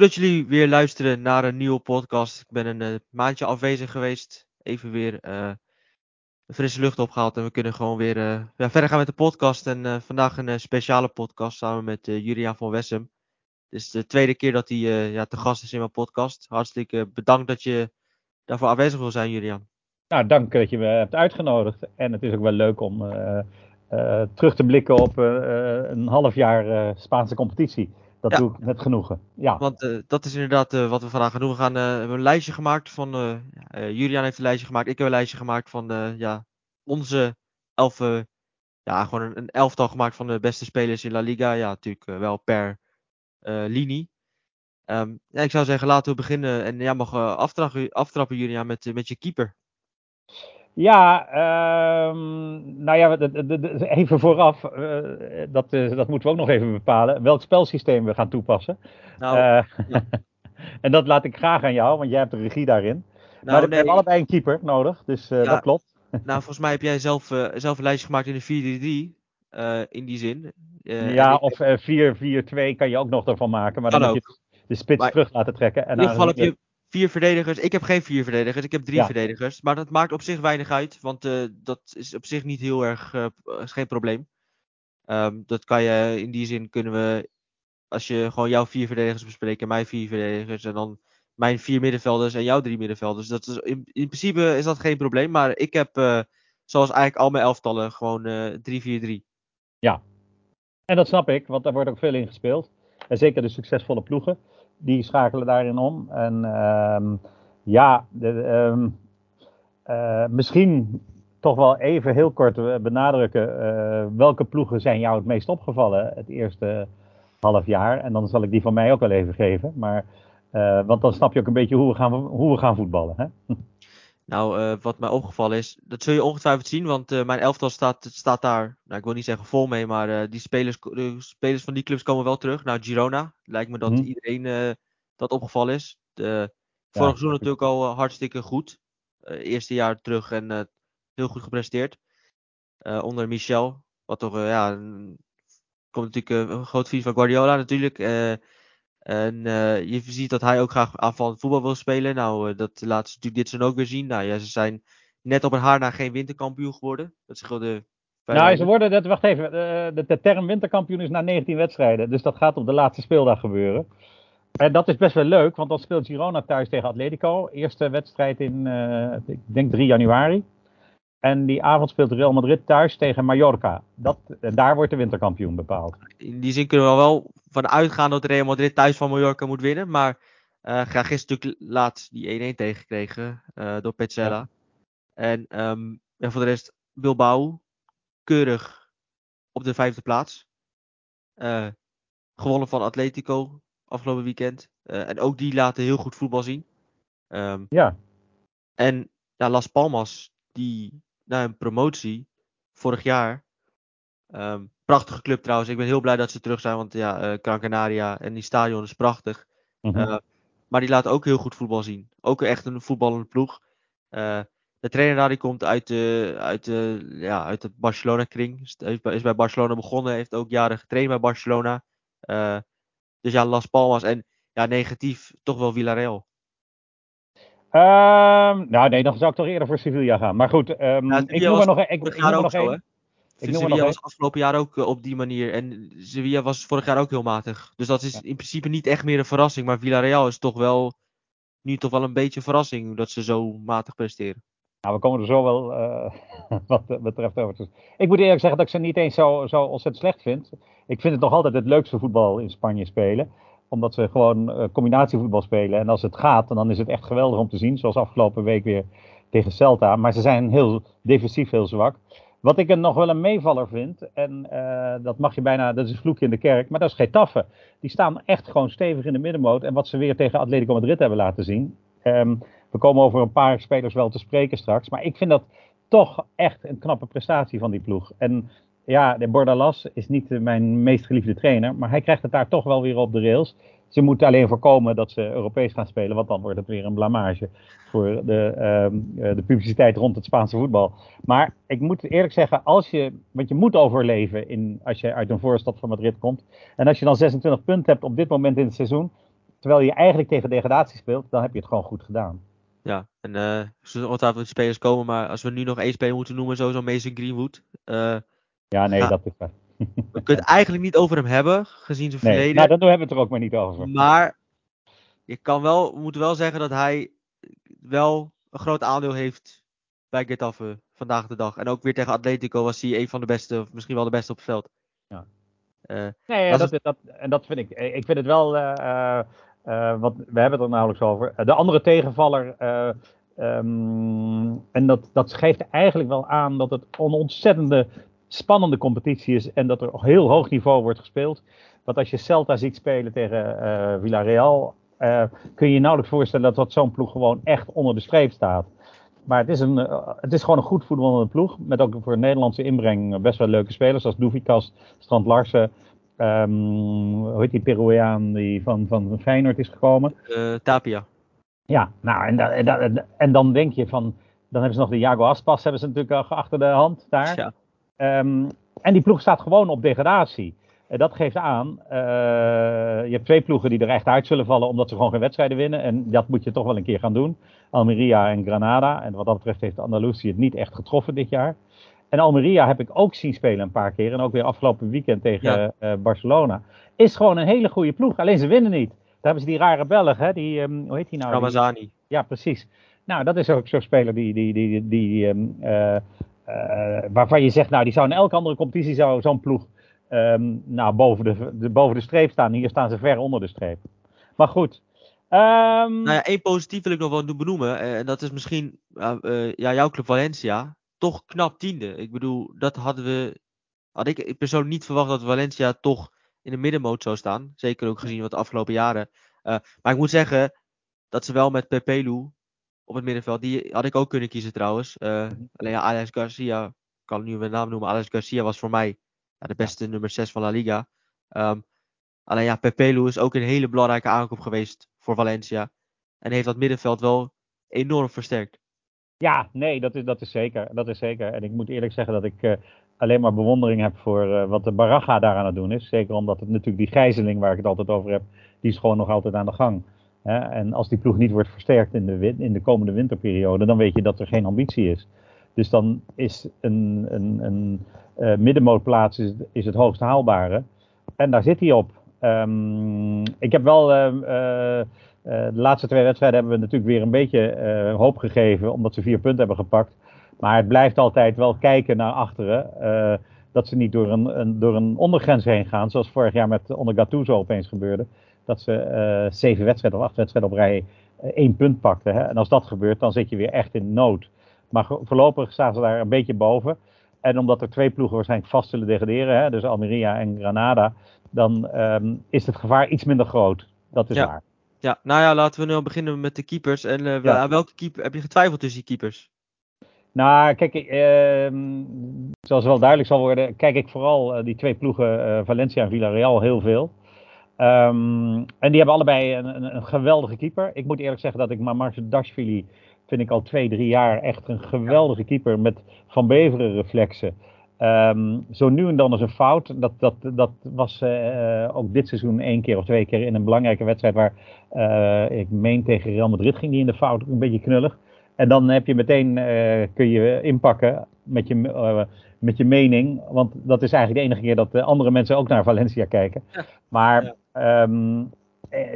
Leuk dat jullie weer luisteren naar een nieuwe podcast. Ik ben een uh, maandje afwezig geweest. Even weer uh, frisse lucht opgehaald. En we kunnen gewoon weer uh, ja, verder gaan met de podcast. En vandaag een speciale podcast samen met Julian van Wessem. Het is de tweede keer dat hij ja, te gast is in mijn podcast. Hartstikke bedankt dat je daarvoor aanwezig wil zijn, Julian. Nou, dank dat je me hebt uitgenodigd. En het is ook wel leuk om terug te blikken op een half jaar Spaanse competitie. Dat doe ik met genoegen. Ja. Want uh, dat is inderdaad uh, wat we vandaag gaan doen. We gaan uh, hebben een lijstje gemaakt van. Julian heeft een lijstje gemaakt. Ik heb een lijstje gemaakt van ja, onze elf. ja, gewoon een, een, elftal gemaakt van de beste spelers in La Liga. Ja, natuurlijk wel per linie. Um, ja, ik zou zeggen, laten we beginnen. En jij mag aftrappen, aftrappen, Julian, met, met je keeper. Ja, um, nou ja, even vooraf, uh, dat, uh, dat moeten we ook nog even bepalen, welk spelsysteem we gaan toepassen. Nou, uh, ja. en dat laat ik graag aan jou, want jij hebt de regie daarin. Nou, maar we hebben allebei een keeper nodig, dus ja. dat klopt. nou, volgens mij heb jij zelf, zelf een lijstje gemaakt in de 4-3, in die zin. ja, of 4-4-2 kan je ook nog ervan maken, maar dan moet je de spits maar, terug laten trekken. En in ieder geval heb je vier verdedigers. Ik heb geen vier verdedigers, ik heb drie verdedigers. Maar dat maakt op zich weinig uit, want uh, dat is op zich niet heel erg, uh, is geen probleem. Um, dat kan je, in die zin kunnen we, als je gewoon jouw vier verdedigers bespreekt en mijn vier verdedigers en dan mijn vier middenvelders en jouw drie middenvelders. Dat is, in, in principe is dat geen probleem, maar ik heb, uh, zoals eigenlijk al mijn elftallen, gewoon 3-4-3. Ja, en dat snap ik, want daar wordt ook veel in gespeeld. En zeker de succesvolle ploegen die schakelen daarin om. En uh, ja, de, um, uh, misschien toch wel even heel kort benadrukken. Uh, welke ploegen zijn jou het meest opgevallen het eerste half jaar? En dan zal ik die van mij ook wel even geven. Maar, want dan snap je ook een beetje hoe we gaan, hoe we gaan voetballen. Hè? Nou, uh, wat mij opgevallen is, dat zul je ongetwijfeld zien, want uh, mijn elftal staat, staat daar, nou ik wil niet zeggen vol mee, maar uh, die spelers, de spelers van die clubs komen wel terug. Nou, Girona, lijkt me dat mm. iedereen dat opgevallen is. De, vorig ja, seizoen natuurlijk al hartstikke goed. eerste jaar terug en heel goed gepresteerd. onder Michel, wat toch, ja, komt natuurlijk een groot vriend van Guardiola natuurlijk. En uh, je ziet dat hij ook graag aanvallend voetbal wil spelen. Nou, uh, dat laten ze natuurlijk dit seizoen ook weer zien. Nou ja, ze zijn net op een haar na geen winterkampioen geworden. Dat is gewoon de. Nou, ze worden, dat, wacht even, de, de, term winterkampioen is na 19 wedstrijden. Dus dat gaat op de laatste speeldag gebeuren. En dat is best wel leuk, want dan speelt Girona thuis tegen Atletico. Eerste wedstrijd in, ik denk 3 januari. En die avond speelt Real Madrid thuis tegen Mallorca. Dat, en daar wordt de winterkampioen bepaald. In die zin kunnen we wel van uitgaan dat Real Madrid thuis van Mallorca moet winnen. Maar uh, graag gisteren natuurlijk laat die 1-1 tegengekregen uh, door Petzella. Ja. En um, ja, voor de rest Bilbao keurig op de vijfde plaats. Uh, gewonnen van Atletico afgelopen weekend. en ook die laten heel goed voetbal zien. Um, ja. En ja, Las Palmas, die na een promotie vorig jaar. Um, prachtige club trouwens. Ik ben heel blij dat ze terug zijn. Want ja, uh, Gran Canaria en die stadion is prachtig. Mm -hmm. uh, maar die laat ook heel goed voetbal zien. Ook echt een voetballende ploeg. Uh, de trainer daar die komt uit, de, uit, de, ja, uit het Barcelona-kring. Is, is, bij Barcelona begonnen. Heeft ook jaren getraind bij Barcelona. dus ja, Las Palmas. En ja, negatief toch wel Villarreal. Um, nou nee, dan zou ik toch eerder voor Sevilla gaan. Maar goed, um, ja, ik noem er nog, ik, ik noem er nog één. Sevilla was afgelopen jaar ook uh, op die manier. En Sevilla was vorig jaar ook heel matig. Dus dat is ja. in principe niet echt meer een verrassing. Maar Villarreal is toch wel nu toch wel een beetje een verrassing dat ze zo matig presteren. Nou, we komen er zo wel uh, wat betreft over. Ik moet eerlijk zeggen dat ik ze niet eens zo, zo ontzettend slecht vind. Ik vind het nog altijd het leukste voetbal in Spanje spelen omdat ze gewoon uh, combinatievoetbal spelen. En als het gaat, dan is het echt geweldig om te zien. Zoals afgelopen week weer tegen Celta. Maar ze zijn heel defensief heel zwak. Wat ik er nog wel een meevaller vind, en uh, dat mag je bijna, dat is een vloekje in de kerk, maar dat is Getafe. Die staan echt gewoon stevig in de middenmoot. En wat ze weer tegen Atletico Madrid hebben laten zien. Um, we komen over een paar spelers wel te spreken straks. Maar ik vind dat toch echt een knappe prestatie van die ploeg. En ja, de Bordalas is niet mijn meest geliefde trainer, maar hij krijgt het daar toch wel weer op de rails. Ze moeten alleen voorkomen dat ze Europees gaan spelen, want dan wordt het weer een blamage voor de, uh, de publiciteit rond het Spaanse voetbal. Maar ik moet eerlijk zeggen, als je, want je moet overleven in, als je uit een voorstad van Madrid komt. En als je dan 26 punten hebt op dit moment in het seizoen, terwijl je eigenlijk tegen degradatie speelt, dan heb je het gewoon goed gedaan. Ja, en uh, zullen ongetwijfeld spelers komen, maar als we nu nog één speler moeten noemen, sowieso Mason Greenwood. Uh, ja, nee, dat is waar. we kunnen het eigenlijk niet over hem hebben, gezien zijn nee, verleden. Nou, dan hebben we het er ook maar niet over. Maar je kan wel, we moeten wel zeggen dat hij wel een groot aandeel heeft bij Getafe vandaag de dag. En ook weer tegen Atletico was hij een van de beste, of misschien wel de beste op het veld. Ja. Uh, nee, dat, dat, en dat vind ik. Ik vind het wel. Uh, uh, wat, we hebben het er nauwelijks over. De andere tegenvaller. Um, en dat, dat geeft eigenlijk wel aan dat het een ontzettende spannende competitie is. En dat er op heel hoog niveau wordt gespeeld. Want als je Celta ziet spelen tegen Villarreal. kun je je nauwelijks voorstellen dat, dat zo'n ploeg gewoon echt onder de streep staat. Maar het is, een, het is gewoon een goed voetballende ploeg. Met ook voor een Nederlandse inbreng best wel leuke spelers. Zoals Doevikas, Strand Larsen. Um, hoe heet die Peruaan die van, van Feyenoord is gekomen? Tapia. Ja, nou en, da, en, en, dan denk je van. Dan hebben ze nog de Jago Aspas, hebben ze natuurlijk achter de hand daar. Ja. Um, en die ploeg staat gewoon op degradatie. En dat geeft aan, uh, je hebt twee ploegen die er echt uit zullen vallen omdat ze gewoon geen wedstrijden winnen. En dat moet je toch wel een keer gaan doen. Almeria en Granada. En wat dat betreft heeft Andalusië het niet echt getroffen dit jaar. En Almeria heb ik ook zien spelen een paar keer. En ook weer afgelopen weekend tegen Ja. uh, Barcelona. Is gewoon een hele goede ploeg. Alleen ze winnen niet. Daar hebben ze die rare Belg, hè? Die, um, hoe heet die nou? Ramazani. ja, precies. Nou, dat is ook zo'n speler die, die, die, die, ehm, eh, eh, waarvan je zegt, nou, die zou in elke andere competitie zou zo'n ploeg ehm, nou, boven, de, de, boven de streep staan. Hier staan ze ver onder de streep. Maar goed. Ehm, Nou ja, één positief wil ik nog wel benoemen. eh, En dat is misschien uh, uh, ja, jouw club Valencia. Toch knap tiende. Ik bedoel, dat hadden we. Had ik persoonlijk niet verwacht dat Valencia toch in de middenmoot zou staan. Zeker ook gezien wat de afgelopen jaren. Maar ik moet zeggen dat ze wel met Pepelu op het middenveld. Die had ik ook kunnen kiezen trouwens. Uh, alleen ja, Alex Garcia. Ik kan nu mijn naam noemen. Alex Garcia was voor mij ja, de beste nummer 6 van La Liga. Um, alleen ja, Pepelu is ook een hele belangrijke aankoop geweest voor Valencia. En heeft dat middenveld wel enorm versterkt. Ja, nee, dat is, dat is zeker. Dat is zeker. En ik moet eerlijk zeggen dat ik uh, alleen maar bewondering heb voor uh, wat de Baraga daar aan het doen is. Zeker omdat het natuurlijk die gijzeling waar ik het altijd over heb, die is gewoon nog altijd aan de gang. En als die ploeg niet wordt versterkt in de, in de komende winterperiode, dan weet je dat er geen ambitie is. Dus dan is een, een, een uh, middenmootplaats is, is het hoogst haalbare. En daar zit hij op. Um, ik heb wel uh, Uh, de laatste twee wedstrijden hebben we natuurlijk weer een beetje hoop gegeven, omdat ze vier punten hebben gepakt. Maar het blijft altijd wel kijken naar achteren. Dat ze niet door een, een, door een ondergrens heen gaan, zoals vorig jaar met onder Gattuso opeens gebeurde. Dat ze zeven wedstrijden of acht wedstrijden op rij één punt pakten. Hè? En als dat gebeurt, dan zit je weer echt in nood. Maar voorlopig staan ze daar een beetje boven. En omdat er twee ploegen waarschijnlijk vast zullen degraderen, hè? dus Almeria en Granada, dan um, is het gevaar iets minder groot. Dat is ja. waar. Ja, nou ja, laten we nu beginnen met de keepers. En uh, ja. welke keeper heb je getwijfeld tussen die keepers? Nou, kijk, uh, zoals wel duidelijk zal worden, kijk ik vooral uh, die twee ploegen, Valencia en Villarreal, heel veel. Um, en die hebben allebei een, een, een, geweldige keeper. Ik moet eerlijk zeggen dat ik Marcus Dashvili vind ik al twee, drie jaar echt een geweldige keeper met Van Beveren reflexen. Um, zo nu en dan is een fout. Dat, dat, dat was uh, ook dit seizoen één keer of twee keer in een belangrijke wedstrijd waar uh, ik meen tegen Real Madrid ging die in de fout. Een beetje knullig. En dan heb je meteen, kun je inpakken met je, met je mening. Want dat is eigenlijk de enige keer dat de andere mensen ook naar Valencia kijken. Ja. Maar ja, um,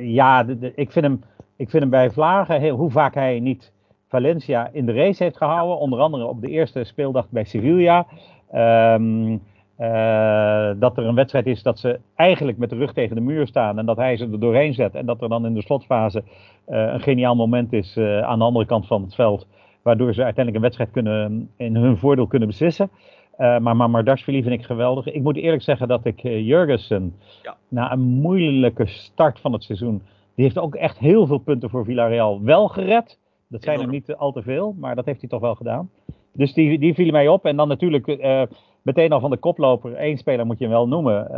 ja de, de, ik, vind hem, ik vind hem bij Vlagen, heel, hoe vaak hij niet Valencia in de race heeft gehouden. Onder andere op de eerste speeldag bij Sevilla. Um, uh, dat er een wedstrijd is dat ze eigenlijk met de rug tegen de muur staan en dat hij ze er doorheen zet. En dat er dan in de slotfase uh, een geniaal moment is uh, aan de andere kant van het veld. Waardoor ze uiteindelijk een wedstrijd kunnen, in hun voordeel kunnen beslissen. Uh, maar Mamardashvili vind ik geweldig. Ik moet eerlijk zeggen dat ik uh, Jurgensen, ja. na een moeilijke start van het seizoen, die heeft ook echt heel veel punten voor Villarreal wel gered. Dat zijn er niet al te veel, maar dat heeft hij toch wel gedaan. Dus die, die vielen mij op. En dan natuurlijk uh, meteen al van de koploper. Eén speler moet je wel noemen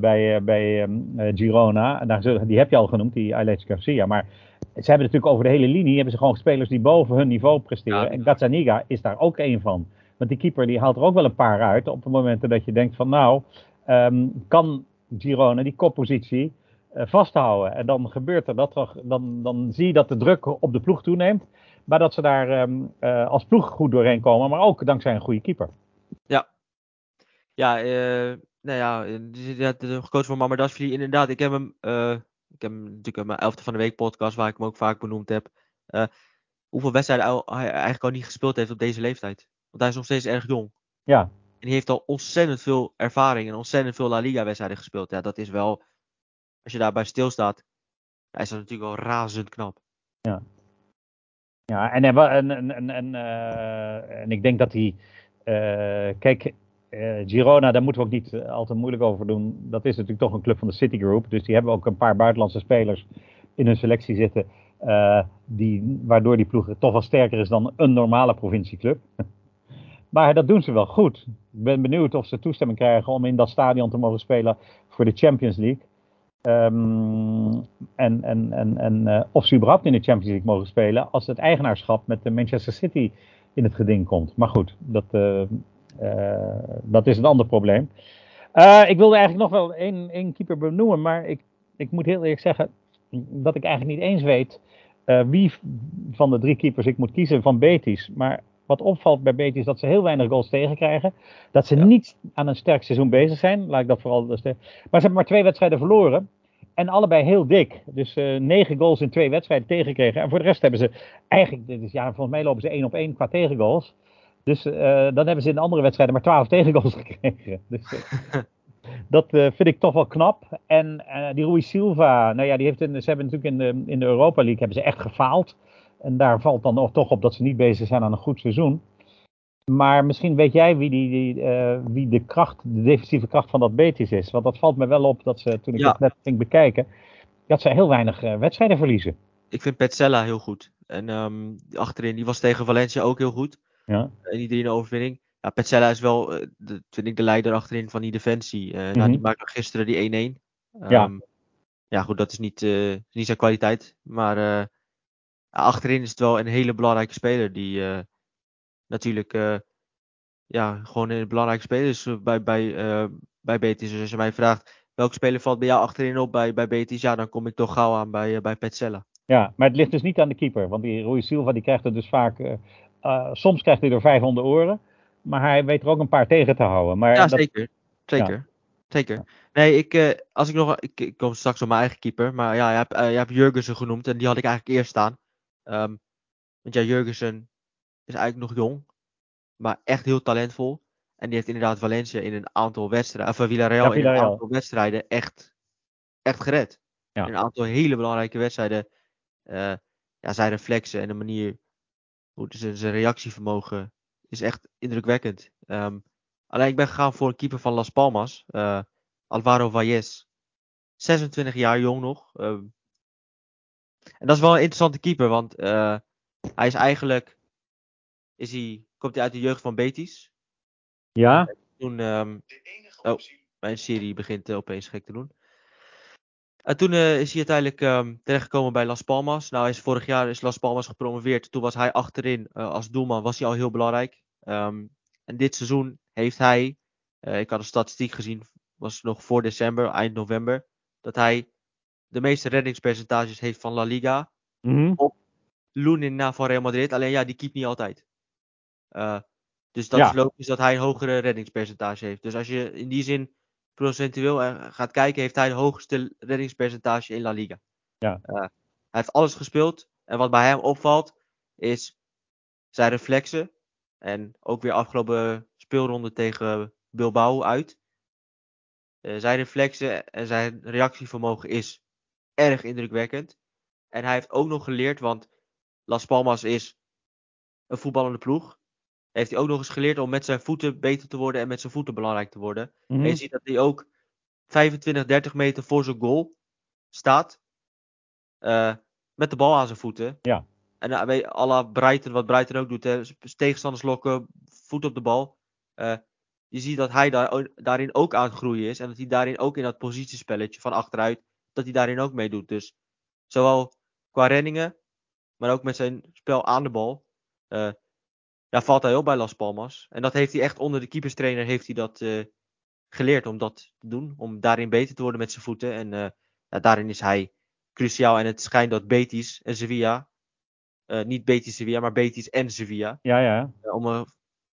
bij, bij um, Girona. Daar, die heb je al genoemd, die Alex Garcia. Maar ze hebben natuurlijk over de hele linie hebben ze gewoon spelers die boven hun niveau presteren. Ja. En Gazzaniga is daar ook één van. Want die keeper die haalt er ook wel een paar uit. Op de momenten dat je denkt van nou, um, kan Girona die koppositie vast te houden. En dan gebeurt er dat, dan, dan zie je dat de druk op de ploeg toeneemt. Maar dat ze daar ehm, als ploeg goed doorheen komen, maar ook dankzij een goede keeper. Ja, ja, nou ja, de coach van Mamadashvili, inderdaad, ik heb hem, ik heb hem natuurlijk in mijn elfde van de week podcast, waar ik hem ook vaak benoemd heb. hoeveel wedstrijden hij eigenlijk al niet gespeeld heeft op deze leeftijd. Want hij is nog steeds erg jong. Ja. En die heeft al ontzettend veel ervaring en ontzettend veel La Liga wedstrijden gespeeld. Ja, dat is wel, als je daarbij stilstaat, hij is dat natuurlijk wel razend knap. Ja. Ja, en, en, en, en, en, uh, en ik denk dat hij, uh, kijk, uh, Girona, daar moeten we ook niet al te moeilijk over doen. Dat is natuurlijk toch een club van de Citigroup. Dus die hebben ook een paar buitenlandse spelers in hun selectie zitten. die, waardoor die ploeg toch wel sterker is dan een normale provincieclub. Maar dat doen ze wel goed. Ik ben benieuwd of ze toestemming krijgen om in dat stadion te mogen spelen voor de Champions League. Um, en en, en, en uh, of ze überhaupt in de Champions League mogen spelen als het eigenaarschap met de Manchester City in het geding komt. Maar goed, dat, uh, uh, dat is een ander probleem. ik wilde eigenlijk nog wel één, één keeper benoemen, maar ik, ik moet heel eerlijk zeggen dat ik eigenlijk niet eens weet wie van de drie keepers ik moet kiezen van Betis. Maar wat opvalt bij Betis is dat ze heel weinig goals tegenkrijgen. Dat ze niet aan een sterk seizoen bezig zijn. Laat ik dat vooral. Maar ze hebben maar twee wedstrijden verloren. En allebei heel dik. Dus uh, negen goals in twee wedstrijden tegengekregen. En voor de rest hebben ze eigenlijk. Dus ja, volgens mij lopen ze één op één qua tegengoals. Dus uh, dan hebben ze in de andere wedstrijden maar twaalf tegengoals gekregen. Dus, uh, dat vind ik toch wel knap. En die Rui Silva, nou ja, die heeft in, ze hebben natuurlijk in de, in de Europa League hebben ze echt gefaald. En daar valt dan ook toch op dat ze niet bezig zijn aan een goed seizoen. Maar misschien weet jij wie, die, die uh, wie de kracht, de defensieve kracht van dat Betis is. Want dat valt me wel op dat ze, toen ik ja. het net ging bekijken, dat ze heel weinig uh, wedstrijden verliezen. Ik vind Petzella heel goed. En um, achterin, die was tegen Valencia ook heel goed. Ja. En die 3 overwinning. Ja, Petzella is wel, uh, de, vind ik, de leider achterin van die defensie. Mm -hmm. nou, die maakte gisteren die 1-1. Um, ja. ja, goed, dat is niet, niet zijn kwaliteit. Maar achterin is het wel een hele belangrijke speler die uh, natuurlijk uh, ja, gewoon een belangrijke speler is bij, bij, uh, bij Betis. Dus als je mij vraagt welke speler valt bij jou achterin op bij, bij Betis, ja, dan kom ik toch gauw aan bij, bij Petzella. Ja, maar het ligt dus niet aan de keeper. Want die Rui Silva die krijgt er dus vaak, soms krijgt hij er vijf om de oren. Maar hij weet er ook een paar tegen te houden. Maar ja, dat... zeker. Zeker. Ja. Zeker. Nee, ik, als ik nog. Ik, ik, kom straks op mijn eigen keeper. Maar ja, je hebt, je hebt Jurgensen genoemd. En die had ik eigenlijk eerst staan. Um, want ja, Jurgensen is eigenlijk nog jong, maar echt heel talentvol. En die heeft inderdaad Valencia in een aantal wedstrijden, of Villarreal, ja, Villarreal. in een aantal wedstrijden echt, echt gered. Ja. In een aantal hele belangrijke wedstrijden. Uh, ja, zijn reflexen en de manier hoe zijn, zijn reactievermogen is echt indrukwekkend. Um, alleen ik ben gegaan voor een keeper van Las Palmas, uh, Alvaro Valles. 26 jaar jong nog. Uh, en dat is wel een interessante keeper, want uh, hij is eigenlijk. Is hij, komt hij uit de jeugd van Betis? Ja. Toen. Um, oh, mijn serie begint uh, opeens gek te doen. En toen uh, is hij uiteindelijk um, terechtgekomen bij Las Palmas. Nou, hij is vorig jaar is Las Palmas gepromoveerd. Toen was hij achterin als doelman, was hij al heel belangrijk. Um, en dit seizoen heeft hij, ik had een statistiek gezien, was nog voor december, eind november, dat hij de meeste reddingspercentages heeft van La Liga. Mm -hmm. Op Lunin na van Real Madrid. Alleen ja, die keept niet altijd. Uh, dus dat ja. is logisch dat hij een hogere reddingspercentage heeft. Dus als je in die zin procentueel gaat kijken, heeft hij het hoogste reddingspercentage in La Liga. Ja. Uh, hij heeft alles gespeeld. En wat bij hem opvalt, is zijn reflexen. En ook weer afgelopen speelronde tegen Bilbao uit. Uh, zijn reflexen en zijn reactievermogen is erg indrukwekkend. En hij heeft ook nog geleerd, want Las Palmas is een voetballende ploeg. Heeft hij ook nog eens geleerd om met zijn voeten beter te worden en met zijn voeten belangrijk te worden. Mm -hmm. En je ziet dat hij ook 25, 30 meter voor zijn goal staat. Uh, met de bal aan zijn voeten. Ja. En uh, à la Breiten, wat Breiten ook doet. Hè, tegenstanders lokken, voet op de bal. Uh, je ziet dat hij daar, daarin ook aan het groeien is. En dat hij daarin ook in dat positiespelletje van achteruit. Dat hij daarin ook meedoet. Dus zowel qua renningen. Maar ook met zijn spel aan de bal. Uh, ja, valt hij op bij Las Palmas. En dat heeft hij echt onder de keeperstrainer heeft hij dat uh, geleerd om dat te doen. Om daarin beter te worden met zijn voeten. En uh, ja, daarin is hij cruciaal. En het schijnt dat Betis en Sevilla, eh, niet Betis Sevilla, maar Betis en Sevilla, Ja, ja. eh, om een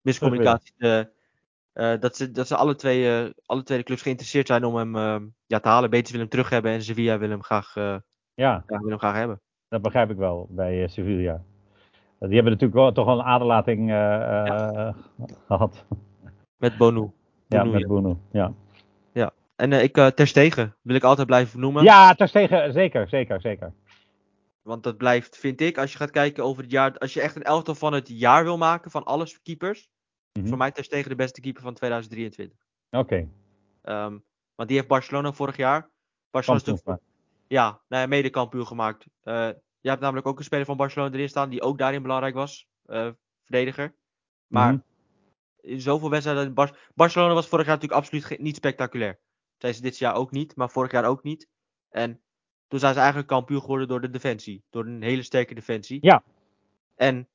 miscommunicatie te. Eh, dat, ze, dat ze alle twee, eh, alle twee de clubs geïnteresseerd zijn om hem eh, ja, te halen. Betis wil hem terug hebben en Sevilla wil hem graag, Ja, ja, wil hem graag hebben. dat begrijp ik wel bij Sevilla. Die hebben natuurlijk wel toch wel een aderlating eh, eh, gehad. Met Bonu. Ja, Bonu, met ja. Bono. Ja, En eh, ik, eh Ter Stegen wil ik altijd blijven noemen. ja ter stegen, zeker, zeker, zeker. Want dat blijft, vind ik, als je gaat kijken over het jaar. Als je echt een elftal van het jaar wil maken, van alle keepers. Mhm. Voor mij Ter Stegen de beste keeper van 2023. Oké, Ehm, want die heeft Barcelona vorig jaar. Barcelona is ja, nou mede kampioen gemaakt. Eh je hebt namelijk ook een speler van Barcelona erin staan die ook daarin belangrijk was. eh, verdediger. Maar Mhm. in zoveel wedstrijden. Bar- Barcelona was vorig jaar natuurlijk absoluut ge- niet spectaculair. Zijn ze dit jaar ook niet, maar vorig jaar ook niet. En toen zijn ze eigenlijk kampioen geworden door de defensie. Door een hele sterke defensie. Ja. En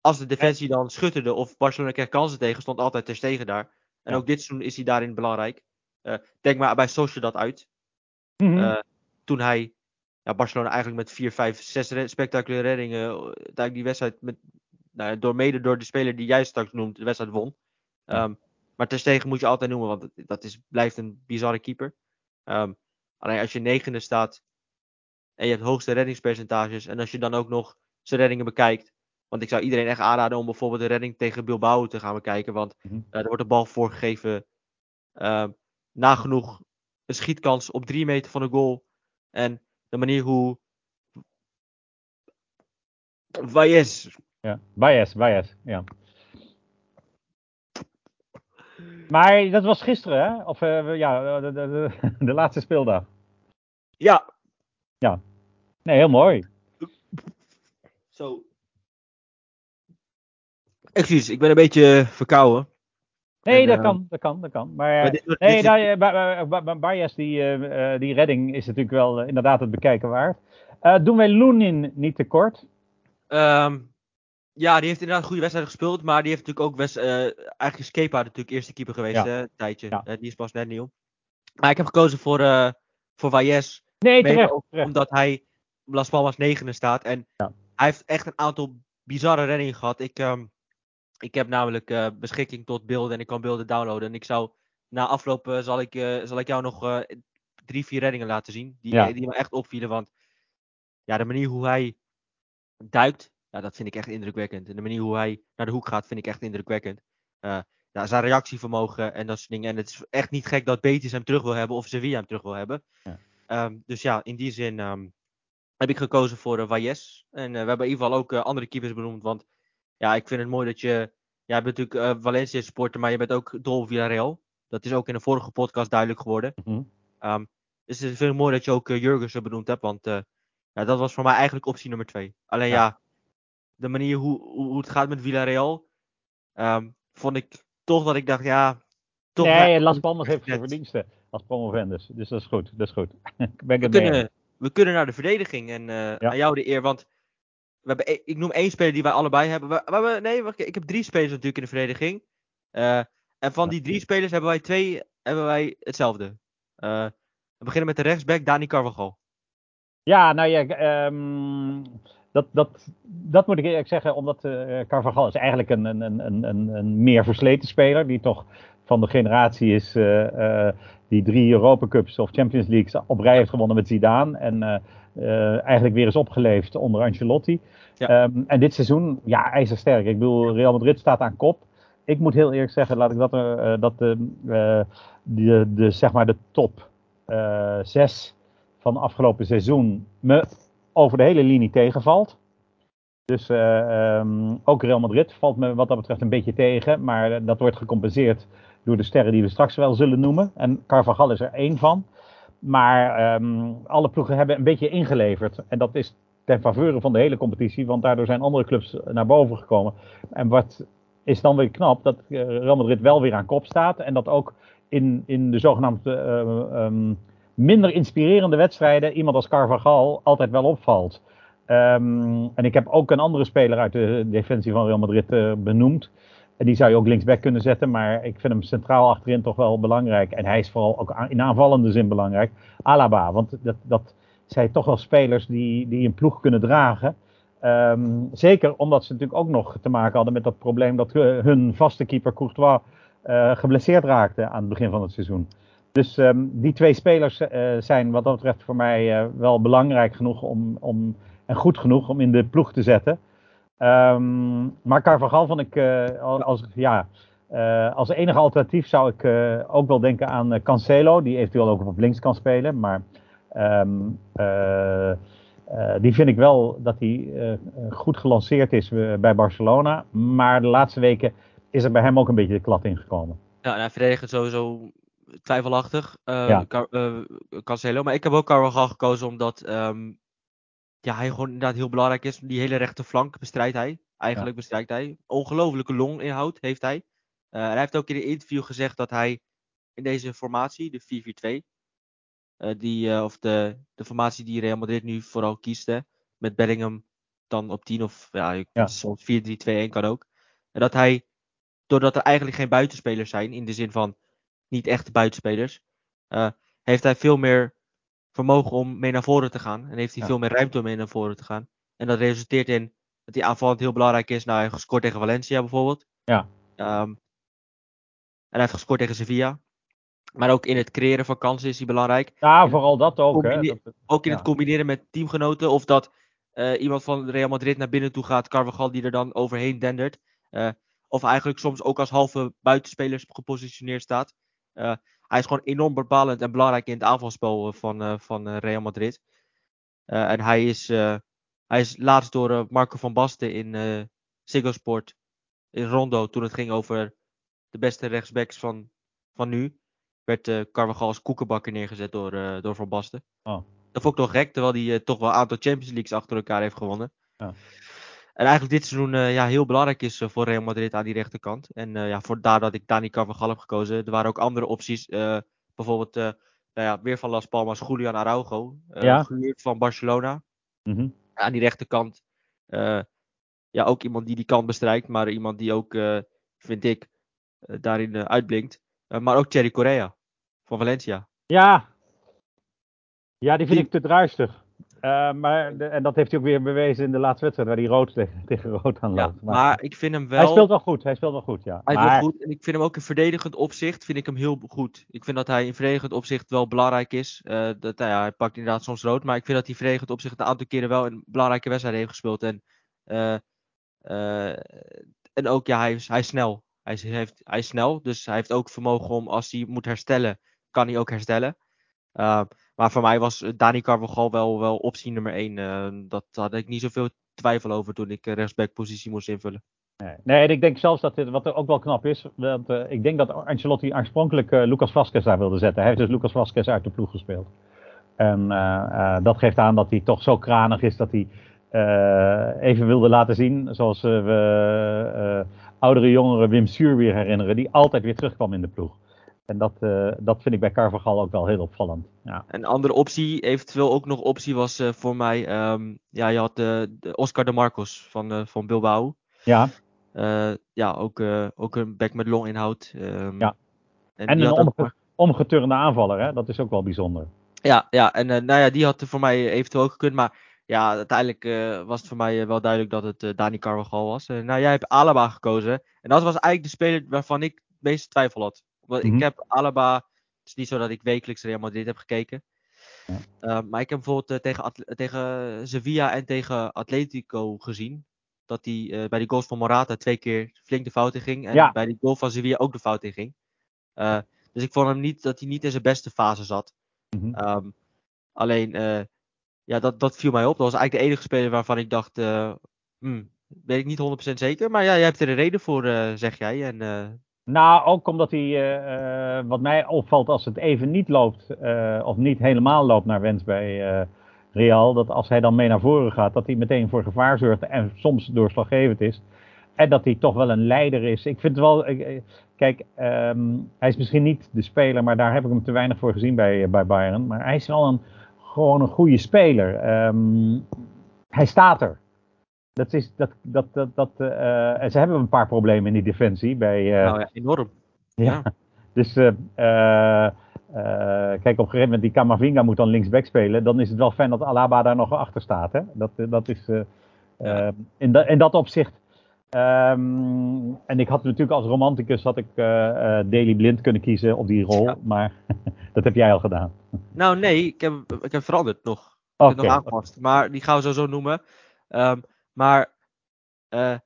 als de defensie dan schutterde of Barcelona kreeg kansen tegen, stond altijd Ter Stegen daar. En Ja. ook dit seizoen is hij daarin belangrijk. Eh, denk maar bij Sociedad uit. Eh, toen hij ja, Barcelona eigenlijk met 4, 5, 6 re- spectaculaire reddingen. Uiteindelijk die wedstrijd met, nou, door, mede door de speler die jij straks noemt, de wedstrijd won. Ja. Ehm, maar Ter Stegen moet je altijd noemen, want dat is, blijft een bizarre keeper. Ehm, alleen als je negende staat en je hebt hoogste reddingspercentages. En als je dan ook nog zijn reddingen bekijkt. Want ik zou iedereen echt aanraden om bijvoorbeeld de redding tegen Bilbao te gaan bekijken. Want eh, er wordt de bal voorgegeven. ehm, nagenoeg een schietkans op drie meter van de goal. En de manier hoe. Valles. Ja, bias, bias, ja. Maar dat was gisteren, hè? Of eh, ja, de, de, de, de laatste speeldag. Ja, Nee, heel mooi. zo. Excuus, ik ben een beetje verkouden. Nee, En, dat eh, kan, dat kan, dat kan. Maar, maar eh, dit wordt- nee, dit- nou, eh, Ba- Ba- Ba- Ba- Bias, die, eh, eh, die redding is natuurlijk wel eh, inderdaad het bekijken waard. Eh, doen wij Lunin niet tekort? Ehm, ja, die heeft inderdaad goede wedstrijden gespeeld. Maar die heeft natuurlijk ook best. eh eigenlijk is Kepa natuurlijk eerste keeper geweest. Ja. Een tijdje. Ja. Eh, die is pas net nieuw. Maar ik heb gekozen voor, eh voor Valles. Nee, terecht. ook terecht. omdat hij Las Palmas negende staat. En Ja. hij heeft echt een aantal bizarre reddingen gehad. Ik, ehm, ik heb namelijk eh, beschikking tot beelden en ik kan beelden downloaden. En ik zou na afloop eh, zal, ik, eh, zal ik jou nog drie, vier reddingen laten zien. Die, Ja. die me echt opvielen. Want ja, de manier hoe hij duikt, ja, dat vind ik echt indrukwekkend. En de manier hoe hij naar de hoek gaat, vind ik echt indrukwekkend. Ja, zijn reactievermogen en dat soort dingen. En het is echt niet gek dat Betis hem terug wil hebben of Sevilla hem terug wil hebben. Ja. Ehm, dus ja, in die zin ehm, heb ik gekozen voor uh, Valles. En we hebben in ieder geval ook andere keepers benoemd. Want ja, ik vind het mooi dat je. Jij bent natuurlijk eh, Valencia supporter, maar je bent ook dol op Villarreal. Dat is ook in de vorige podcast duidelijk geworden. Mhm. Ehm, dus het is veel mooi dat je ook uh, Jurgensen benoemd hebt. Want uh, ja, dat was voor mij eigenlijk optie nummer twee. Alleen ja, ja de manier hoe, hoe, het gaat met Villarreal. Um, vond ik toch dat ik dacht, ja. Toch nee, Las Palmas heeft zijn verdiensten als promovendus. Dus dat is goed. Dat is goed. ben we, kunnen, we kunnen naar de verdediging. En uh, ja. aan jou de eer. Want we hebben, e-, ik noem één speler die wij allebei hebben. We, nee, wacht, ik heb drie spelers natuurlijk in de verdediging. Uh, en van die drie spelers hebben wij twee hebben wij hetzelfde. Uh, we beginnen met de rechtsback, Dani Carvajal. Ja, nou ja, um, dat, dat, dat moet ik eerlijk zeggen, omdat uh, Carvajal is eigenlijk een, een, een, een, een meer versleten speler, die toch van de generatie is die drie Europa Cups of Champions Leagues op rij heeft gewonnen met Zidane en uh, eigenlijk weer is opgeleefd onder Ancelotti. Ja. Um, en dit seizoen, ja, ijzersterk. Ik bedoel, Real Madrid staat aan kop. Ik moet heel eerlijk zeggen, laat ik dat, uh, dat de, de, de, zeg maar de top zes van afgelopen seizoen me over de hele linie tegenvalt. Dus uh, um, ook Real Madrid valt me wat dat betreft een beetje tegen. Maar dat wordt gecompenseerd door de sterren die we straks wel zullen noemen. En Carvajal is er één van. Maar um, alle ploegen hebben een beetje ingeleverd. En dat is ten faveur van de hele competitie. Want daardoor zijn andere clubs naar boven gekomen. En wat is dan weer knap, dat uh, Real Madrid wel weer aan kop staat. En dat ook in, in de zogenaamde uh, um, minder inspirerende wedstrijden iemand als Carvajal altijd wel opvalt. Um, en ik heb ook een andere speler uit de defensie van Real Madrid uh, benoemd. En die zou je ook linksback kunnen zetten, maar ik vind hem centraal achterin toch wel belangrijk. En hij is vooral ook in aanvallende zin belangrijk. Alaba, want dat, dat zijn toch wel spelers die, die een ploeg kunnen dragen. Ehm, zeker omdat ze natuurlijk ook nog te maken hadden met dat probleem dat hun vaste keeper Courtois uh, geblesseerd raakte aan het begin van het seizoen. Dus ehm, die twee spelers uh, zijn wat dat betreft voor mij wel belangrijk genoeg om, om, en goed genoeg om in de ploeg te zetten. Um, maar Carvajal vond ik als, ja, als enige alternatief zou ik ook wel denken aan Cancelo, die eventueel ook op links kan spelen. Maar um, die vind ik wel dat hij goed gelanceerd is bij Barcelona. Maar de laatste weken is er bij hem ook een beetje de klad ingekomen. Ja, en hij verdedigt sowieso twijfelachtig. Ja. Cancelo. Maar ik heb ook Carvajal gekozen omdat um, ja, hij gewoon inderdaad heel belangrijk is. Die hele rechterflank bestrijdt hij. Eigenlijk ja. bestrijdt hij. Ongelofelijke longinhoud heeft hij. Uh, en hij heeft ook in een interview gezegd dat hij in deze formatie, de 4-4-2, die, of de, de formatie die Real Madrid nu vooral kiest, hè, met Bellingham dan op 10 of ja, ja. soms 4-3-2-1 kan ook. En dat hij doordat er eigenlijk geen buitenspelers zijn, in de zin van niet echte buitenspelers, heeft hij veel meer vermogen om mee naar voren te gaan. En heeft hij veel meer ruimte om mee naar voren te gaan. En dat resulteert in dat hij aanvallend heel belangrijk is. Nou, hij heeft gescoord tegen Valencia bijvoorbeeld. Ja. Um, en hij heeft gescoord tegen Sevilla. Maar ook in het creëren van kansen is hij belangrijk. Ja, vooral dat ook. Hè? Dat, ook in ja. het combineren met teamgenoten. Of dat uh, iemand van Real Madrid naar binnen toe gaat. Carvajal die er dan overheen dendert. Uh, of eigenlijk soms ook als halve buitenspeler gepositioneerd staat. Uh, hij is gewoon enorm bepalend en belangrijk in het aanvalspel eh, van, uh, van Real Madrid. en hij is, hij is laatst door Marco van Basten in uh, Ziggo Sport in Rondo, toen het ging over de beste rechtsbacks van, van nu, werd uh, Carvajal als koekenbakker neergezet door, door Van Basten. Oh. Dat vond ik toch gek, terwijl hij toch wel een aantal Champions Leagues achter elkaar heeft gewonnen. Ja. En eigenlijk dit seizoen uh, ja, heel belangrijk is uh, voor Real Madrid aan die rechterkant. En uh, ja, voor daar dat ik Dani Carvajal heb gekozen. Er waren ook andere opties. bijvoorbeeld nou ja, weer van Las Palmas, Julian Araujo. ja. Gehuurd van Barcelona. Mm -hmm. Aan die rechterkant. ja, ook iemand die die kant bestrijkt. Maar iemand die ook, vind ik, daarin uitblinkt. maar ook Thierry Correa. Van Valencia. Ja. Ja, die vind die... ik te druistig. Uh, maar, de, en dat heeft hij ook weer bewezen in de laatste wedstrijd, waar hij rood tegen, tegen rood aan loopt. Ja, maar, maar, ik vind hem wel... Hij speelt wel goed, hij speelt wel goed, ja. Hij maar... goed en ik vind hem ook in verdedigend opzicht, vind ik hem heel goed. Ik vind dat hij in verdedigend opzicht wel belangrijk is. Uh, dat, nou ja, hij pakt inderdaad soms rood, maar ik vind dat hij verdedigend opzicht een aantal keren wel een belangrijke wedstrijd heeft gespeeld. En, uh, en ook, ja, hij is, hij is snel. Hij is, heeft, hij is snel, dus hij heeft ook vermogen om, als hij moet herstellen, kan hij ook herstellen. Uh, maar voor mij was Dani Carvajal wel, wel optie nummer 1. Uh, dat had ik niet zoveel twijfel over toen ik rechtsbackpositie moest invullen. Nee, nee, ik denk zelfs dat dit, wat er ook wel knap is, uh, ik denk dat Ancelotti oorspronkelijk uh, Lucas Vasquez daar wilde zetten. Hij heeft dus Lucas Vasquez uit de ploeg gespeeld. En dat geeft aan dat hij toch zo kranig is dat hij even wilde laten zien, zoals we oudere jongeren Wim Suur weer herinneren, die altijd weer terugkwam in de ploeg. En dat, uh, dat vind ik bij Carvajal ook wel heel opvallend. Ja. Een andere optie, eventueel ook nog optie was uh, voor mij, um, ja, je had uh, de Oscar de Marcos van, van Bilbao. Ja. ja, ook, ook een back met longinhoud. Um, ja. En, en een omge ook... omgeturende aanvaller, hè? dat is ook wel bijzonder. Ja, ja en nou ja, die had voor mij eventueel ook gekund, maar ja, uiteindelijk was het voor mij wel duidelijk dat het Dani Carvajal was. nou, jij hebt Alaba gekozen en dat was eigenlijk de speler waarvan ik het meeste twijfel had. Want mm -hmm. ik heb Alaba. Het is niet zo dat ik wekelijks Real Madrid heb gekeken. Ja. Uh, maar ik heb bijvoorbeeld uh, tegen, tegen Sevilla en tegen Atletico gezien. Dat hij uh, bij die goals van Morata twee keer flink de fout in ging. En ja. bij die goal van Sevilla ook de fout in ging. dus ik vond hem niet dat hij niet in zijn beste fase zat. Mm -hmm. um, alleen, ja, dat, dat viel mij op. Dat was eigenlijk de enige speler waarvan ik dacht. Hmm, weet ik niet 100% zeker. Maar ja, jij hebt er een reden voor, zeg jij. En nou, ook omdat hij, uh, wat mij opvalt als het even niet loopt, uh, of niet helemaal loopt naar wens bij Real, dat als hij dan mee naar voren gaat, dat hij meteen voor gevaar zorgt en soms doorslaggevend is. En dat hij toch wel een leider is. Ik vind het wel, kijk, um, hij is misschien niet de speler, maar daar heb ik hem te weinig voor gezien bij, bij Bayern. Maar hij is wel een, gewoon een goede speler. Um, hij staat er. Dat is, dat, dat, dat, dat, uh, en ze hebben een paar problemen in die defensie. Bij, uh, nou ja, enorm. Ja. ja. Dus uh, kijk, op een gegeven moment die Camavinga moet dan linksback spelen. Dan is het wel fijn dat Alaba daar nog achter staat. Hè? Dat, dat is ja. in, da, in dat opzicht. Um, en ik had natuurlijk als romanticus had ik Daily Blind kunnen kiezen op die rol. Ja. Maar dat heb jij al gedaan. Nou nee, ik heb, ik heb veranderd nog. Ik okay. heb nog aangepast. Maar die gaan we zo zo noemen. Um, maar uh,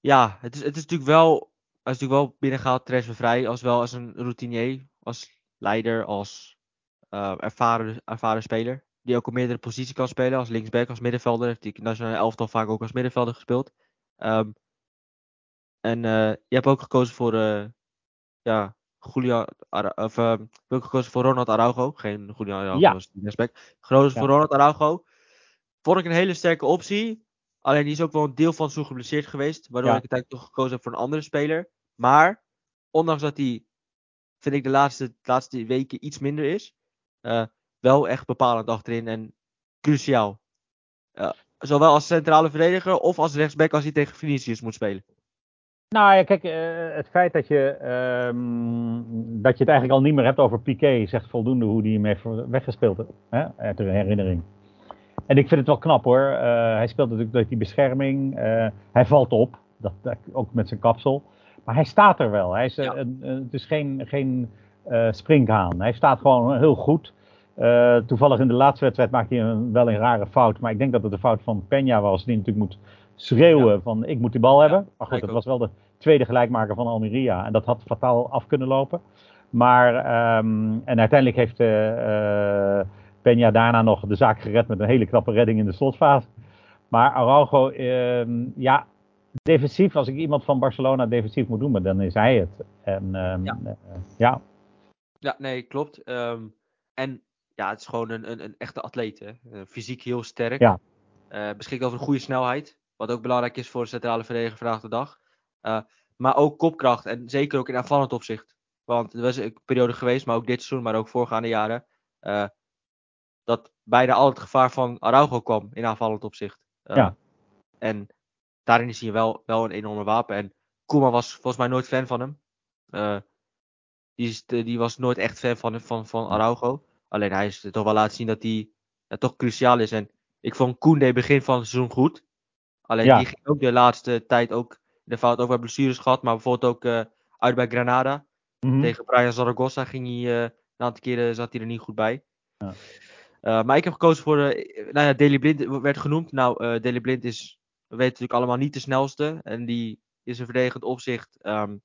ja, het is, het is natuurlijk wel, hij is natuurlijk wel binnengehaald transfervrij, als wel als een routinier, als leider, als uh, ervaren, ervaren speler. Die ook op meerdere posities kan spelen, als linksback, als middenvelder. Heeft die nationale elftal vaak ook als middenvelder gespeeld. Um, en uh, je hebt ook gekozen voor, ja, Julian, of uh, ook gekozen voor Ronald Araujo. Geen Julian Araujo, ja. respect. Gekozen ja. voor Ronald Araujo. Vond ik een hele sterke optie. Alleen die is ook wel een deel van zo geblesseerd geweest. Waardoor ja. ik uiteindelijk toch gekozen heb voor een andere speler. Maar, ondanks dat hij, vind ik, de laatste, de laatste weken iets minder is. Uh, wel echt bepalend achterin en cruciaal. Uh, zowel als centrale verdediger of als rechtsback als hij tegen Vinicius moet spelen. Nou ja, kijk, uh, het feit dat je, um, dat je het eigenlijk al niet meer hebt over Piqué, zegt voldoende hoe die hem heeft weggespeeld. Hè? Uit de herinnering. En ik vind het wel knap hoor. Uh, hij speelt natuurlijk door die bescherming. Uh, hij valt op, dat, dat, ook met zijn kapsel. Maar hij staat er wel. Hij is, ja. een, een, het is geen, geen uh, springhaan. Hij staat gewoon heel goed. toevallig in de laatste wedstrijd maakte hij een, wel een rare fout. Maar ik denk dat het de fout van Peña was. Die natuurlijk moet schreeuwen ja. van ik moet die bal hebben. Maar goed, dat was wel de tweede gelijkmaker van Almeria. En dat had fataal af kunnen lopen. Maar, um, en uiteindelijk heeft Peña daarna nog de zaak gered met een hele knappe redding in de slotfase. Maar Araujo, eh, ja, defensief, als ik iemand van Barcelona defensief moet noemen, dan is hij het. En, um, ja. Uh, ja. ja. nee, klopt. Um, en ja, het is gewoon een, een, een echte atleet. Hè? Uh, fysiek heel sterk. Ja. beschikt over een goede snelheid. Wat ook belangrijk is voor de centrale verdediger vandaag de dag. maar ook kopkracht. En zeker ook in aanvallend opzicht. Want er was een periode geweest, maar ook dit seizoen, maar ook voorgaande jaren dat bijna al het gevaar van Araujo kwam in aanvallend opzicht. Uh, ja. En daarin is hij wel, wel een enorme wapen. En Koeman was volgens mij nooit fan van hem. Uh, die, is, die was nooit echt fan van, van, van Araujo. Alleen hij is toch wel laten zien dat hij ja, toch cruciaal is. En ik vond Koende begin van het seizoen goed. Alleen ja. die ging ook de laatste tijd ook de fout over blessures gehad. Maar bijvoorbeeld ook uh, uit bij Granada. Mm -hmm. Tegen Brian Zaragoza ging hij, een aantal keren zat hij er niet goed bij. Ja. Uh, maar ik heb gekozen voor, uh, nou ja, Daily Blind werd genoemd. Nou, uh, Daily Blind is, we weten natuurlijk allemaal niet de snelste. En die is een verdedigend opzicht, um,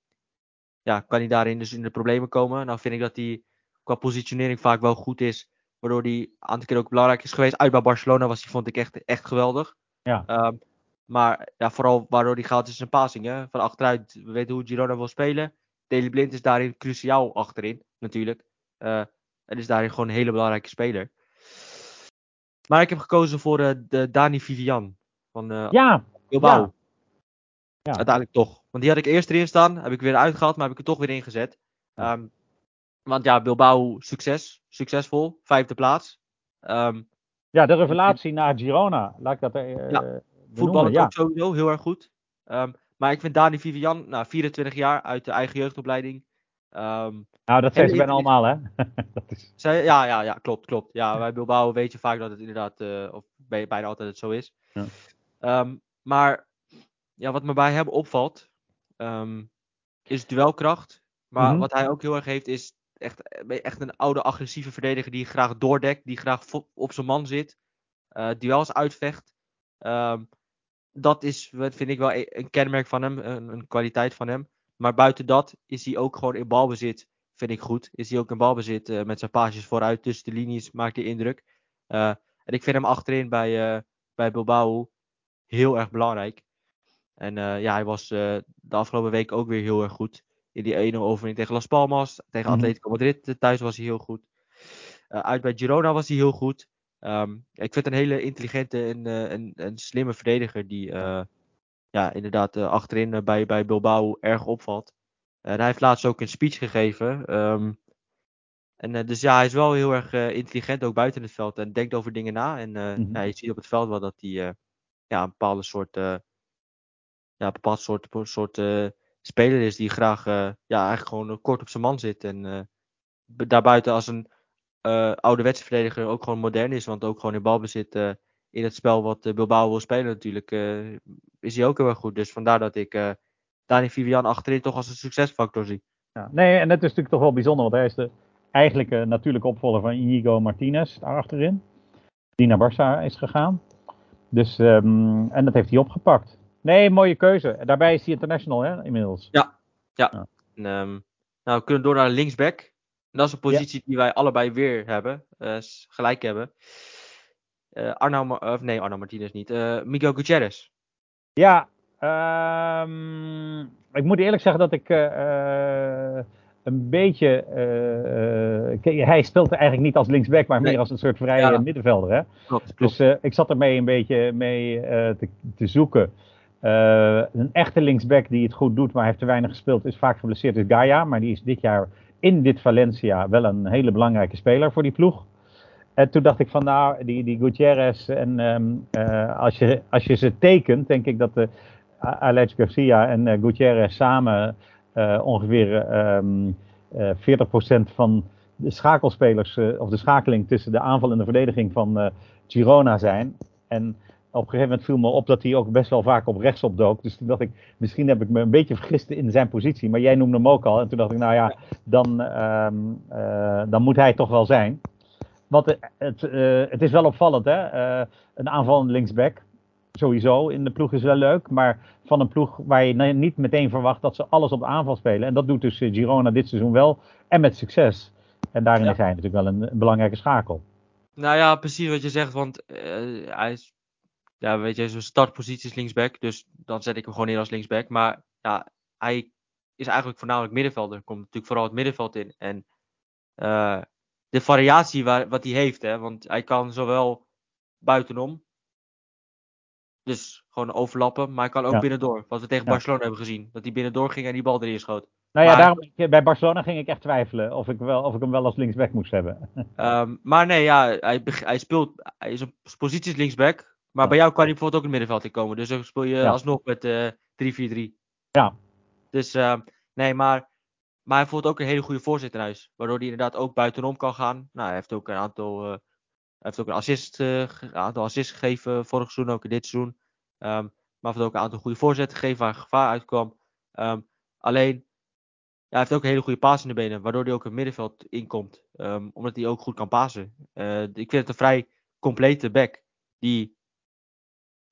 ja, kan hij daarin dus in de problemen komen. Nou vind ik dat hij qua positionering vaak wel goed is. Waardoor hij een aantal keer ook belangrijk is geweest. Uit bij Barcelona was hij, vond ik echt, echt geweldig. Ja. Um, maar ja, vooral waardoor hij gaat is zijn passing. Hè? Van achteruit, we weten hoe Girona wil spelen. Daily Blind is daarin cruciaal achterin, natuurlijk. en is daarin gewoon een hele belangrijke speler. Maar ik heb gekozen voor uh, de Dani Vivian van uh, ja, Bilbao. Ja. ja. Uiteindelijk toch. Want die had ik eerst erin staan, heb ik weer uitgehaald, maar heb ik er toch weer ingezet. Um, want ja, Bilbao succes, succesvol, vijfde plaats. Um, ja, de revelatie naar Girona, laat ik dat uh, ja, voetballen ja. ook sowieso heel erg goed. Um, maar ik vind Dani Vivian, nou, 24 jaar uit de eigen jeugdopleiding. Um, nou, dat zeggen ze bijna allemaal, hè? dat is... Zij, ja, ja, ja, klopt, klopt. Ja, bij Bilbao weet je vaak dat het inderdaad, uh, of bij, bijna altijd het zo is. Ja. Um, maar ja, wat me bij hem opvalt, um, is duelkracht. Maar mm -hmm. wat hij ook heel erg heeft, is echt, echt een oude agressieve verdediger die graag doordekt, die graag op zijn man zit, uh, duels uitvecht. dat is, vind ik wel e-, een kenmerk van hem, een, een kwaliteit van hem. Maar buiten dat is hij ook gewoon in balbezit, vind ik goed. Is hij ook in balbezit uh, met zijn paasjes vooruit tussen de linies, maakt hij indruk. Uh, en ik vind hem achterin bij, uh, bij Bilbao heel erg belangrijk. En ja, hij was de afgelopen week ook weer heel erg goed. In die 1-0 overwinning tegen Las Palmas, tegen Mhm. Atletico Madrid thuis was hij heel goed. uit bij Girona was hij heel goed. Um, ik vind het een hele intelligente en, en, en slimme verdediger die ja, inderdaad uh, achterin uh, bij, bij Bilbao erg opvalt. En hij heeft laatst ook een speech gegeven. Um, en uh, dus ja, hij is wel heel erg intelligent, ook buiten het veld. En denkt over dingen na. En mm -hmm. ja, je ziet op het veld wel dat hij ja, een bepaalde soort, ja, een bepaald soort, soort speler is die graag ja, eigenlijk gewoon kort op zijn man zit. En daarbuiten als een ouderwetse verdediger ook gewoon modern is. Want ook gewoon in balbezit in het spel wat Bilbao wil spelen natuurlijk, is hij ook heel erg goed. Dus vandaar dat ik Dani Vivian achterin toch als een succesfactor zie. Ja, nee, en dat is natuurlijk toch wel bijzonder, want hij is de eigenlijke natuurlijke opvolger van Inigo Martinez daar achterin. Die naar Barça is gegaan. Dus, um, en dat heeft hij opgepakt. Nee, mooie keuze. Daarbij is hij international, hè, inmiddels. Ja, ja. ja. En, um, nou, we kunnen door naar linksback. En dat is een positie die wij allebei weer hebben, uh, gelijk hebben. Uh, Arno, of nee, Arno Martinez niet. Uh, Miguel Gutierrez. Ja, um, ik moet eerlijk zeggen dat ik een beetje. Hij speelt eigenlijk niet als linksback, maar meer als een soort vrije middenvelder. Hè? Klopt, Dus ik zat ermee een beetje mee te, te, zoeken. een echte linksback die het goed doet, maar heeft te weinig gespeeld, is vaak geblesseerd, is Gaia. Maar die is dit jaar in dit Valencia wel een hele belangrijke speler voor die ploeg. En toen dacht ik van nou, die, die Gutierrez, en um, als, je, als je ze tekent, denk ik dat de Alex Garcia en Gutierrez samen uh, ongeveer um, uh, 40% van de schakelspelers, uh, of de schakeling tussen de aanval en de verdediging van uh, Girona zijn. En op een gegeven moment viel me op dat hij ook best wel vaak op rechts opdook. Dus toen dacht ik, misschien heb ik me een beetje vergist in zijn positie. Maar jij noemde hem ook al. En toen dacht ik, nou ja, dan, um, dan moet hij toch wel zijn. Want het, het, het is wel opvallend, hè? een aanvallende linksback sowieso in de ploeg is wel leuk. Maar van een ploeg waar je niet meteen verwacht dat ze alles op de aanval spelen. En dat doet dus eh, Girona dit seizoen wel. En met succes. En daarin ja. is hij natuurlijk wel een, een, belangrijke schakel. Nou ja, precies wat je zegt. Want uh, hij is, ja, weet je, zijn startpositie is linksback. Dus dan zet ik hem gewoon neer als linksback. Maar ja, hij is eigenlijk voornamelijk middenvelder. Komt natuurlijk vooral het middenveld in. En uh, de variatie waar, wat hij heeft, hè, want hij kan zowel buitenom dus gewoon overlappen. Maar hij kan ook ja. binnendoor. Wat we tegen ja. Barcelona hebben gezien. Dat hij binnendoor ging en die bal erin schoot. Nou ja, maar, daarom, bij Barcelona ging ik echt twijfelen of ik, wel, of ik hem wel als linksback moest hebben. Um, maar nee, ja, hij, hij speelt. Hij is een positie is linksback. Maar ja. bij jou kan hij bijvoorbeeld ook in het middenveld in komen. Dus dan speel je alsnog met uh, 3-4-3. Ja. Dus uh, nee, maar. Maar hij voelt ook een hele goede voorzet in huis. Waardoor hij inderdaad ook buitenom kan gaan. Nou, hij heeft ook een aantal. Hij heeft ook een assist, uh, aantal assists gegeven vorig seizoen, ook in dit seizoen. Um, maar heeft ook een aantal goede voorzetten gegeven waar gevaar uitkwam. Um, alleen, hij heeft ook een hele goede paas in de benen, waardoor hij ook het middenveld inkomt. Um, omdat hij ook goed kan pasen. Uh, ik vind het een vrij complete back, die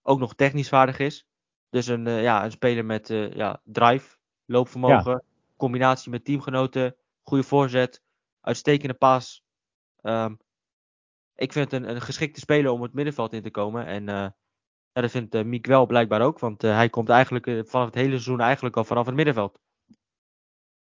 ook nog technisch vaardig is. Dus een, ja, een speler met ja, drive, loopvermogen. Combinatie met teamgenoten, goede voorzet, uitstekende paas. Um, ik vind het een, een, geschikte speler om het middenveld in te komen. En uh, ja, dat vindt uh, Miek wel blijkbaar ook. Want uh, hij komt eigenlijk vanaf het hele seizoen eigenlijk al vanaf het middenveld.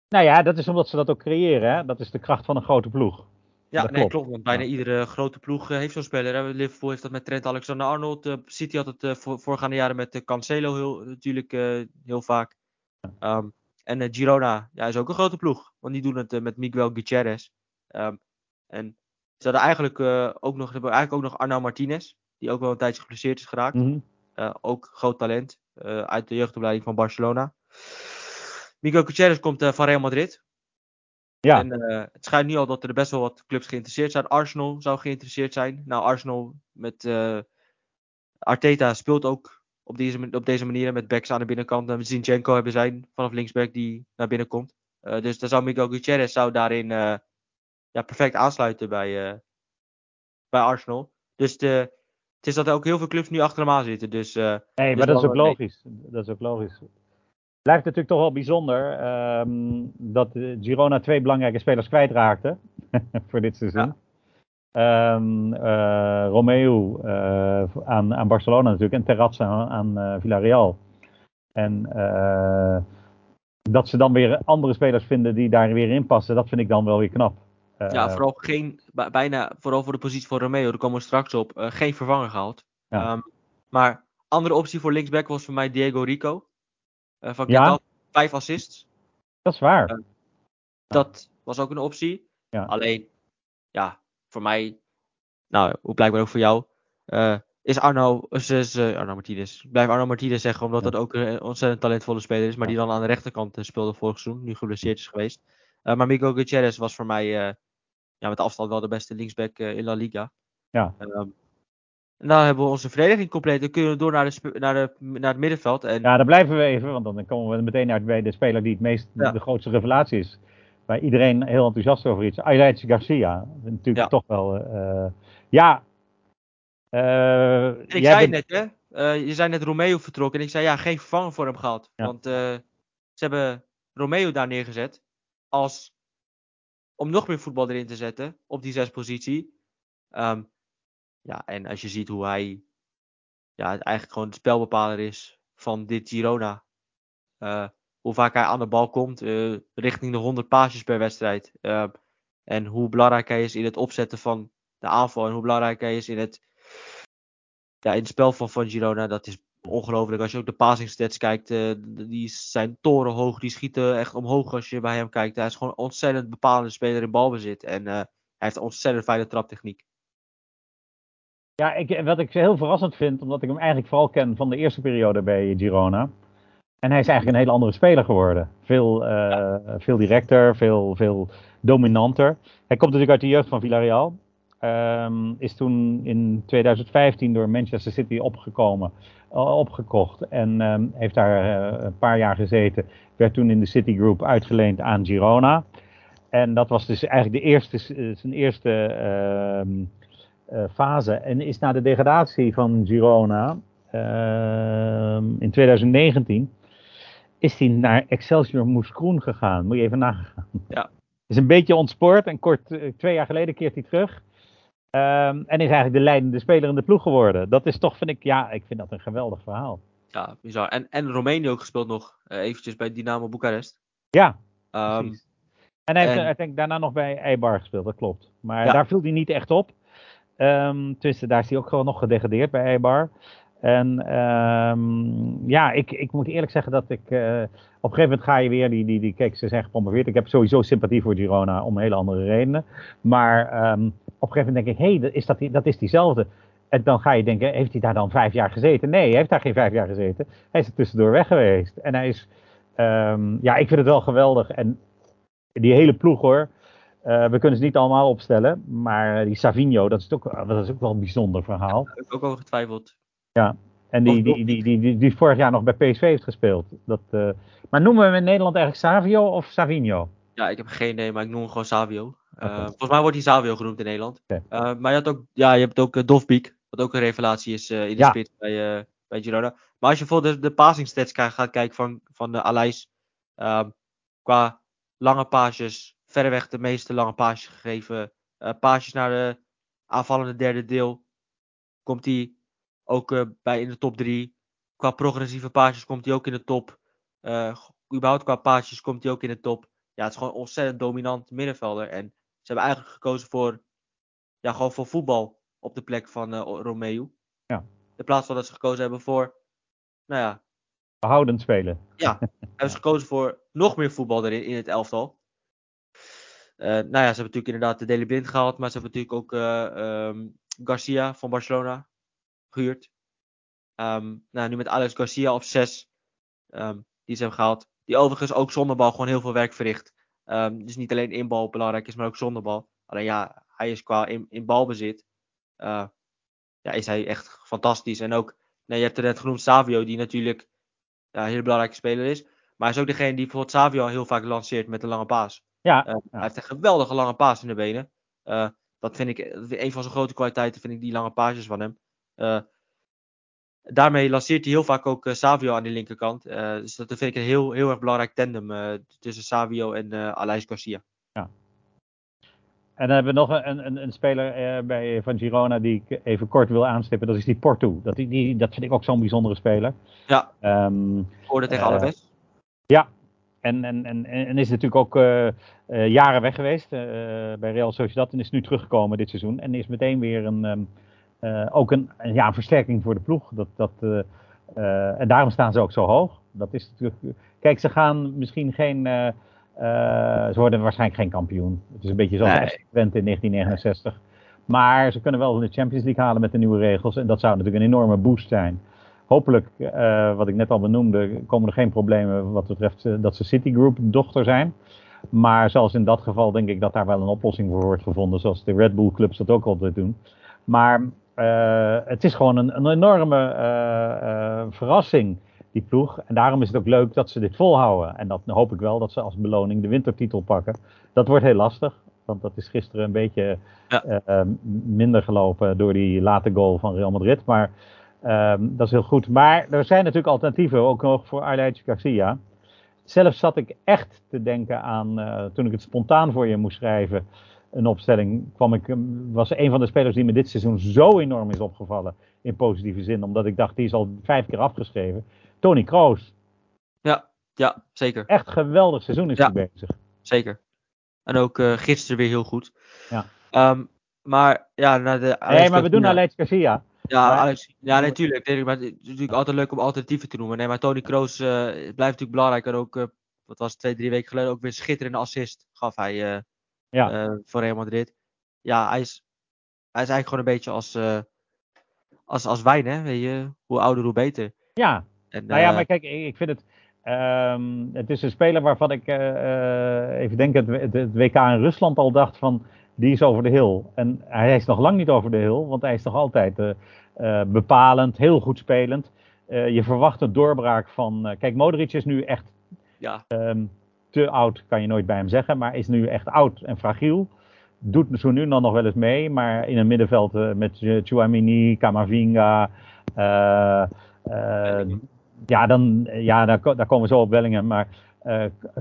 Nou ja, dat is omdat ze dat ook creëren. Hè? Dat is de kracht van een grote ploeg. Ja, dat nee, klopt. klopt. Want bijna ja. iedere grote ploeg heeft zo'n speler. Hè? Liverpool heeft dat met Trent Alexander-Arnold. City had het voor, voorgaande jaren met Cancelo heel, natuurlijk heel vaak. Um, en Girona ja, is ook een grote ploeg. Want die doen het met Miguel Gutierrez. Um, en ze hadden eigenlijk uh, ook nog, hebben eigenlijk ook nog Arnau Martinez, die ook wel een tijdje geblesseerd is geraakt. Mm -hmm. uh, ook groot talent uit de jeugdopleiding van Barcelona. Miguel Gutierrez komt van Real Madrid. Ja. En het schijnt nu al dat er best wel wat clubs geïnteresseerd zijn. Arsenal zou geïnteresseerd zijn. Nou, Arsenal met Arteta speelt ook op deze, op deze manier met backs aan de binnenkant. En Zinchenko hebben zijn vanaf linksback die naar binnen komt. dus dan zou Miguel Gutierrez zou daarin ja, perfect aansluiten bij, uh, bij Arsenal. Dus de, het is dat er ook heel veel clubs nu achter hem aan zitten. Dus, nee, maar dat is ook logisch. Dat is ook logisch. Blijft natuurlijk toch wel bijzonder um, dat Girona twee belangrijke spelers kwijtraakte voor dit seizoen. Ja. Um, uh, Romeo uh, aan, aan Barcelona natuurlijk en Terrazza aan, aan uh, Villarreal. En dat ze dan weer andere spelers vinden die daar weer in passen, dat vind ik dan wel weer knap. Ja, vooral geen, bijna, vooral voor de positie van Romeo, daar komen we straks op, geen vervanger gehaald. Ja. Um, maar andere optie voor linksback was voor mij Diego Rico. Van ja. vijf assists. Dat is waar. Dat was ook een optie. Ja. Alleen, ja, voor mij, nou, hoe blijkbaar ook voor jou, is Arno, is, is, Arno Martinez. Ik blijf Arno Martinez zeggen, omdat Ja. dat ook een ontzettend talentvolle speler is. Maar die dan aan de rechterkant eh, speelde vorig seizoen. Nu geblesseerd is geweest. Eh, maar Miguel Gutierrez was voor mij eh, ja, met afstand wel de beste linksback eh, in La Liga. Ja. Ehm, en dan hebben we onze verdediging compleet. Dan kunnen we door naar, de, naar, de, naar het middenveld. En Ja, daar blijven we even, want dan komen we meteen uit bij de speler die het meest, Ja. de grootste revelatie is. Waar iedereen heel enthousiast over is. Ajax Garcia. Natuurlijk Ja. toch wel, eh, ja. Eh, ik jij zei bent- net, hè, eh, je zei net Romeo vertrokken. En ik zei ja, geen vervanger voor hem gehad. Ja. Want eh, ze hebben Romeo daar neergezet. Als, om nog meer voetbal erin te zetten. Op die zespositie. Ehm ja, en als je ziet hoe hij ja, eigenlijk gewoon de spelbepaler is van dit Girona. Hoe vaak hij aan de bal komt. eh, richting de 100 paasjes per wedstrijd. Eh, en hoe belangrijk hij is in het opzetten van de aanval. En hoe belangrijk hij is in het ja, in het spel van, van Girona, dat is ongelooflijk. Als je ook de passing kijkt, eh, die zijn torenhoog, die schieten echt omhoog als je bij hem kijkt. Hij is gewoon een ontzettend bepalende speler in balbezit. En hij heeft een ontzettend fijne traptechniek. Ja, ik, wat ik heel verrassend vind, omdat ik hem eigenlijk vooral ken van de eerste periode bij Girona. En hij is eigenlijk een hele andere speler geworden. Veel, eh, veel directer, veel, veel dominanter. Hij komt natuurlijk uit de jeugd van Villarreal. Ehm, is toen in 2015 door Manchester City opgekomen, eh, opgekocht. En ehm, heeft daar eh, een paar jaar gezeten. Werd toen in de City Group uitgeleend aan Girona. En dat was dus eigenlijk de eerste, zijn eerste ehm, eh, fase. En is na de degradatie van Girona in 2019 is hij naar Excelsior Moeskroen gegaan. Moet je even nagaan. Ja. Is een beetje ontspoord en kort, eh, twee jaar geleden keert hij terug. Ehm, en is eigenlijk de leidende speler in de ploeg geworden. Dat is toch, vind ik, ja, ik vind dat een geweldig verhaal. Ja, bizar. En, en Roemenië ook gespeeld nog, eh, eventjes bij Dynamo Boekarest. Ja, precies. En hij heeft, en- eh, ik denk, daarna nog bij Eibar gespeeld, dat klopt. Maar Ja. daar viel hij niet echt op. Ehm tenminste, daar is hij ook gewoon nog gedegradeerd bij Eibar. En ehm, ja, ik, ik moet eerlijk zeggen dat ik... eh, op een gegeven moment ga je weer, die, die, die kijk, ze zijn gepromoveerd. Ik heb sowieso sympathie voor Girona om hele andere redenen. Maar ehm, op een gegeven moment denk ik, hé, hey, is dat, die- dat is diezelfde. En dan ga je denken, heeft hij daar dan vijf jaar gezeten? Nee, hij heeft daar geen vijf jaar gezeten. Hij is er tussendoor weg geweest. En hij is, ehm, ja, ik vind het wel geweldig. En die hele ploeg hoor. Eh, we kunnen ze niet allemaal opstellen. Maar die Savinho, dat is ook, is ook wel een bijzonder verhaal. heb ik ook over getwijfeld. En die, die, die, die, die, vorig jaar nog bij PSV heeft gespeeld. Dat, eh, maar noemen we hem in Nederland eigenlijk Savio of Savinho? Ja, ik heb geen idee, maar ik noem hem gewoon Savio. Eh, volgens mij wordt hij Savio genoemd in Nederland. Eh, maar je, had ook, ja, je hebt ook Dovbeek, wat ook een revelatie is in de Ja. spits bij, bij Girona. Maar als je bijvoorbeeld de, de passing stats gaat kijken van, van de Alais, ehm, qua lange paasjes, verreweg de meeste lange paasjes gegeven. paasjes naar de aanvallende derde deel, komt hij ook eh, bij in de top 3. Qua progressieve paasjes komt hij ook in de top. Eh überhaupt qua paasjes komt hij ook in de top ja, het is gewoon een ontzettend dominant middenvelder. En ze hebben eigenlijk gekozen voor, ja, gewoon voor voetbal op de plek van eh Romeo. Ja. In plaats van dat ze gekozen hebben voor, nou ja, Behoudend spelen. hebben ze gekozen voor nog meer voetbal erin in het elftal. Nou ja, ze hebben natuurlijk inderdaad de Deli Blind gehaald, maar ze hebben natuurlijk ook eh, ehm, Garcia van Barcelona gehuurd. Ehm, nou, nu met Alex Garcia op 6, die ze hebben gehaald. Die overigens ook zonder bal gewoon heel veel werk verricht. Ehm, dus niet alleen inbal belangrijk is, maar ook zonder bal. Alleen ja, hij is qua in, in balbezit. eh, ja, is hij echt fantastisch. En ook, nou, je hebt er net genoemd Savio, die natuurlijk ja, een hele belangrijke speler is. Maar hij is ook degene die bijvoorbeeld Savio heel vaak lanceert met een lange paas. Ja, Eh, ja. Hij heeft een geweldige lange paas in de benen. Eh, dat vind ik een van zijn grote kwaliteiten, vind ik die lange paasjes van hem. Eh, daarmee lanceert hij heel vaak ook eh, Savio aan de linkerkant. Eh, dus dat vind ik een heel, heel erg belangrijk tandem tussen Savio en Alex Garcia. En dan hebben we nog een, een, een speler eh, bij, van Girona die ik even kort wil aanstippen. Dat is die Porto. Dat, die, die, dat vind ik ook zo'n bijzondere speler. Ja. Ehm, Hoorde tegen Eh, Alaves. en, en, en, en is natuurlijk ook jaren weg geweest bij Real Sociedad. En is nu teruggekomen dit seizoen. En is meteen weer een, ehm, eh, ook een, ja, een versterking voor de ploeg. Dat, dat, eh, eh, en daarom staan ze ook zo hoog. Dat is natuurlijk, kijk, ze gaan misschien geen... eh, eh, ze worden waarschijnlijk geen kampioen. Het is een beetje zoals Nee. Twente in 1969. Maar ze kunnen wel de Champions League halen met de nieuwe regels. En dat zou natuurlijk een enorme boost zijn. Hopelijk, uh, wat ik net al benoemde, komen er geen problemen wat betreft uh, dat ze Citigroup dochter zijn. Maar zelfs in dat geval denk ik dat daar wel een oplossing voor wordt gevonden. Zoals de Red Bull clubs dat ook altijd doen. Maar uh, het is gewoon een, een enorme verrassing, die ploeg. En daarom is het ook leuk dat ze dit volhouden. En dat hoop ik wel dat ze als beloning de wintertitel pakken. Dat wordt heel lastig. Want dat is gisteren een beetje ja. minder gelopen door die late goal van Real Madrid. Maar Um, dat is heel goed. Maar er zijn natuurlijk alternatieven, ook nog voor Arleitje Garcia. Zelf zat ik echt te denken aan, uh, toen ik het spontaan voor je moest schrijven, een opstelling, kwam ik, was een van de spelers die me dit seizoen zo enorm is opgevallen, in positieve zin, omdat ik dacht, die is al vijf keer afgeschreven. Tony Kroos. Ja, ja, zeker. Echt geweldig seizoen is ja, hij bezig. Zeker. En ook uh, gisteren weer heel goed. Ja. Um, maar ja, naar de. Nee, maar we doen Alex Garcia. Ja, Alex, ja, natuurlijk. Nee, maar het is natuurlijk altijd leuk om alternatieven te noemen. Nee, maar Tony Kroos uh, blijft natuurlijk belangrijk. En ook, uh, wat was het, twee, drie weken geleden, ook weer schitterende assist gaf hij uh, ja. voor Real Madrid. Ja, hij is, hij is eigenlijk gewoon een beetje als, als, als wijn, hè. Weet je, hoe ouder, hoe beter. Ja, en, nou ja, maar kijk, ik vind het... Um, het is een speler waarvan ik even denk het, het, het WK in Rusland al dacht van die is over de hill. En hij is nog lang niet over de hill, want hij is nog altijd uh, uh, bepalend, heel goed spelend. Uh, je verwacht een doorbraak van. kijk, Modric is nu echt ja. um, te oud, kan je nooit bij hem zeggen, maar is nu echt oud en fragiel. Doet zo nu dan nog wel eens mee, maar in het middenveld met Chouamini, Camavinga. ja, dan, ja daar, daar, komen we zo op Bellingham. Maar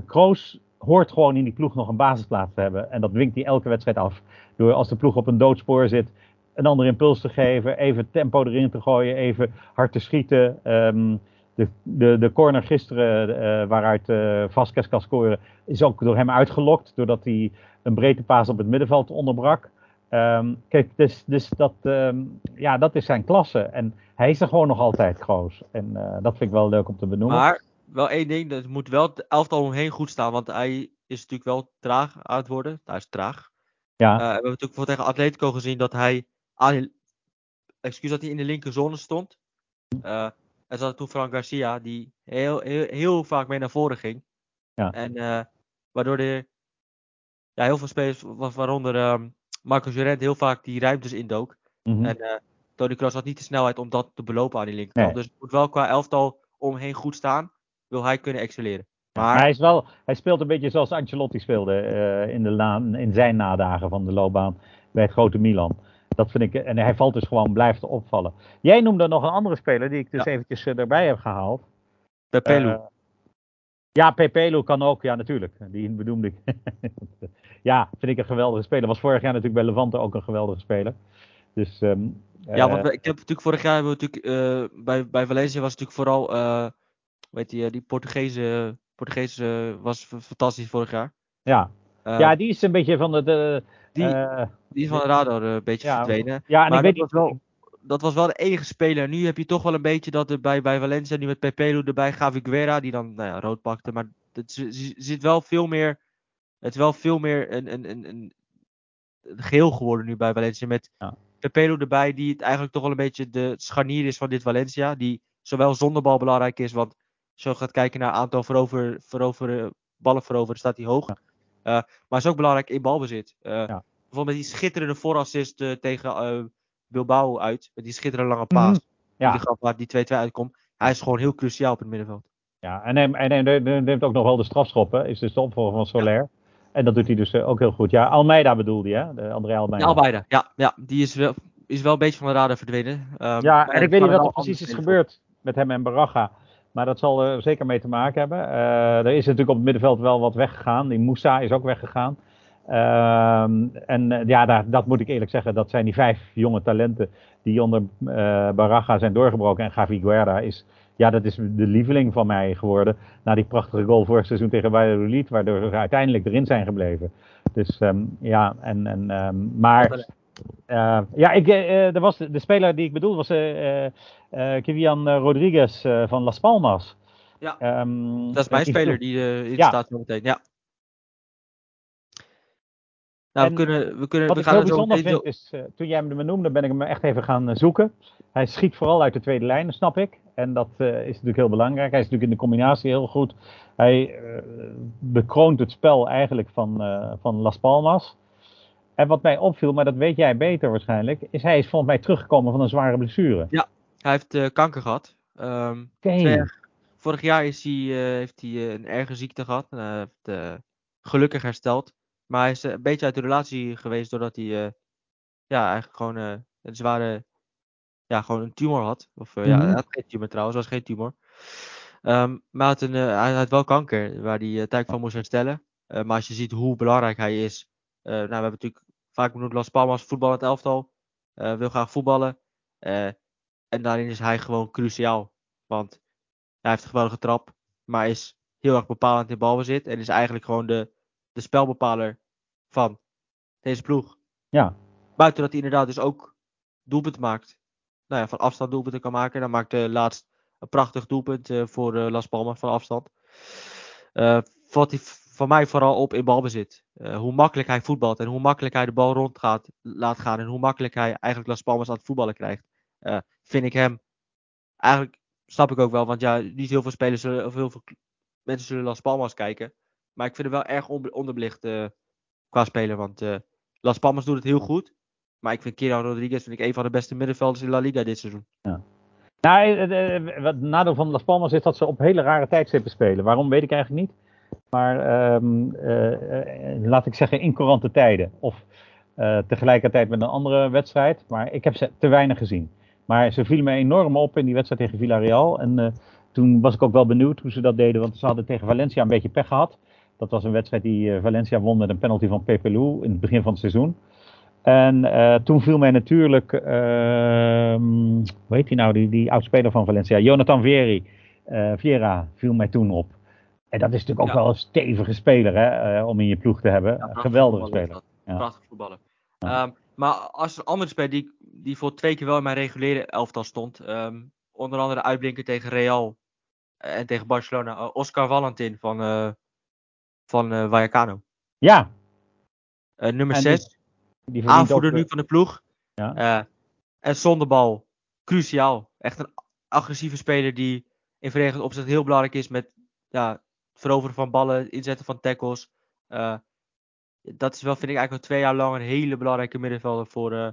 Kroos hoort gewoon in die ploeg nog een basisplaats te hebben. En dat dwingt hij elke wedstrijd af. Door als de ploeg op een doodspoor zit, een andere impuls te geven, even tempo erin te gooien, even hard te schieten. Um, de, de, de corner gisteren, uh, waaruit uh, Vasquez kan scoren, is ook door hem uitgelokt, doordat hij een breedte paas op het middenveld onderbrak. Um, kijk, dus, dus dat, um, ja, dat is zijn klasse. En hij is er gewoon nog altijd groot. En uh, dat vind ik wel leuk om te benoemen. Maar wel één ding, het moet wel het elftal omheen goed staan, want hij is natuurlijk wel traag aan het worden. Hij is traag. Ja. Uh, we hebben natuurlijk voor tegen Atletico gezien dat hij, aan, excuus, dat hij in de linkerzone stond. Uh, en zat toen Frank Garcia, die heel, heel, heel vaak mee naar voren ging. Ja. En uh, waardoor de, ja, heel veel spelers, waaronder um, Marco Llorent, heel vaak die ruimtes indook. Mm -hmm. En Tony Kroos had niet de snelheid om dat te belopen aan die linkerkant. Nee. Dus het moet wel qua elftal omheen goed staan wil hij kunnen excelleren. Maar... hij, is wel, hij speelt een beetje zoals Ancelotti speelde uh, in, de laan, in zijn nadagen van de loopbaan bij het grote Milan. Dat vind ik, en hij valt dus gewoon, blijft opvallen. Jij noemde nog een andere speler die ik dus ja. eventjes uh, erbij heb gehaald. Pepelu. Uh, ja, Pepelu kan ook, ja natuurlijk. Die benoemde ik. ja, vind ik een geweldige speler. Was vorig jaar natuurlijk bij Levante ook een geweldige speler. Dus, um, ja, want ik heb natuurlijk vorig jaar hebben we natuurlijk, bij, bij Valencia was natuurlijk vooral weet je, die Portugese, Portugese was fantastisch vorig jaar. Ja. Ja, die is een beetje van de. de die, uh, die is van de radar een beetje ja, verdwenen. Ja, en maar ik dat, weet was wel, dat was wel de enige speler. Nu heb je toch wel een beetje dat er bij, bij Valencia, nu met Pepelu erbij, Gavi Guerra, die dan nou ja, rood pakte. Maar het zit wel veel meer. Het is wel veel meer een, een, een, een, geheel geworden nu bij Valencia. Met ja. Pepelu erbij, die het eigenlijk toch wel een beetje de scharnier is van dit Valencia. Die zowel zonder bal belangrijk is, want je gaat kijken naar aantal verover, verover, ballen veroveren, staat hij hoog. Ja. Uh, maar is ook belangrijk in balbezit. Ja. Bijvoorbeeld met die schitterende voorassist uh, tegen Bilbao uit. Met die schitterende lange paas. Mm, ja. Die gaf waar die 2-2 uitkomt. Hij is gewoon heel cruciaal op het middenveld. Ja, en hij, en hij neemt ook nog wel de strafschoppen. Is dus de opvolger van Soler. Ja. En dat doet hij dus ook heel goed. Ja, Almeida bedoelde je, hè? De André Almeida. Ja, Almeida. Ja, ja, die is wel, is wel een beetje van de radar verdwenen. Um, ja, en ik weet niet wat er precies is gebeurd met hem en Baraga. Maar dat zal er zeker mee te maken hebben. Uh, er is natuurlijk op het middenveld wel wat weggegaan. Die Moussa is ook weggegaan. Uh, en uh, ja, daar, dat moet ik eerlijk zeggen. Dat zijn die vijf jonge talenten die onder uh, Baraga zijn doorgebroken. En Gavi Guerra is, ja, dat is de lieveling van mij geworden. Na die prachtige goal vorig seizoen tegen Valladolid. Waardoor ze uiteindelijk erin zijn gebleven. Dus um, ja, en, en, um, maar... Uh, ja, ik, uh, er was de, de, speler die ik bedoel was uh, Kivian Rodriguez van Las Palmas. Ja, um, dat is mijn speler die in ja. staat meteen. Ja. Nou, En we kunnen, we kunnen, Wat we ik gaan heel er zo bijzonder vind is, eh, toen jij hem benoemde, ben ik hem echt even gaan eh, zoeken. Hij schiet vooral uit de tweede lijn, snap ik. En dat eh, is natuurlijk heel belangrijk. Hij is natuurlijk in de combinatie heel goed. Hij eh, bekroont het spel eigenlijk van, eh, van Las Palmas. En wat mij opviel, maar dat weet jij beter waarschijnlijk, is hij is volgens mij teruggekomen van een zware blessure. Hij heeft eh, kanker gehad. Jaar- vorig jaar is hij, eh, heeft hij eh, een erge ziekte gehad. En hij heeft gelukkig hersteld. Maar hij is een beetje uit de relatie geweest doordat hij ja, eigenlijk gewoon een zware, ja, gewoon een tumor had. Of ja, Mhm. hij had geen tumor trouwens, was geen tumor. Ehm, maar hij had, een, hij had wel kanker, waar hij tijd van moest herstellen. Maar als je ziet hoe belangrijk hij is. Eh, nou, we hebben natuurlijk vaak benoemd Las Palmas, voetballend elftal. eh, wil graag voetballen. eh, en daarin is hij gewoon cruciaal. Want hij heeft een geweldige trap, maar is heel erg bepalend in balbezit. En is eigenlijk gewoon de, de spelbepaler van deze ploeg. Ja, Buiten dat hij inderdaad dus ook doelpunten maakt. Nou ja, van afstand doelpunten kan maken. Dan maakte laatst een prachtig doelpunt voor Las Palmas van afstand. Eh valt hij v- van mij vooral op in balbezit. Eh, hoe makkelijk hij voetbalt en hoe makkelijk hij de bal rond gaat, laat gaan. En hoe makkelijk hij eigenlijk Las Palmas aan het voetballen krijgt. Eh, vind ik hem eigenlijk snap ik ook wel, want ja, niet heel veel spelers zullen, of heel veel mensen zullen Las Palmas kijken. Maar ik vind hem wel erg onderbelicht eh, qua speler, want Las Palmas doet het heel goed. Maar ik vind Kieran Rodriguez vind ik een van de beste middenvelders in La Liga dit seizoen. Nou, eh, wat het nadeel van Las Palmas is dat ze op hele rare tijdstippen spelen. Waarom weet ik eigenlijk niet. Maar ehm, eh, eh, laat ik zeggen in courante tijden. Of eh, tegelijkertijd met een andere wedstrijd. Maar ik heb ze te weinig gezien. Maar ze vielen me enorm op in die wedstrijd tegen Villarreal. En toen was ik ook wel benieuwd hoe ze dat deden. Want ze hadden tegen Valencia een beetje pech gehad. Dat was een wedstrijd die Valencia won met een penalty van Pepelu in het begin van het seizoen. En toen viel mij natuurlijk, ehm hoe heet hij nou, die, oudspeler van Valencia, Jonathan Vieri, eh Viera, viel mij toen op. En dat is natuurlijk ook Ja. wel een stevige speler hè, eh, om in je ploeg te hebben. Geweldige voetballer speler. Ja. Prachtig voetballen. Ja. Ehm, maar als er een andere speler die, die voor twee keer wel in mijn reguliere elftal stond. ehm, onder andere uitblinker tegen Real eh, en tegen Barcelona. eh, Oscar Valentin van, eh van Vallecano. Ja, nummer En die 6. die verdient aanvoerder ook, nu van de ploeg. Ja. En zonder bal, cruciaal. Echt een agressieve speler die in verdedigend opzet heel belangrijk is met ja, veroveren van ballen, inzetten van tackles. Eh, dat is wel, vind ik, eigenlijk al twee jaar lang een hele belangrijke middenvelder voor, eh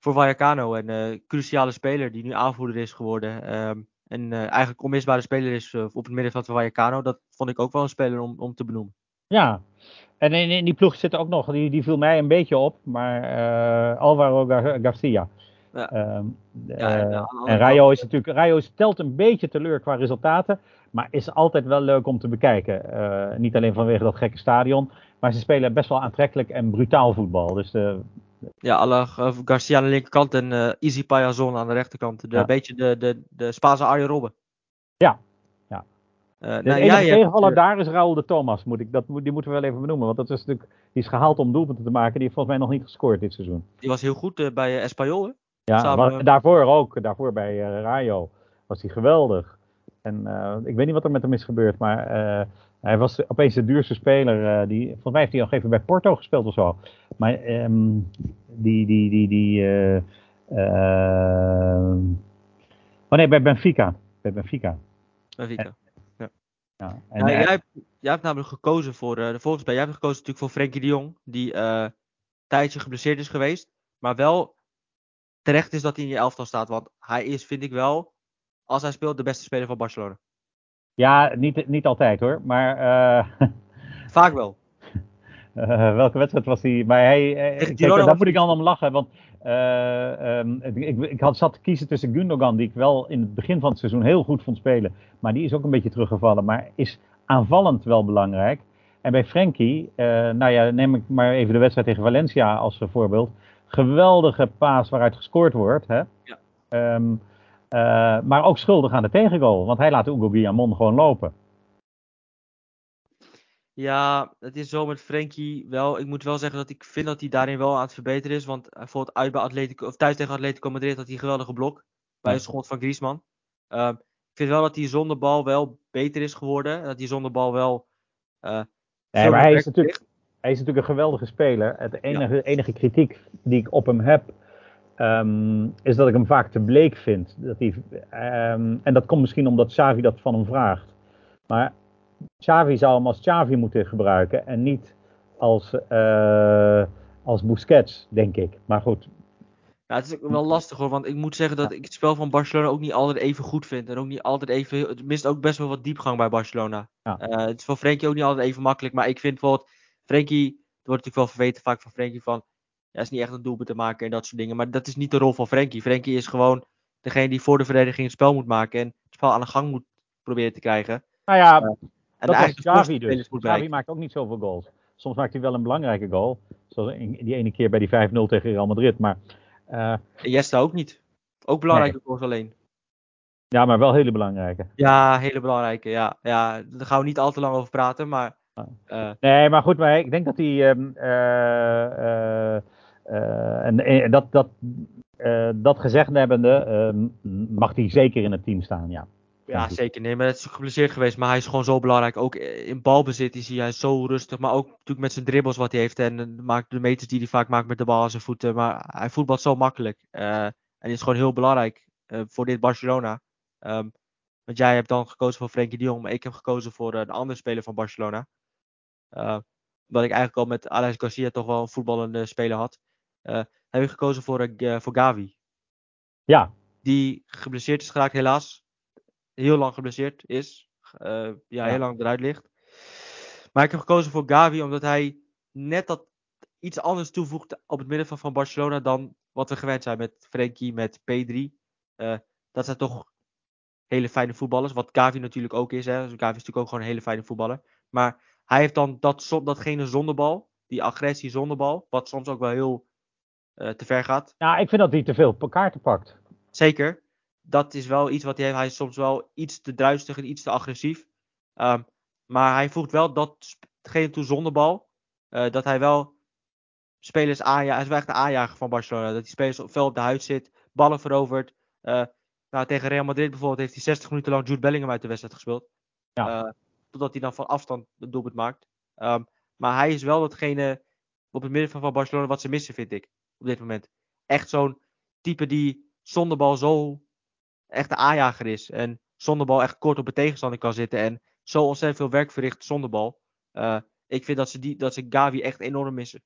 voor Vallecano. En eh cruciale speler die nu aanvoerder is geworden. Ehm, en eigenlijk onmisbare speler is op het middenveld van Vallecano. Dat vond ik ook wel een speler om, om te benoemen. Ja, en in, in die ploeg zit ook nog, die, die viel mij een beetje op, maar Alvaro Gar- Garcia. Ja. Ehm, Ja, eh, en en Rayo is natuurlijk, Rayo stelt een beetje teleur qua resultaten, maar is altijd wel leuk om te bekijken. Eh, niet alleen vanwege dat gekke stadion, maar ze spelen best wel aantrekkelijk en brutaal voetbal. Dus de, Ja, alle, eh, Garcia aan de linkerkant en eh Easy Payazon aan de rechterkant. De, Ja. Een beetje de, de, de Spaanse Arjen Robben. Ja, ja. Eh, de nou, enige tegenvaller eh, daar is Raúl de Thomas. Moet ik, dat, die moeten we wel even benoemen, want dat is natuurlijk, die is gehaald om doelpunten te maken. Die heeft volgens mij nog niet gescoord dit seizoen. die was heel goed eh, bij eh, Espanyol. Ja, Samen- maar daarvoor ook. Daarvoor bij eh, Rayo was hij geweldig. En eh, ik weet niet wat er met hem is gebeurd, maar eh, hij was opeens de duurste speler. die, volgens mij heeft hij nog even bij Porto gespeeld of zo. Maar ehm, die, die, die, die, oh nee, bij Benfica. Bij Benfica. Benfica. Ja. En, Ja, eh, jij, hebt, jij hebt namelijk gekozen voor eh, de volgende. Jij hebt gekozen natuurlijk voor Frenkie de Jong. Die eh, een tijdje geblesseerd is geweest. Maar wel terecht is dat hij in je elftal staat. Want hij is, vind ik wel, als hij speelt, de beste speler van Barcelona. ja, niet, niet altijd hoor. Maar eh, Vaak wel. Eh, welke wedstrijd was hij? Maar hij, eh, kijk, daar was moet ik dan om lachen. Want eh, ehm, ik, ik, had zat te kiezen tussen Gundogan, die ik wel in het begin van het seizoen heel goed vond spelen. Maar die is ook een beetje teruggevallen. Maar is aanvallend wel belangrijk. En bij Frenkie, nou ja, neem ik maar even de wedstrijd tegen Valencia als voorbeeld. Geweldige paas waaruit gescoord wordt. Hè? Ja. Ehm, eh, maar ook schuldig aan de tegengoal. Want hij laat Hugo Guillamon gewoon lopen. Ja, het is zo met Frenkie wel. Ik moet wel zeggen dat ik vind dat hij daarin wel aan het verbeteren is. Want bijvoorbeeld uit bij Atletico, of thuis tegen Atletico Madrid had hij een geweldige blok. Bij een schot van Griezmann. Ehm, ik vind wel dat hij zonder bal wel beter is geworden. Dat hij zonder bal wel. eh, Nee, maar hij is natuurlijk, hij is natuurlijk een geweldige speler. Het enige, enige kritiek die ik op hem heb, ehm, is dat ik hem vaak te bleek vind. Dat hij, ehm, en dat komt misschien omdat Xavi dat van hem vraagt. Maar Xavi zou hem als Xavi moeten gebruiken en niet als, uh, als Busquets, denk ik. Maar goed. Ja, het is wel lastig hoor, want ik moet zeggen dat ik het spel van Barcelona ook niet altijd even goed vind. En ook niet altijd even, het mist ook best wel wat diepgang bij Barcelona. Ja. Uh, het is voor Frenkie ook niet altijd even makkelijk, maar ik vind bijvoorbeeld, Frenkie, er wordt natuurlijk wel verweten vaak van Frenkie van, ja, is niet echt een doelpunt te maken en dat soort dingen. Maar dat is niet de rol van Frenkie. Frenkie is gewoon degene die voor de verdediging het spel moet maken en het spel aan de gang moet proberen te krijgen. Nou ja, uh, en dat is Xavi dus. Xavi maakt ook niet zoveel goals. Soms maakt hij wel een belangrijke goal. Zoals die ene keer bij die 5-0 tegen Real Madrid. Maar, uh, Jesta ook niet. Ook belangrijke nee. goals alleen. Ja, maar wel hele belangrijke. Ja, hele belangrijke. Ja, ja daar gaan we niet al te lang over praten. Maar, uh, nee, maar goed, maar ik denk dat hij. Um, uh, en, en, dat, dat, dat gezegd hebbende, ehm, mag hij zeker in het team staan, ja. Ja, zeker. Nee, maar het is geblesseerd geweest. Maar hij is gewoon zo belangrijk. Ook in balbezit is hij zo rustig. Maar ook natuurlijk met zijn dribbles wat hij heeft. En maakt de meters die hij vaak maakt met de bal aan zijn voeten. Maar hij voetbalt zo makkelijk. En is gewoon heel belangrijk voor dit Barcelona. Um, want jij hebt dan gekozen voor Frenkie de Jong. Maar ik heb gekozen voor uh, een andere speler van Barcelona. Omdat ik eigenlijk al met Alex Garcia toch wel een voetballende speler had. heb ik gekozen voor, voor Gavi. Ja. Die geblesseerd is geraakt helaas heel lang geblesseerd is. Ja, ja, heel lang eruit ligt. Maar ik heb gekozen voor Gavi omdat hij net dat iets anders toevoegt op het middenveld van Barcelona dan wat we gewend zijn met Frenkie, met P3. Uh, dat zijn toch hele fijne voetballers. Wat Gavi natuurlijk ook is. Hè. Dus Gavi is natuurlijk ook gewoon een hele fijne voetballer. Maar hij heeft dan dat, datgene zonder bal. Die agressie zonder bal. Wat soms ook wel heel uh, te ver gaat. Ja, ik vind dat hij te veel op kaarten pakt. Zeker dat is wel iets wat hij heeft. Hij is soms wel iets te druistig en iets te agressief. Um, maar hij voegt wel datgene toe zonder bal. Uh, dat hij wel spelers aanjaagt. Hij is wel echt de aanjager van Barcelona. Dat hij spelers veel op de huid zit. Ballen verovert. Uh, nou, tegen Real Madrid bijvoorbeeld heeft hij 60 minuten lang Jude Bellingham uit de wedstrijd gespeeld. Ja. Totdat hij dan van afstand het doelpunt maakt. Um, maar hij is wel datgene op het midden van Barcelona wat ze missen, vind ik. Op dit moment. Echt zo'n type die zonder bal zo echt de aanjager is. En zonder bal echt kort op de tegenstander kan zitten. En zo ontzettend veel werk verricht zonder bal. Uh, ik vind dat ze, die, dat ze Gavi echt enorm missen.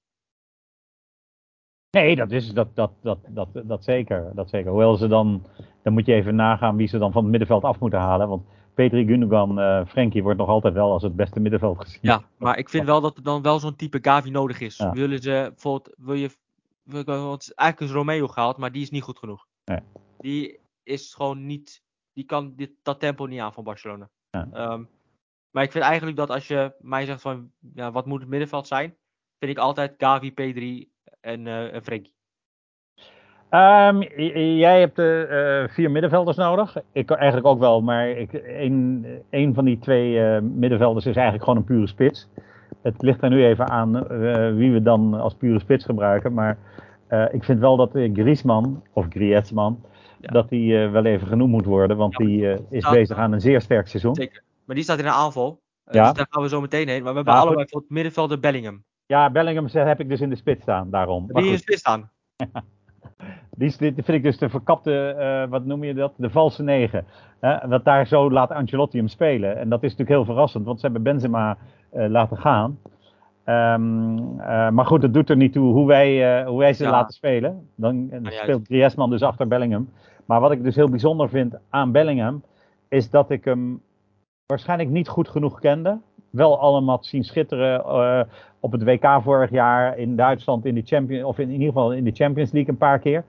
Nee, dat is dat, dat, dat, dat, dat zeker. Dat zeker. Hoewel ze dan, dan moet je even nagaan wie ze dan van het middenveld af moeten halen. Want Petri Gundogan, uh, Frenkie wordt nog altijd wel als het beste middenveld gezien. Ja, maar ik vind wel dat er dan wel zo'n type Gavi nodig is. Ja. Willen ze bijvoorbeeld, wil je, want eigenlijk is Romeo gehaald, maar die is niet goed genoeg. Nee. Die is gewoon niet. Die kan dit, dat tempo niet aan van Barcelona. Ja. Um, maar ik vind eigenlijk dat als je mij zegt van ja, wat moet het middenveld zijn, vind ik altijd Gavi, P3 en, uh, en Frenkie. Um, jij hebt uh, vier middenvelders nodig. Ik eigenlijk ook wel, maar ik, een, een van die twee uh, middenvelders is eigenlijk gewoon een pure spits. Het ligt er nu even aan wie we dan als pure spits gebruiken. Maar ik vind wel dat Griezmann, of Griezmann, dat hij uh, wel even genoemd moet worden, want ja, die is bezig aan een zeer sterk seizoen. Zeker. Maar die staat in een aanval. Ja. Dus daar gaan we zo meteen heen. Maar we hebben allebei voor het middenveld Bellingham. Ja, Bellingham heb ik dus in de spits staan, daarom. Die in de spits staan? die, die vind ik dus de verkapte, wat noem je dat? De valse negen. dat daar zo laat Ancelotti hem spelen. En dat is natuurlijk heel verrassend, want ze hebben Benzema laten gaan. Um, uh, maar goed, het doet er niet toe hoe wij, uh, hoe wij ze ja. laten spelen. Dan uh, speelt Griezmann dus achter Bellingham. Maar wat ik dus heel bijzonder vind aan Bellingham, is dat ik hem waarschijnlijk niet goed genoeg kende. Wel allemaal zien schitteren uh, op het WK vorig jaar in Duitsland in de Champions, of in, in, ieder geval in de Champions League een paar keer.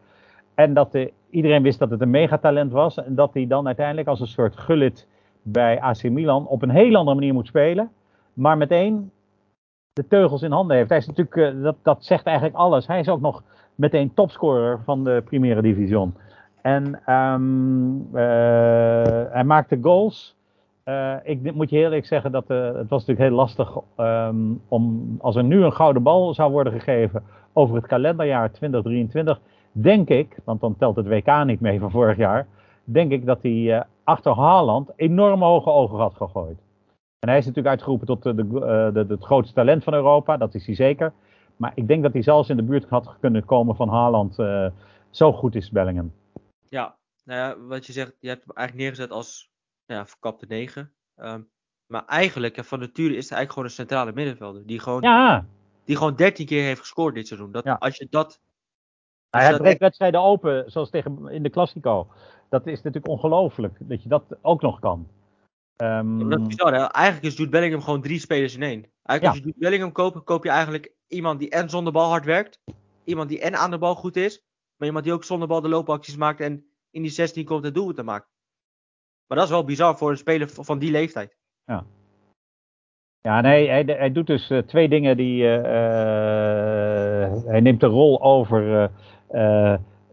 En dat de, iedereen wist dat het een megatalent was. En dat hij dan uiteindelijk als een soort gullit bij AC Milan op een heel andere manier moet spelen. Maar meteen de teugels in handen heeft. Hij is natuurlijk, uh, dat, dat zegt eigenlijk alles. Hij is ook nog meteen topscorer van de Primera Division. En um, uh, hij maakte goals. Uh, ik moet je heel eerlijk zeggen dat het was natuurlijk heel lastig um, om als er nu een gouden bal zou worden gegeven over het kalenderjaar 2023, denk ik, want dan telt het WK niet mee van vorig jaar, denk ik dat hij achter Haaland enorm hoge ogen had gegooid. En hij is natuurlijk uitgeroepen tot de, de, de, het grootste talent van Europa, dat is hij zeker. Maar ik denk dat hij zelfs in de buurt had kunnen komen van Haaland. zo goed is Bellingham. Ja, nou ja, wat je zegt, je hebt hem eigenlijk neergezet als nou ja, verkapte 9. Ehm, maar eigenlijk, van nature is hij eigenlijk gewoon een centrale middenvelder. Die gewoon, ja. die gewoon 13 keer heeft gescoord dit seizoen. Dat, Als je dat. Hij breekt wedstrijden open, zoals tegen in de Classico. Dat is natuurlijk ongelooflijk dat je dat ook nog kan. Um... dat is bizar, hè? Eigenlijk is Jude Bellingham gewoon drie spelers in één. Eigenlijk als je Jude Bellingham koopt, koop je eigenlijk iemand die en zonder bal hard werkt. Iemand die en aan de bal goed is. Maar iemand die ook zonder bal de loopacties maakt en in die 16 komt het doelpunt te maken. Maar dat is wel bizar voor een speler van die leeftijd. Ja. Ja, nee, hij, hij doet dus uh, twee dingen die. Uh, hij neemt de rol over.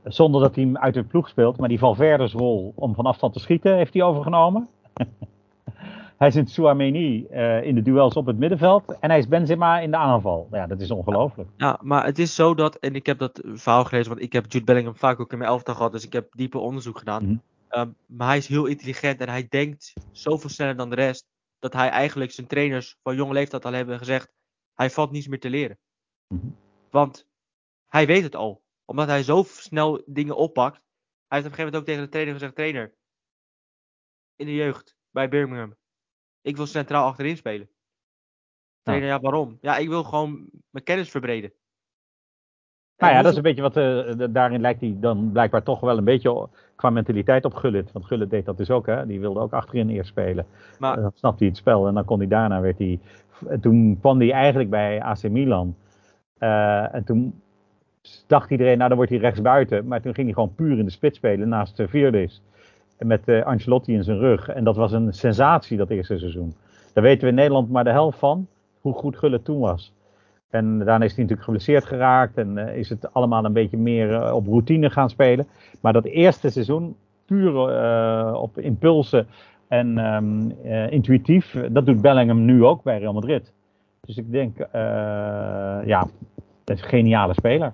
Zonder dat hij hem uit de ploeg speelt. Maar die Valverde's rol om van afstand te schieten heeft hij overgenomen. hij zit Souameni in de duels op het middenveld. En hij is Benzema in de aanval. Ja, dat is ongelooflijk. Ja, maar het is zo dat. En ik heb dat verhaal gelezen. Want ik heb Jude Bellingham vaak ook in mijn elftal gehad. Dus ik heb diepe onderzoek gedaan. Mm -hmm. maar hij is heel intelligent en hij denkt zoveel sneller dan de rest dat hij eigenlijk zijn trainers van jonge leeftijd al hebben gezegd: hij valt niets meer te leren. Mhm. Want hij weet het al. Omdat hij zo snel dingen oppakt. Hij heeft op een gegeven moment ook tegen de trainer gezegd: trainer, in de jeugd bij Birmingham. Ik wil centraal achterin spelen. Trainer, ja, waarom? Ja, ik wil gewoon mijn kennis verbreden. Nou ja, dat is een beetje wat. Uh, daarin lijkt hij dan blijkbaar toch wel een beetje qua mentaliteit op Gullit. Want Gullit deed dat dus ook, hè? Die wilde ook achterin eerst spelen. Maar, dan snapte hij het spel en dan kon hij daarna werd hij. Toen kwam hij eigenlijk bij AC Milan. Uh, en toen dacht iedereen, nou dan wordt hij rechtsbuiten. Maar toen ging hij gewoon puur in de spits spelen naast uh, Virdes. Met uh, Ancelotti in zijn rug. En dat was een sensatie dat eerste seizoen. Daar weten we in Nederland maar de helft van. Hoe goed Gullit toen was. En daarna is hij natuurlijk geblesseerd geraakt en uh, is het allemaal een beetje meer op routine gaan spelen. Maar dat eerste seizoen, puur op impulsen en um, intuïtief, dat doet Bellingham nu ook bij Real Madrid. Dus ik denk, ja, dat is een geniale speler.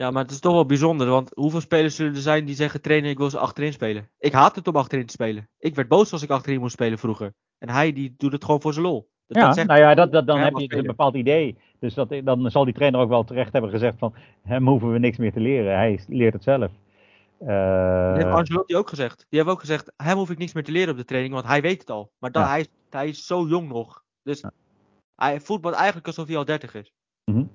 Ja, maar het is toch wel bijzonder, want hoeveel spelers zullen er zijn die zeggen trainer, ik wil ze achterin spelen. Ik haat het om achterin te spelen. Ik werd boos als ik achterin moest spelen vroeger. En hij die doet het gewoon voor zijn lol. Dat ja, nou ja, dat, dat, dan heb je een bepaald idee. Dus dat, dan zal die trainer ook wel terecht hebben gezegd van hem hoeven we niks meer te leren. Hij leert het zelf. Uh... Dat heeft Angelotti ook gezegd. Die heeft ook gezegd, hem hoef ik niks meer te leren op de training, want hij weet het al. Maar dan, hij, hij is zo jong nog. Dus ja. hij voetbalt eigenlijk alsof hij al 30 is. Mm -hmm.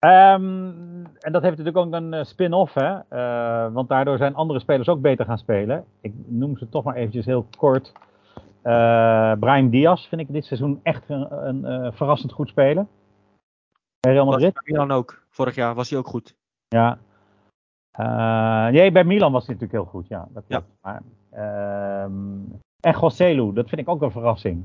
Um, en dat heeft natuurlijk ook een uh, spin-off, hè? Uh, want daardoor zijn andere spelers ook beter gaan spelen. Ik noem ze toch maar eventjes heel kort. Uh, Brian Diaz vind ik dit seizoen echt een, een verrassend goed spelen. Bij Real Madrid. Bij Milan ook. Vorig jaar was hij ook goed. Ja. Uh, nee, bij Milan was hij natuurlijk heel goed. Ja, dat klopt. Ja. Maar, um, en Gosselu, dat vind ik ook een verrassing.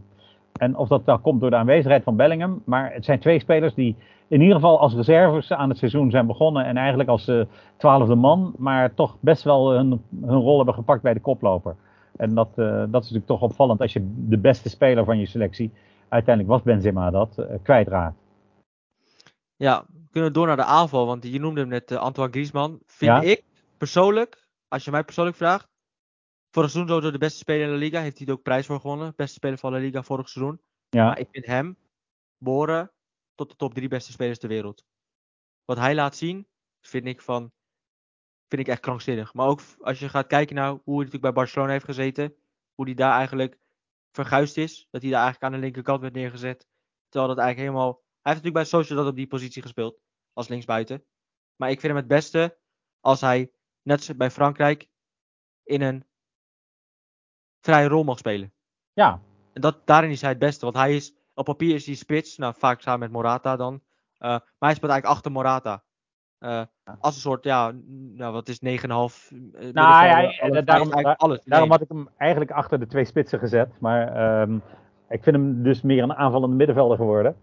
En of dat dan komt door de aanwezigheid van Bellingham. Maar het zijn twee spelers die in ieder geval als reserves aan het seizoen zijn begonnen. En eigenlijk als twaalfde man. Maar toch best wel hun, hun rol hebben gepakt bij de koploper. En dat, uh, dat is natuurlijk toch opvallend als je de beste speler van je selectie, uiteindelijk was Benzema dat, uh, kwijtraakt. Ja, we kunnen door naar de aanval, want je noemde hem net Antoine Griezmann. Vind ja? ik persoonlijk, als je mij persoonlijk vraagt, vorig seizoen sowieso de beste speler in de Liga. Heeft hij er ook prijs voor gewonnen. Beste speler van de Liga vorig seizoen. Ja. Maar ik vind hem behoren tot de top drie beste spelers ter wereld. Wat hij laat zien, vind ik van vind ik echt krankzinnig. Maar ook als je gaat kijken naar hoe hij natuurlijk bij Barcelona heeft gezeten. Hoe hij daar eigenlijk verguisd is. Dat hij daar eigenlijk aan de linkerkant werd neergezet. Terwijl dat eigenlijk helemaal... Hij heeft natuurlijk bij Sociedad op die positie gespeeld. Als linksbuiten. Maar ik vind hem het beste als hij, net zoals bij Frankrijk, in een vrije rol mag spelen. Ja. En dat, daarin is hij het beste. Want hij is, op papier is hij spits. Nou, vaak samen met Morata dan. Uh, maar hij speelt eigenlijk achter Morata. Uh, als een soort, ja, nou, wat is 9,5? Uh, nou ja, alles, daarom, alles, daarom had ik hem eigenlijk achter de twee spitsen gezet. Maar um, ik vind hem dus meer een aanvallende middenvelder geworden.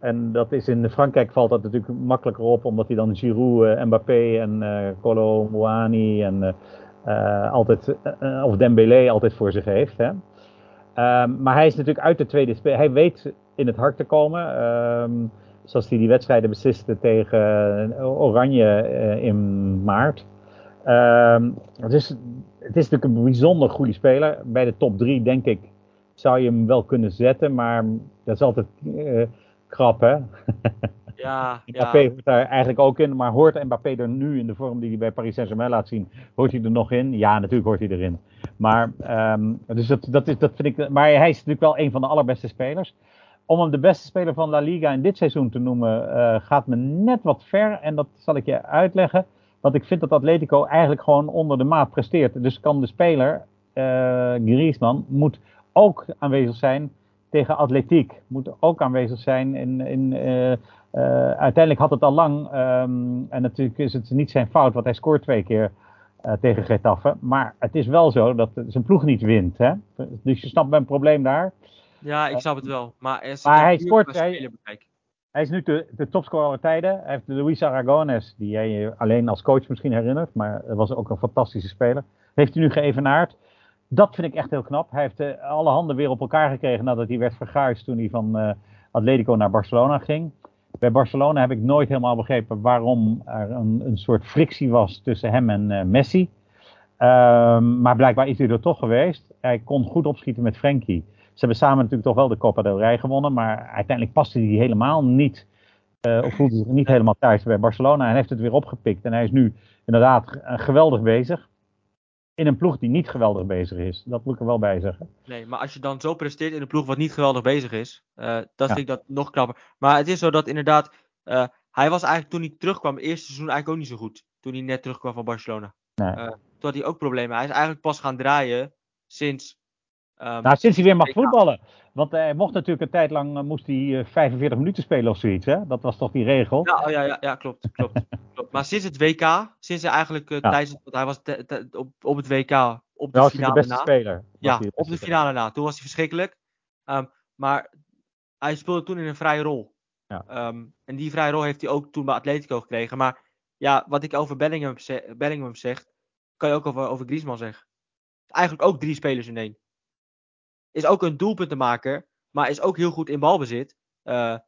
En dat is in Frankrijk valt dat natuurlijk makkelijker op, omdat hij dan Giroud, uh, Mbappé en uh, Colo Moani en altijd, of Dembélé altijd voor zich heeft. Hè. Um, maar hij is natuurlijk uit de tweede spits. Hij weet in het hart te komen. Um, zoals hij die wedstrijden besliste tegen eh, Oranje uh, in maart. Uh, het, is, het is natuurlijk een bijzonder goede speler. Bij de top 3 denk ik zou je hem wel kunnen zetten, maar dat is altijd uh, krap, hè? Ja, Mbappé ja. hoort daar eigenlijk ook in, maar hoort Mbappé er nu in de vorm die hij bij Paris Saint-Germain laat zien, hoort hij er nog in? Ja, natuurlijk hoort hij erin. Maar, um, dus dat, dat, is, dat vind ik, maar hij is natuurlijk wel een van de allerbeste spelers. Om hem de beste speler van La Liga in dit seizoen te noemen, uh, gaat me net wat ver. En dat zal ik je uitleggen. Want ik vind dat Atletico eigenlijk gewoon onder de maat presteert. Dus kan de speler, uh, Griezmann, moet ook aanwezig zijn tegen atletiek. Moet ook aanwezig zijn in. in uh, uiteindelijk had het al lang. Um, en natuurlijk is het niet zijn fout, want hij scoort twee keer tegen Getafe. Maar het is wel zo dat zijn ploeg niet wint. Hè? Dus je snapt mijn probleem daar. Ja, ik snap het wel. Maar, hij scoort. Hij, hij is nu de, de topscorer aller tijden. Hij heeft Luis Aragones, die jij je alleen als coach misschien herinnert. Maar was ook een fantastische speler. Heeft hij nu geëvenaard. Dat vind ik echt heel knap. Hij heeft uh, alle handen weer op elkaar gekregen nadat hij werd verguisd toen hij van uh, Atletico naar Barcelona ging. Bij Barcelona heb ik nooit helemaal begrepen waarom er een, een soort frictie was tussen hem en uh, Messi. Um, maar blijkbaar is hij er toch geweest. Hij kon goed opschieten met Frenkie. Ze hebben samen natuurlijk toch wel de Copa del Rey gewonnen. Maar uiteindelijk paste hij helemaal niet. Uh, of voelde zich niet helemaal thuis bij Barcelona. En heeft het weer opgepikt. En hij is nu inderdaad geweldig bezig in een ploeg die niet geweldig bezig is. Dat moet ik er wel bij zeggen. Nee, maar als je dan zo presteert in een ploeg wat niet geweldig bezig is, uh, dat ja. vind ik dat nog knapper. Maar het is zo dat inderdaad, uh, hij was eigenlijk toen hij terugkwam, het eerste seizoen eigenlijk ook niet zo goed. Toen hij net terugkwam van Barcelona. Nee. Uh, toen had hij ook problemen. Hij is eigenlijk pas gaan draaien sinds... Um, nou, sinds hij weer mag voetballen. Want hij mocht natuurlijk een tijd lang, moest hij 45 minuten spelen of zoiets. Hè? Dat was toch die regel? Ja, oh, ja, ja, ja klopt, klopt, klopt. Maar sinds het WK, sinds hij eigenlijk uh, ja. tijdens, want hij was te, te, op, op het WK, op de was finale de beste na. speler. Ja, de op de finale na. Toen was hij verschrikkelijk. Um, maar hij speelde toen in een vrije rol. Ja. Um, en die vrije rol heeft hij ook toen bij Atletico gekregen. Maar ja, wat ik over Bellingham, ze Bellingham zeg, kan je ook over, over Griezmann zeggen. Eigenlijk ook drie spelers in één. Is ook een doelpuntenmaker, maar is ook heel goed in balbezit. Uh,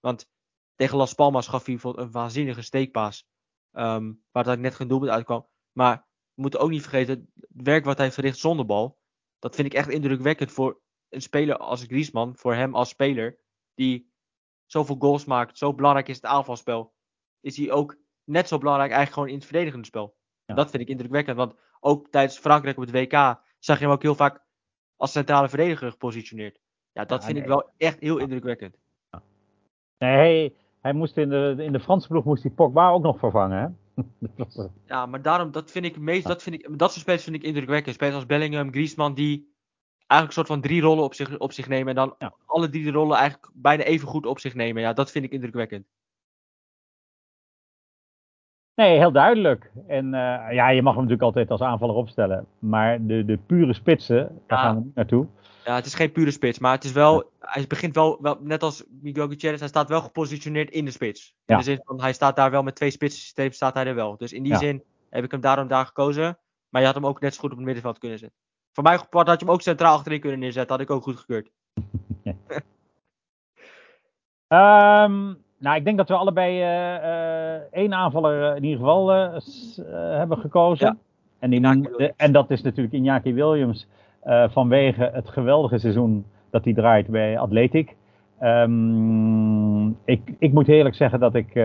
want tegen Las Palmas gaf hij een waanzinnige steekpaas. Um, waar dat net geen doelpunt uitkwam. Maar we moeten ook niet vergeten, het werk wat hij verricht zonder bal. Dat vind ik echt indrukwekkend voor een speler als Griezmann. Voor hem als speler. Die zoveel goals maakt. Zo belangrijk is het aanvalspel. Is hij ook net zo belangrijk eigenlijk gewoon in het verdedigende spel. Ja. Dat vind ik indrukwekkend. Want ook tijdens Frankrijk op het WK zag je hem ook heel vaak als centrale verdediger gepositioneerd. Ja, dat Ja, vind nee. ik wel echt heel indrukwekkend. Nee, hij, hij moest in de, in de Franse ploeg moest hij Pogba ook nog vervangen. Hè? Ja, maar daarom, dat vind ik meest, dat vind ik, dat soort spelers vind ik indrukwekkend. Spelers als Bellingham, Griezmann, die eigenlijk een soort van drie rollen op zich, op zich nemen. En dan Ja. alle drie de rollen eigenlijk bijna even goed op zich nemen. Ja, dat vind ik indrukwekkend. Nee, heel duidelijk. En eh, ja, je mag hem natuurlijk altijd als aanvaller opstellen. Maar de, de pure spitsen, daar Ja. gaan we niet naartoe. Ja, het is geen pure spits, maar het is wel, hij begint wel, wel, net als Miguel Gutierrez, hij staat wel gepositioneerd in de spits. In de zin van, hij staat daar wel met twee spitsensysteem, staat hij er wel. Dus in die Ja. zin heb ik hem daarom daar gekozen. Maar je had hem ook net zo goed op het middenveld kunnen zetten. Voor mij had je hem ook centraal achterin kunnen neerzetten, had ik ook goed gekeurd. Ehm, nou, ik denk dat we allebei eh, eh, één aanvaller eh, in ieder geval hebben gekozen. Ja, En, die, de- en dat is natuurlijk Iñaki Williams vanwege het geweldige seizoen dat hij draait bij Atletic. Ehm, ik, ik moet eerlijk zeggen dat ik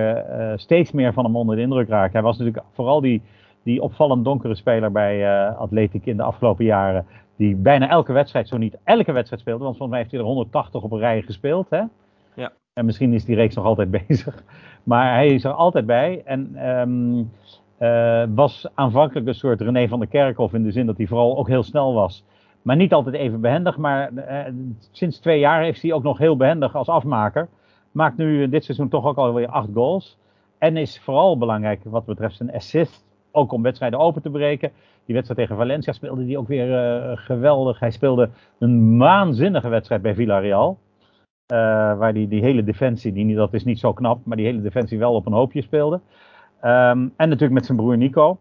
steeds meer van hem onder de indruk raak. Hij was natuurlijk vooral die, die opvallend donkere speler bij eh Atletic in de afgelopen jaren. Die bijna elke wedstrijd, zo niet elke wedstrijd speelde. Want volgens mij heeft hij er 180 op een rij gespeeld. Hè? Ja. En misschien is die reeks nog altijd bezig. Maar hij is er altijd bij. En ehm, eh, was aanvankelijk een soort René van der Kerkhof in de zin dat hij vooral ook heel snel was. Maar niet altijd even behendig. Maar eh, sinds twee jaar heeft hij ook nog heel behendig als afmaker. Maakt nu dit seizoen toch ook alweer acht goals. En is vooral belangrijk wat betreft zijn assist. Ook om wedstrijden open te breken. Die wedstrijd tegen Valencia speelde hij ook weer eh, geweldig. Hij speelde een waanzinnige wedstrijd bij Villarreal. Eh, waar die, die hele defensie, die, dat is niet zo knap, maar die hele defensie wel op een hoopje speelde. Ehm, en natuurlijk met zijn broer Nico.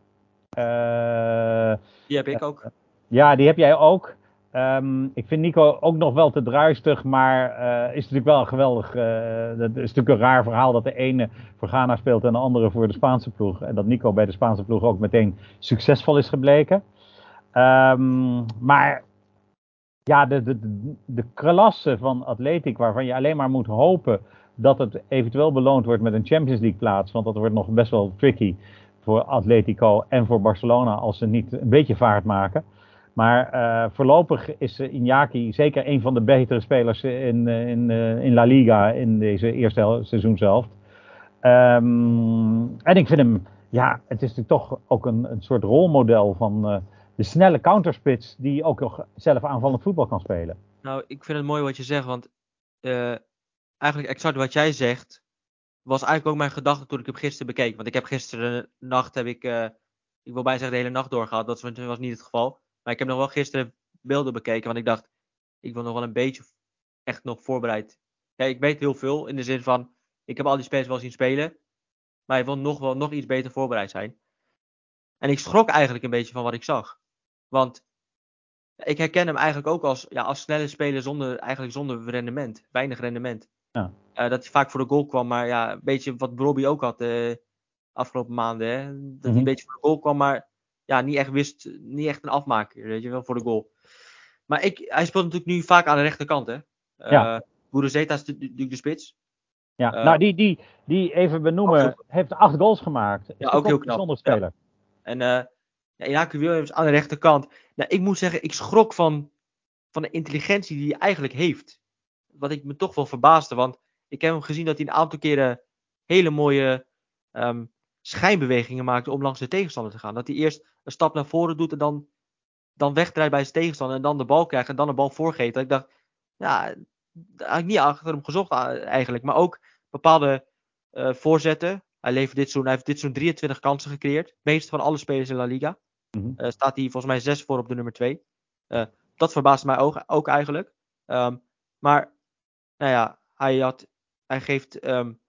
Eh, Die heb ik ook. ja, die heb jij ook. Ehm, ik vind Nico ook nog wel te druistig, maar eh, is natuurlijk wel een geweldig. eh, dat is natuurlijk een raar verhaal dat de ene voor Ghana speelt en de andere voor de Spaanse ploeg. En dat Nico bij de Spaanse ploeg ook meteen succesvol is gebleken. Ehm, maar ja, de, de, de, klasse van Atletiek, waarvan je alleen maar moet hopen dat het eventueel beloond wordt met een Champions League plaats. Want dat wordt nog best wel tricky voor Atletico en voor Barcelona als ze niet een beetje vaart maken. Maar uh, voorlopig is Iñaki zeker een van de betere spelers in, in, in La Liga in deze eerste seizoen zelf. Um, en ik vind hem, ja, het is natuurlijk toch ook een, een soort rolmodel van de snelle counterspits die ook nog zelf aanvallend voetbal kan spelen. Nou, ik vind het mooi wat je zegt, want uh, eigenlijk exact wat jij zegt, was eigenlijk ook mijn gedachte toen ik hem gisteren bekeek. Want ik heb gisteren nacht, heb ik, uh, ik wil bijna zeggen de hele nacht doorgehad, dat was niet het geval. Maar ik heb nog wel gisteren beelden bekeken, want ik dacht, ik wil nog wel een beetje echt nog voorbereid. Ik weet heel veel in de zin van, ik heb al die spelers wel zien spelen, maar ik wil nog wel nog iets beter voorbereid zijn. En ik schrok eigenlijk een beetje van wat ik zag. Want ik herken hem eigenlijk ook als, ja, als snelle speler zonder, eigenlijk zonder rendement. Weinig rendement. Ja. Uh, dat hij vaak voor de goal kwam, maar ja, een beetje wat Robbie ook had uh, afgelopen maanden. Hè? Dat mm -hmm. hij een beetje voor de goal kwam, maar ja, niet echt wist, niet echt een afmaker, weet je wel, voor de goal. Maar ik, hij speelt natuurlijk nu vaak aan de rechterkant, hè. Uh, ja. Boerezeta is natuurlijk de spits. Ja, nou die, die, die even benoemen, heeft acht goals gemaakt. Is ja, ook heel knap. Zonder speler. Ja. En ja, Inaku Williams aan de rechterkant. Nou, ik moet zeggen, ik schrok van, van de intelligentie die hij eigenlijk heeft. Wat ik me toch wel verbaasde, want ik heb hem gezien dat hij een aantal keren hele mooie um, schijnbewegingen maakte om langs de tegenstander te gaan. Dat hij eerst een stap naar voren doet en dan, dan wegdraait bij zijn tegenstander en dan de bal krijgt en dan de bal voorgeeft. Dat ik dacht, ja, daar ik niet achter hem gezocht eigenlijk. Maar ook bepaalde uh, voorzetten. Hij, levert dit zo'n, hij heeft dit zo'n 23 kansen gecreëerd. Het meeste van alle spelers in La Liga. Mm -hmm. uh, staat hij volgens mij 6 voor op de nummer 2. Uh, dat verbaast mij ook, ook eigenlijk. Um, maar, nou ja, hij, had, hij geeft. Um,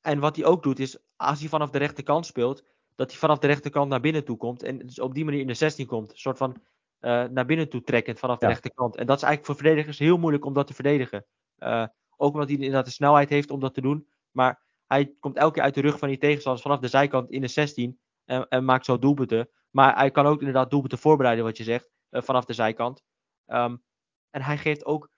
en wat hij ook doet is, als hij vanaf de rechterkant speelt, dat hij vanaf de rechterkant naar binnen toe komt. En dus op die manier in de 16 komt. Een soort van uh, naar binnen toe trekkend vanaf de Ja. rechterkant. En dat is eigenlijk voor verdedigers heel moeilijk om dat te verdedigen. Uh, ook omdat hij inderdaad de snelheid heeft om dat te doen. Maar hij komt elke keer uit de rug van die tegenstanders vanaf de zijkant in de 16. En, en maakt zo doelpunten. Maar hij kan ook inderdaad doelpunten voorbereiden, wat je zegt. Uh, vanaf de zijkant. Um, en hij geeft ook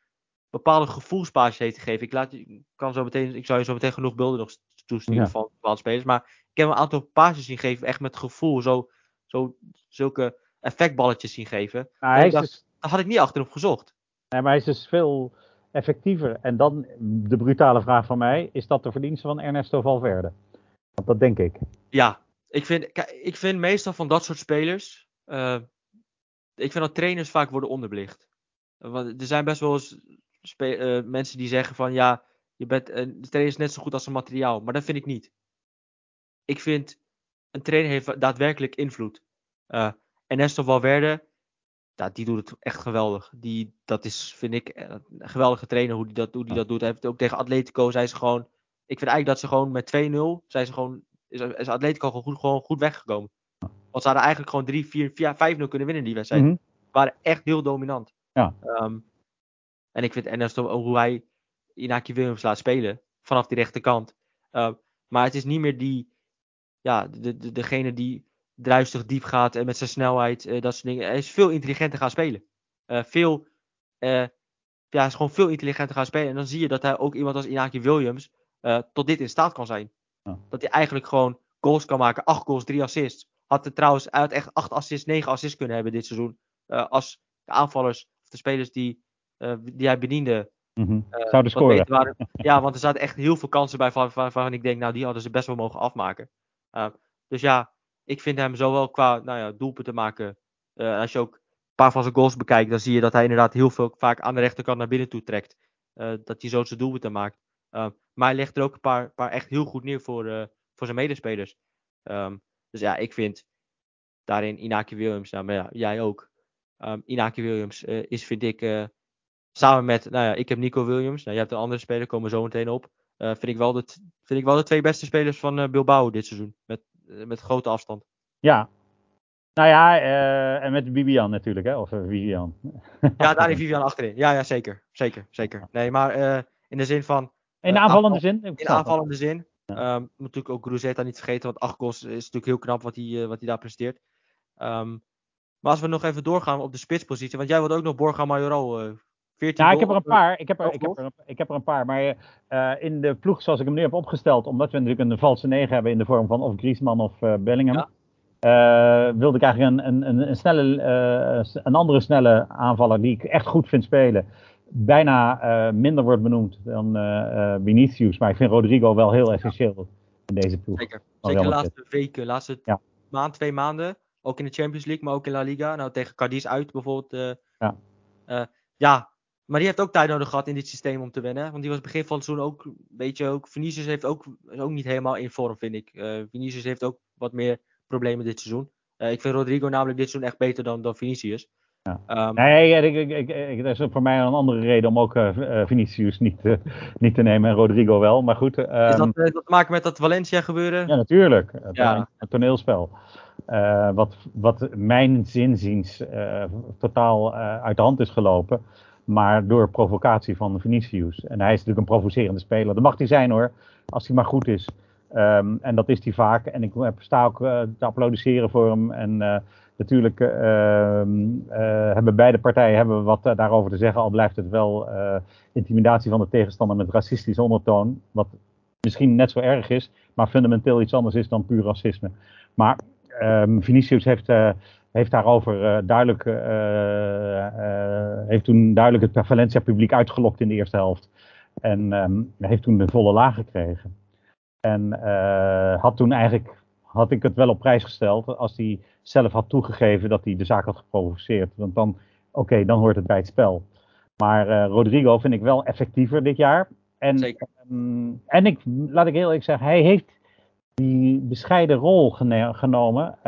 bepaalde gevoelspaasjes heeft gegeven. Ik, laat, ik, kan zo meteen, ik zou je zo meteen genoeg beelden nog toesturen Ja. van bepaalde spelers. Maar ik heb een aantal paasjes zien geven, echt met gevoel. Zo, zo, zulke effectballetjes zien geven. Hij dacht, dus, daar had ik niet achterop gezocht. nee, maar hij is dus veel effectiever. En dan de brutale vraag van mij: is dat de verdienste van Ernesto Valverde? Want dat denk ik. Ja, ik vind, ik vind meestal van dat soort spelers. eh, ik vind dat trainers vaak worden onderbelicht. Want er zijn best wel eh, mensen die zeggen van ja, je bent, eh, de trainer is net zo goed als een materiaal. Maar dat vind ik niet. Ik vind een trainer heeft daadwerkelijk invloed. Eh Ernesto Valverde, die doet het echt geweldig. Die, dat is, vind ik, een geweldige trainer hoe die dat, die dat doet. Hij heeft ook tegen Atletico, zei ze gewoon. Ik vind eigenlijk dat ze gewoon met 2-0, zijn ze gewoon, is, is Atletico gewoon goed, gewoon goed weggekomen. Want ze hadden eigenlijk gewoon 3, 4, 4 5-0 kunnen winnen die wedstrijd. Mhm. waren echt heel dominant. Ja. Ehm, en ik vind Ernesto ook hoe hij Inaki Williams laat spelen vanaf die rechterkant. Ehm, maar het is niet meer die, ja, de, de, degene die druistig diep gaat en met zijn snelheid, eh, dat soort dingen. Hij is veel intelligenter gaan spelen. Eh, veel, eh, ja, hij is gewoon veel intelligenter gaan spelen. En dan zie je dat hij ook iemand als Inaki Williams tot dit in staat kan zijn. Ja. Dat hij eigenlijk gewoon goals kan maken. 8 goals, 3 assists. Had er trouwens uit echt 8 assists, 9 assists kunnen hebben dit seizoen. Eh, als de aanvallers, of de spelers die, eh, die hij bediende, Mhm. eh, Zouden scoren. waren. Ja, want er zaten echt heel veel kansen bij waarvan, waarvan ik denk, nou, die hadden ze best wel mogen afmaken. Uh, dus ja, ik vind hem zowel qua nou ja, doelpunten maken. Als je ook een paar van zijn goals bekijkt, dan zie je dat hij inderdaad heel veel vaak aan de rechterkant naar binnen toe trekt. Dat hij zo zijn doelpunten maakt. Uh, maar hij legt er ook een paar, paar echt heel goed neer voor, uh, voor zijn medespelers. Um, dus ja, ik vind daarin Inaki Williams, nou, maar ja, jij ook. Um, Inaki Williams uh, is, vind ik, uh, samen met, nou ja, ik heb Nico Williams. Nou, je hebt een andere speler, komen we zo meteen op. Vind, ik wel de, vind ik wel de twee beste spelers van Bilbao dit seizoen. Met, met grote afstand. Ja. Nou ja, uh, en met Bibian natuurlijk, hè? Of uh, Vivian. ja, daar is Vivian achterin. Ja, ja, zeker. Zeker, zeker. Nee, maar uh, in de zin van. In de aanvallende zin? In aanvallende zin. Um, moet natuurlijk ook Gruzeta niet vergeten, want acht goals is natuurlijk heel knap wat hij, wat hij daar presteert. Um, Maar als we nog even doorgaan op de spitspositie, want jij wilde ook nog Borja Majoral. Uh, 14 ja, ik heb er een paar. Ik heb er, ik heb er, ik heb er een paar. Maar uh, in de ploeg zoals ik hem nu heb opgesteld, omdat we natuurlijk een valse negen hebben in de vorm van of Griezmann of uh, Bellingham. Ja. Uh, wilde ik eigenlijk een, een, een, snelle, een andere snelle aanvaller die ik echt goed vind spelen. Bijna minder wordt benoemd dan Vinicius. Maar ik vind Rodrigo wel heel essentieel in deze ploeg. Zeker, Zeker de laatste weken, laatste ja. maand, twee maanden. Ook in de Champions League, maar ook in La Liga. Nou, tegen Cadiz uit bijvoorbeeld. ja. ja, maar die heeft ook tijd nodig gehad in dit systeem om te wennen. Want die was begin van het seizoen ook, weet je, ook, Vinicius heeft ook, ook niet helemaal in vorm, vind ik. Uh, Vinicius heeft ook wat meer problemen dit seizoen. Uh, ik vind Rodrigo namelijk dit seizoen echt beter dan, dan Vinicius. Ja. Um, nee, ik, ik, ik, dat is voor mij een andere reden om ook uh, Vinicius niet, niet te nemen en Rodrigo wel. Maar goed. Um, is dat, ehm, dat te maken met dat Valencia gebeuren? Ja, natuurlijk. Het, ja. toneelspel. wat, wat mijn zinziens totaal uit de hand is gelopen maar door provocatie van Vinicius. En hij is natuurlijk een provocerende speler. Dat mag hij zijn hoor, als hij maar goed is. Um, en dat is hij vaak. En ik sta ook te applaudisseren voor hem. En natuurlijk uh, hebben beide partijen hebben wat daarover te zeggen. Al blijft het wel intimidatie van de tegenstander met racistische ondertoon. Wat misschien net zo erg is, maar fundamenteel iets anders is dan puur racisme. Maar um, Vinicius heeft heeft daarover duidelijk, heeft toen duidelijk het Valencia publiek uitgelokt in de eerste helft. En um, heeft toen de volle laag gekregen. En had toen eigenlijk, had ik het wel op prijs gesteld als hij zelf had toegegeven dat hij de zaak had geprovoceerd. Want dan, oké, okay, dan hoort het bij het spel. Maar Rodrigo vind ik wel effectiever dit jaar. En, Zeker. Um, en ik, laat ik heel eerlijk zeggen, hij heeft die bescheiden rol genomen.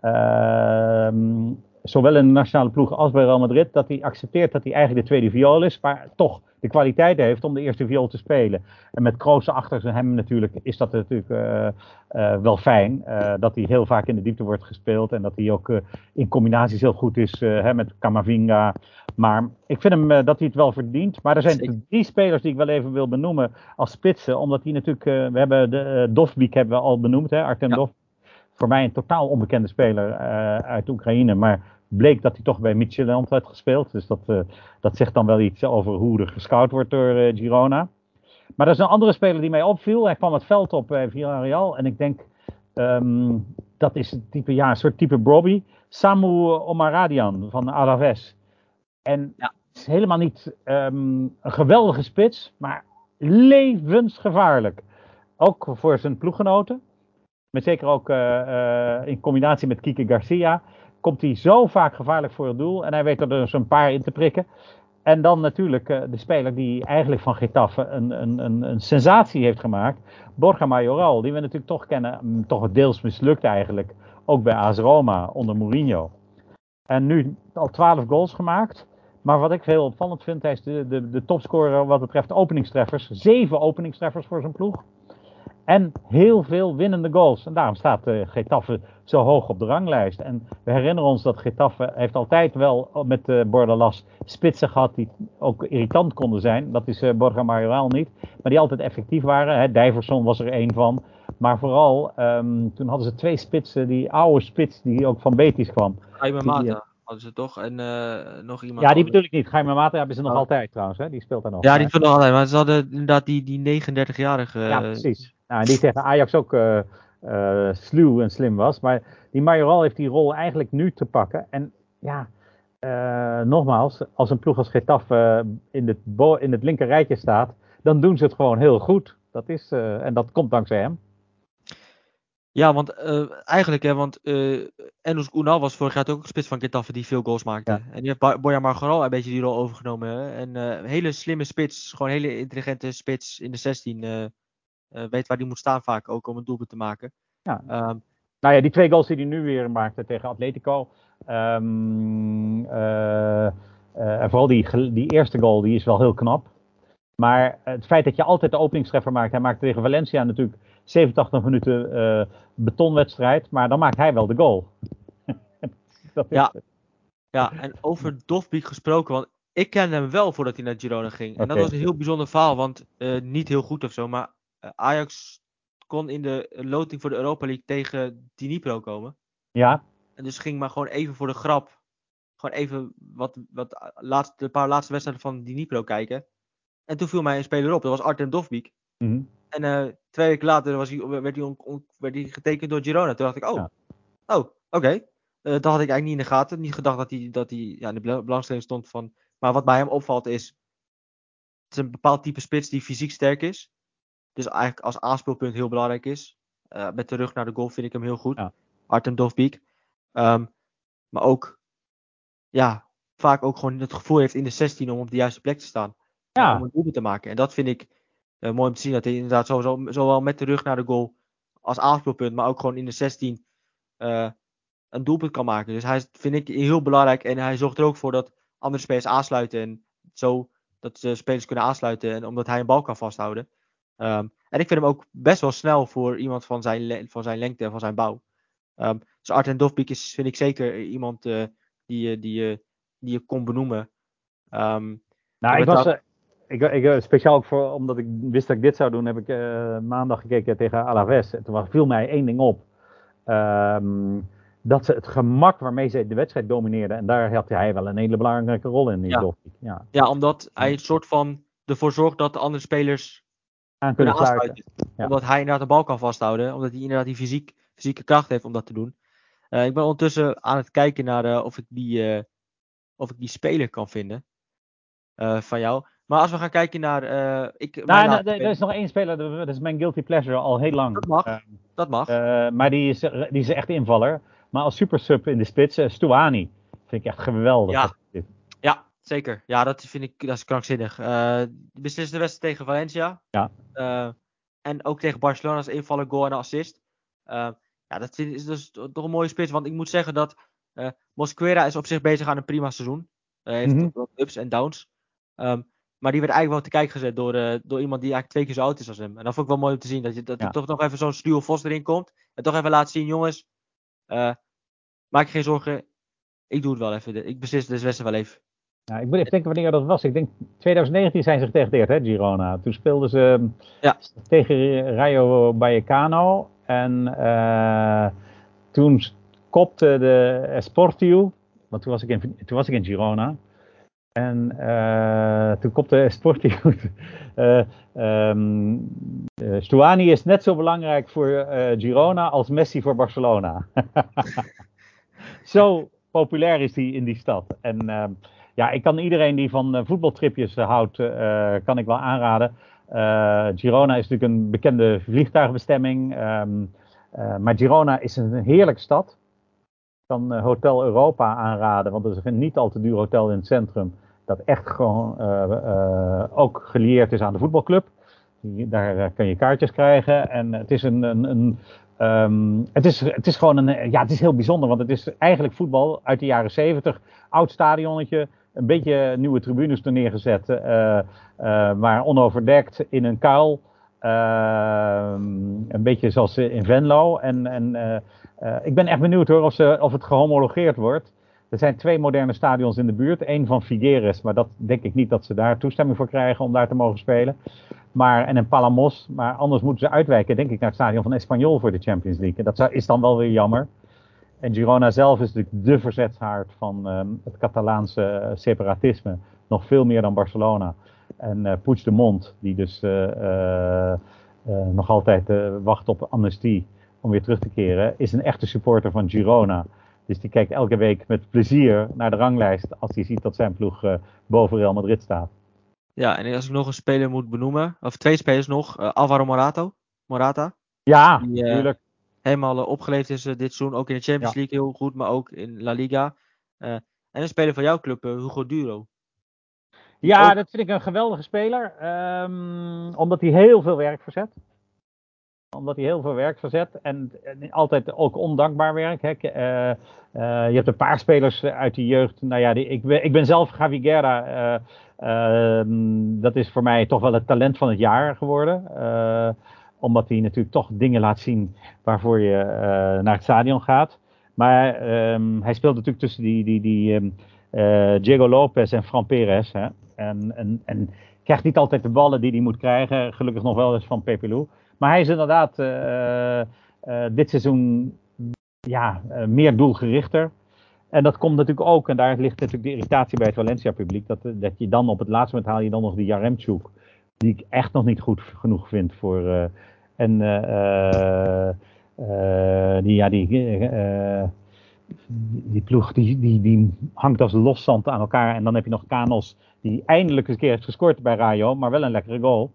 Ehm, zowel in de nationale ploeg als bij Real Madrid, dat hij accepteert dat hij eigenlijk de tweede viool is, maar toch de kwaliteit heeft om de eerste viool te spelen. En met Kroos achter hem natuurlijk is dat natuurlijk uh, uh, wel fijn, uh, dat hij heel vaak in de diepte wordt gespeeld en dat hij ook in combinaties heel goed is hè, met Camavinga. Maar ik vind hem dat hij het wel verdient. Maar er zijn drie spelers die ik wel even wil benoemen als spitsen, omdat die natuurlijk, we hebben de Dovbik hebben we al benoemd, hè, Artem ja. Voor mij een totaal onbekende speler uit Oekraïne. Maar bleek dat hij toch bij Midtjylland had gespeeld. Dus dat, uh, dat zegt dan wel iets over hoe er gescout wordt door uh, Girona. Maar er is een andere speler die mij opviel. Hij kwam het veld op bij Villarreal. En ik denk, um, dat is een type, ja, een soort type Bobby. Samu Omaradian van Alaves. En ja. is helemaal niet um, een geweldige spits, maar levensgevaarlijk. Ook voor zijn ploeggenoten. Met zeker ook uh, in combinatie met Kike Garcia. Komt hij zo vaak gevaarlijk voor het doel. En hij weet er dus een paar in te prikken. En dan natuurlijk uh, de speler die eigenlijk van Getafe een, een, een, een, sensatie heeft gemaakt. Borja Majoral, die we natuurlijk toch kennen. Mm, toch deels mislukt eigenlijk. Ook bij AS Roma onder Mourinho. En nu al 12 goals gemaakt. Maar wat ik heel opvallend vind, hij is de, de, de topscorer wat betreft openingstreffers. Zeven openingstreffers voor zijn ploeg. En heel veel winnende goals. En daarom staat uh, Getafe zo hoog op de ranglijst. En we herinneren ons dat Getafe heeft altijd wel met uh, Bordalas spitsen gehad die ook irritant konden zijn. Dat is uh, Borja Majoral niet. Maar die altijd effectief waren. Hè. Dijverson was er één van. Maar vooral, um, toen hadden ze twee spitsen. Die oude spits die ook van Betis kwam. Jaime Mata hadden ze toch? En nog iemand. Ja, die bedoel ik niet. Jaime Mata hebben ze nog oh. altijd trouwens. Hè? Die speelt daar nog. Ja, die speelt nog altijd. Maar ze hadden inderdaad die, die 39-jarige. Ja, precies. Nou, die tegen Ajax ook uh, uh, sluw en slim was. Maar die Majoral heeft die rol eigenlijk nu te pakken. En ja, uh, nogmaals, als een ploeg als Getafe in, het in het linker rijtje staat, dan doen ze het gewoon heel goed. Dat is, en dat komt dankzij hem. Ja, want eigenlijk, hè, want uh, Enos Unal was vorig jaar ook een spits van Getafe die veel goals maakte. Ja. En die heeft Boya Margaral een beetje die rol overgenomen. Hè? En een hele slimme spits, gewoon een hele intelligente spits in de 16 uh, weet waar hij moet staan vaak ook om een doelpunt te maken. Ja. Um, nou ja, die twee goals die hij nu weer maakte tegen Atletico. Um, uh, en vooral die, die eerste goal, die is wel heel knap. Maar het feit dat je altijd de openingstreffer maakt. Hij maakt tegen Valencia natuurlijk 87 minuten uh, betonwedstrijd. Maar dan maakt hij wel de goal. ja. ja, en over Dofbeek gesproken. Want ik kende hem wel voordat hij naar Girona ging. En okay. dat was een heel bijzonder verhaal. Want uh, niet heel goed of zo. Maar eh, Ajax kon in de loting voor de Europa League tegen Dnipro komen. Ja. En dus ging maar gewoon even voor de grap. Gewoon even wat, wat laatste, een paar laatste wedstrijden van Dnipro kijken. En toen viel mij een speler op. Dat was Artem Dovbik. Mhm. En eh, twee weken later was hij, werd, hij on- on- werd hij getekend door Girona. Toen dacht ik, oh, Ja. oh oké. Eh, dat had ik eigenlijk niet in de gaten. Niet gedacht dat hij, dat hij ja, in de bela- belangstelling stond van... Maar wat bij hem opvalt is... Het is een bepaald type spits die fysiek sterk is. Dus eigenlijk als aanspeelpunt heel belangrijk is. Eh, met de rug naar de goal vind ik hem heel goed. Ja. Artem Dovbik. Ehm, maar ook... Ja, vaak ook gewoon het gevoel heeft in de 16 om op de juiste plek te staan. Ja. Om een doelpunt te maken. En dat vind ik eh, mooi om te zien. Dat hij inderdaad sowieso, zowel met de rug naar de goal als aanspeelpunt, maar ook gewoon in de 16 eh, een doelpunt kan maken. Dus hij vind ik heel belangrijk. En hij zorgt er ook voor dat andere spelers aansluiten. En zo dat de spelers kunnen aansluiten. En omdat hij een bal kan vasthouden. Ehm, en ik vind hem ook best wel snel voor iemand van zijn, van zijn lengte en van zijn bouw. Ehm dus Arten Dovbik is, vind ik zeker iemand eh, die, je- die, die je kon benoemen. Ehm, Nou, ik was, dat- eh, ik, ik, eh, speciaal ook voor, omdat ik wist dat ik dit zou doen, heb ik maandag gekeken tegen Alaves. En toen was- viel mij één ding op. Dat ze het gemak waarmee ze de wedstrijd domineerden. En daar had hij wel een hele belangrijke rol in, die Ja. Ja, ja, omdat hij een soort van ervoor zorgt dat de andere spelers aan kunnen kunnen sluiten. aansluiten. Ja. Omdat hij inderdaad de bal kan vasthouden. Omdat hij inderdaad die fysiek, fysieke kracht heeft om dat te doen. Eh, ik ben ondertussen aan het kijken naar eh, of, ik die, eh, of ik die speler kan vinden. eh, van jou. Maar als we gaan kijken naar. eh, ik, Nou, nou, er is nog één speler, dat is mijn guilty pleasure al heel lang. Dat mag. Dat mag. eh, maar die is, die is echt invaller. Maar als supersub in de spits, uh, Stuani. Vind ik echt geweldig. Ja. Zeker. Ja, dat vind ik dat is krankzinnig. Eh beslissende wedstrijd tegen Valencia. Ja. Eh, en ook tegen Barcelona als invaller, goal en assist. Eh, ja, dat vind- is dus toch een mooie spits. Want ik moet zeggen dat Mosquera is op zich bezig aan een prima seizoen. Hij heeft wat ups en downs. Ehm, maar die werd eigenlijk wel te kijken gezet door, door iemand die eigenlijk twee keer zo oud is als hem. En dat vond ik wel mooi om te zien. Dat, je, dat Ja. er toch nog even zo'n Stuel Vos erin komt. En toch even laat zien, jongens. maak je geen zorgen. Ik doe het wel even. Ik beslis deze wedstrijd wel even. Ja, ik moet even denken wanneer dat was. Ik denk 2019 zijn ze gedegradeerd, hè, Girona. Toen speelden ze ehm, Ja. tegen Rayo Vallecano. En eh, toen kopte de Esportiu, want toen was ik in, toen was ik in Girona. En eh, toen kopte Esportiu. eh ehm, eh, Stuani is net zo belangrijk voor Girona als Messi voor Barcelona. zo populair is hij in die stad. En ehm, ja, ik kan iedereen die van eh, voetbaltripjes eh, houdt, eh, kan ik wel aanraden. Girona is natuurlijk een bekende vliegtuigbestemming. ehm, eh, maar Girona is een heerlijke stad. Ik kan Hotel Europa aanraden, want het is een niet al te duur hotel in het centrum. Dat echt gewoon ook gelieerd is aan de voetbalclub. Daar kun je kaartjes krijgen. En het is een, een Ehm, het, is, het is gewoon een, ja, het is heel bijzonder, want het is eigenlijk voetbal uit de jaren 70. Oud stadionnetje, een beetje nieuwe tribunes er neergezet, eh, eh, maar onoverdekt in een kuil. Ehm, een beetje zoals in Venlo. En, en eh, eh, ik ben echt benieuwd hoor of, ze, of het gehomologeerd wordt. Er zijn twee moderne stadions in de buurt. Eén van Figueres, maar dat denk ik niet dat ze daar toestemming voor krijgen om daar te mogen spelen. Maar, en een Palamos, maar anders moeten ze uitwijken, denk ik, naar het stadion van Espanyol voor de Champions League. En dat is dan wel weer jammer. En Girona zelf is natuurlijk de verzetshaard van ehm, het Catalaanse eh, separatisme. Nog veel meer dan Barcelona. En eh Puigdemont, die dus eh, nog altijd wacht op amnestie om weer terug te keren, is een echte supporter van Girona. Dus die kijkt elke week met plezier naar de ranglijst als hij ziet dat zijn ploeg boven Real Madrid staat. Ja, en als ik nog een speler moet benoemen, of twee spelers nog, Alvaro Morato, Morata. Ja, Die, natuurlijk. Helemaal eh, opgeleefd is eh, dit seizoen, ook in de Champions Ja. League heel goed, maar ook in La Liga. Eh, en een speler van jouw club, Hugo Duro. Ja, ook- dat vind ik een geweldige speler. ehm, omdat hij heel veel werk verzet. Omdat hij heel veel werk verzet. En, en altijd ook ondankbaar werk. Hè. Je hebt een paar spelers uit de jeugd. Nou ja, die, ik, ben, ik ben zelf Javi Guerra. eh, ehm, dat is voor mij toch wel het talent van het jaar geworden. Omdat hij natuurlijk toch dingen laat zien waarvoor je eh, naar het stadion gaat. Maar ehm, hij speelt natuurlijk tussen die, die, die ehm, eh, Diego Lopez en Fran Perez. Hè. En, en, en krijgt niet altijd de ballen die hij moet krijgen. Gelukkig nog wel eens van Pepelu. Maar hij is inderdaad eh, dit seizoen ja, meer doelgerichter. En dat komt natuurlijk ook, en daar ligt natuurlijk de irritatie bij het Valencia-publiek, dat, dat je dan op het laatste moment haal je dan nog die Jaremchuk, die ik echt nog niet goed genoeg vind voor. Uh, en uh, uh, die, ja, die, die ploeg die, die, die hangt als loszand aan elkaar. En dan heb je nog Kanos, die eindelijk een keer heeft gescoord bij Rayo, maar wel een lekkere goal.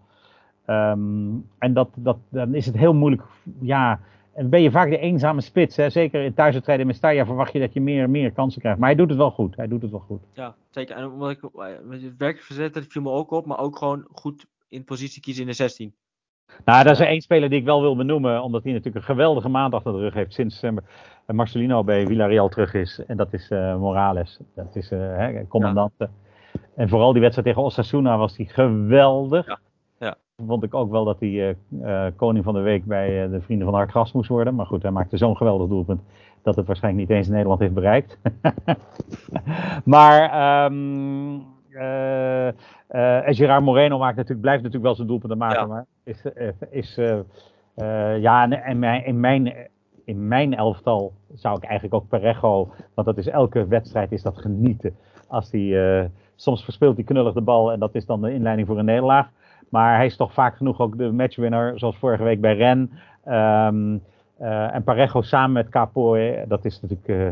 Um, en dat, dat, dan is het heel moeilijk. Ja, en ben je vaak de eenzame spits. Hè? Zeker in thuiswedstrijden in Mestalla verwacht je dat je meer meer kansen krijgt. Maar hij doet het wel goed. Hij doet het wel goed. Ja, zeker. En omdat ik met het werk verzet, dat viel me ook op. Maar ook gewoon goed in positie kiezen in de 16. Nou, dat is er één speler die ik wel wil benoemen. Omdat hij natuurlijk een geweldige maand achter de rug heeft. Sinds uh, Marcelino bij Villarreal terug is. En dat is uh, Morales. Dat is uh, commandant. Ja. En vooral die wedstrijd tegen Osasuna was hij geweldig. Ja vond ik ook wel dat hij koning van de week bij de Vrienden van Hartgras moest worden. Maar goed, hij maakte zo'n geweldig doelpunt dat het waarschijnlijk niet eens in Nederland heeft bereikt. maar um, uh, en Gerard Moreno maakt natuurlijk, blijft natuurlijk wel zijn doelpunten maken. Ja. Maar is, is ja, en mijn, in, mijn, in mijn elftal zou ik eigenlijk ook Parejo, want dat is elke wedstrijd is dat genieten. Als hij, soms verspeelt hij knullig de bal en dat is dan de inleiding voor een nederlaag. Maar hij is toch vaak genoeg ook de matchwinner, zoals vorige week bij Ren. Um, uh, en Parejo samen met Capoe, dat is natuurlijk. Uh,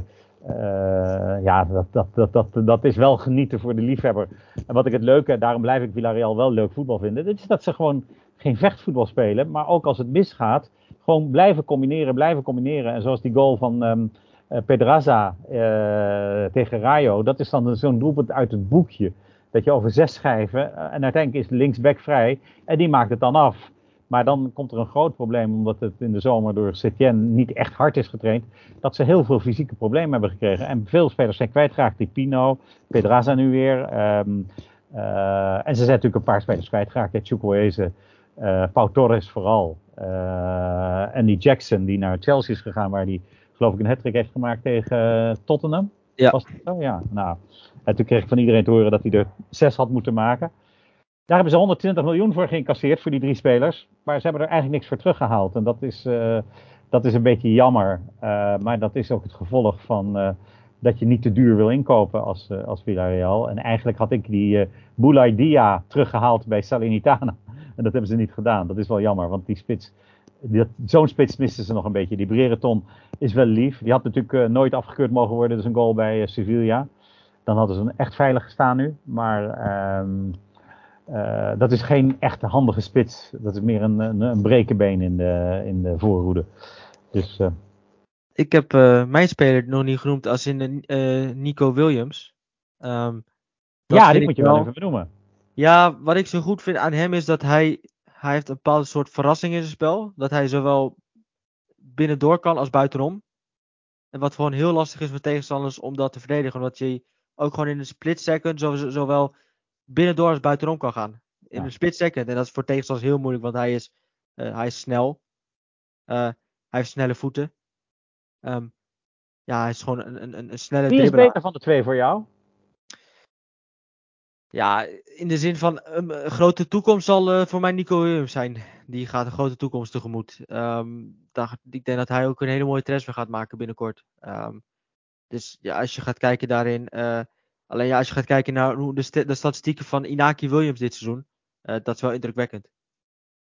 ja, dat, dat, dat, dat, dat is wel genieten voor de liefhebber. En wat ik het leuke, daarom blijf ik Villarreal wel leuk voetbal vinden, is dat ze gewoon geen vechtvoetbal spelen, maar ook als het misgaat, gewoon blijven combineren, blijven combineren. En zoals die goal van um, Pedraza tegen Rayo, dat is dan zo'n doelpunt uit het boekje. Dat je over zes schijven eh, en uiteindelijk is linksback vrij en die maakt het dan af. Maar dan komt er een groot probleem, omdat het in de zomer door Setien niet echt hard is getraind, dat ze heel veel fysieke problemen hebben gekregen. En veel spelers zijn kwijtgeraakt, die Pino, Pedraza nu weer. Um, uh, en ze zijn natuurlijk een paar spelers kwijtgeraakt, Chukwueze, uh, Pau Torres vooral. Uh, en die Jackson, die naar Chelsea is gegaan, waar hij geloof ik een hat heeft gemaakt tegen Tottenham. Ja. Was dat zo? Ja, nou. En toen kreeg ik van iedereen te horen dat hij er zes had moeten maken. Daar hebben ze 120 miljoen voor geïncasseerd voor die drie spelers. Maar ze hebben er eigenlijk niks voor teruggehaald. En dat is, uh, dat is een beetje jammer. Uh, maar dat is ook het gevolg van uh, dat je niet te duur wil inkopen als, als Villarreal. En eigenlijk had ik die uh, Dia teruggehaald bij Salernitana. En dat hebben ze niet gedaan. Dat is wel jammer, want die spits Zo'n spits misten ze nog een beetje. Die Brereton is wel lief. Die had natuurlijk nooit afgekeurd mogen worden. Dus een goal bij Sevilla. Dan hadden ze een echt veilig gestaan nu. Maar um, uh, dat is geen echt handige spits. Dat is meer een, een, een brekenbeen in de, in de voorhoede. Dus, Ik heb mijn speler nog niet genoemd als in Nico Williams. Um, ja, die moet je wel even benoemen. Ja, wat ik zo goed vind aan hem is dat hij hij heeft een bepaalde soort verrassing in zijn spel. Dat hij zowel binnendoor kan als buitenom. En wat gewoon heel lastig is voor tegenstanders om dat te verdedigen. Omdat je ook gewoon in een split second zowel binnendoor als buitenom kan gaan. In ja. een split second. En dat is voor tegenstanders heel moeilijk, want hij is, uh, hij is snel. Uh, hij heeft snelle voeten. Um, ja, hij is gewoon een, een, een snelle Wie is beter van de twee voor jou? Ja, in de zin van een grote toekomst zal uh, voor mij Nico Williams zijn. Die gaat een grote toekomst tegemoet. Um, daar, ik denk dat hij ook een hele mooie transfer gaat maken binnenkort. Um, dus ja, als je gaat kijken daarin. Uh, alleen ja, als je gaat kijken naar hoe de, de statistieken van Inaki Williams dit seizoen. Uh, dat is wel indrukwekkend.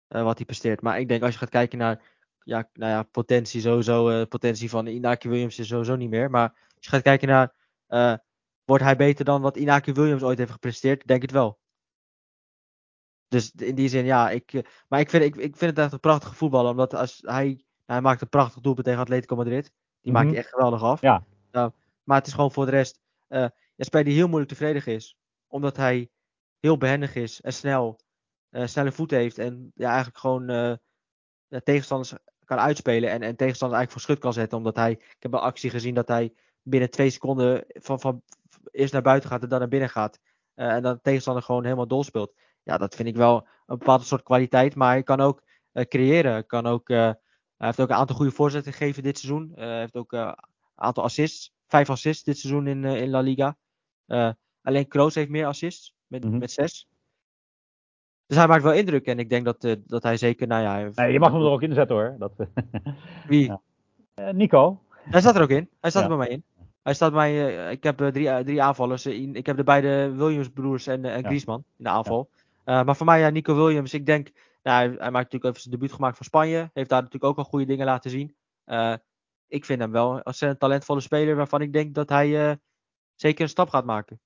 wat hij presteert. Maar ik denk als je gaat kijken naar. Ja, nou ja, potentie sowieso. potentie van Inaki Williams is sowieso niet meer. Maar als je gaat kijken naar Wordt hij beter dan wat Inaki Williams ooit heeft gepresteerd? Denk het wel. Dus in die zin, ja. Ik, eh, maar ik vind, ik, ik vind het echt een prachtige voetballer. Omdat als hij, nou, hij maakt een prachtig doelpunt tegen Atletico Madrid. Die mm-hmm. maakt hij echt geweldig af. Ja. Uh, maar het is gewoon voor de rest uh, een speler die heel moeilijk te verdedigen is. Omdat hij heel behendig is en snel. Uh, snelle voeten heeft. En ja, eigenlijk gewoon tegenstanders kan uitspelen. En, en tegenstanders eigenlijk voor schut kan zetten. Omdat hij, ik heb een actie gezien dat hij binnen twee seconden van, van, eerst naar buiten gaat en dan naar binnen gaat. Uh, en dan de tegenstander gewoon helemaal dol speelt. Ja, dat vind ik wel een bepaalde soort kwaliteit. Maar hij kan ook uh, creëren. Kan ook, uh, hij heeft ook een aantal goede voorzetten gegeven dit seizoen. Hij heeft ook een aantal assists. Vijf assists dit seizoen in, in La Liga. Alleen Kroos heeft meer assists. Met, mm -hmm. met zes. Dus hij maakt wel indruk. En ik denk dat, dat hij zeker, nou ja... Nee, je mag hem er ook in zetten hoor. Dat, Wie? Ja. Nico. Hij staat er ook in. Hij staat Ja. er bij mij in. Hij staat bij mij, eh, ik heb eh, drie, eh, drie aanvallers. eh, in- ik heb de beide Williams broers en, eh, en Ja. Griezmann in de aanval. Eh, maar voor mij, ja, Nico Williams, ik denk, nou, hij, hij maakt natuurlijk even zijn debuut gemaakt voor Spanje. Heeft daar natuurlijk ook al goede dingen laten zien. Eh, ik vind hem wel een talentvolle speler waarvan ik denk dat hij eh, zeker een stap gaat maken.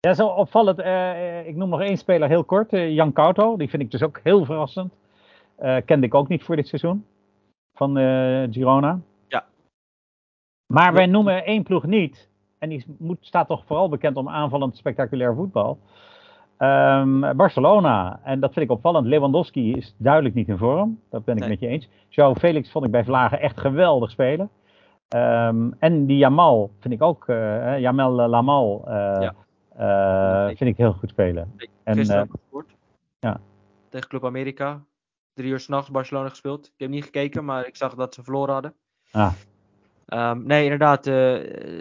Ja, zo opvallend. eh, eh, ik noem nog één speler heel kort. eh, Jan Couto. Die vind ik dus ook heel verrassend. Kende ik ook niet voor dit seizoen. Van Girona. Ja. Maar wij noemen één ploeg niet. En die moet, staat toch vooral bekend om aanvallend spectaculair voetbal. Ehm, Barcelona. En dat vind ik opvallend. Lewandowski is duidelijk niet in vorm. Dat ben ik Nee. met je eens. João Felix vond ik bij Vlagen echt geweldig spelen. Ehm, en die Jamal vind ik ook. Jamel eh, Lamal. eh, Ja. eh, vind ik heel goed spelen. En, Gisteren ja. Tegen Club America. Drie uur s'nachts Barcelona gespeeld. Ik heb niet gekeken, maar ik zag dat ze verloren hadden. Ah, Ehm, nee, inderdaad.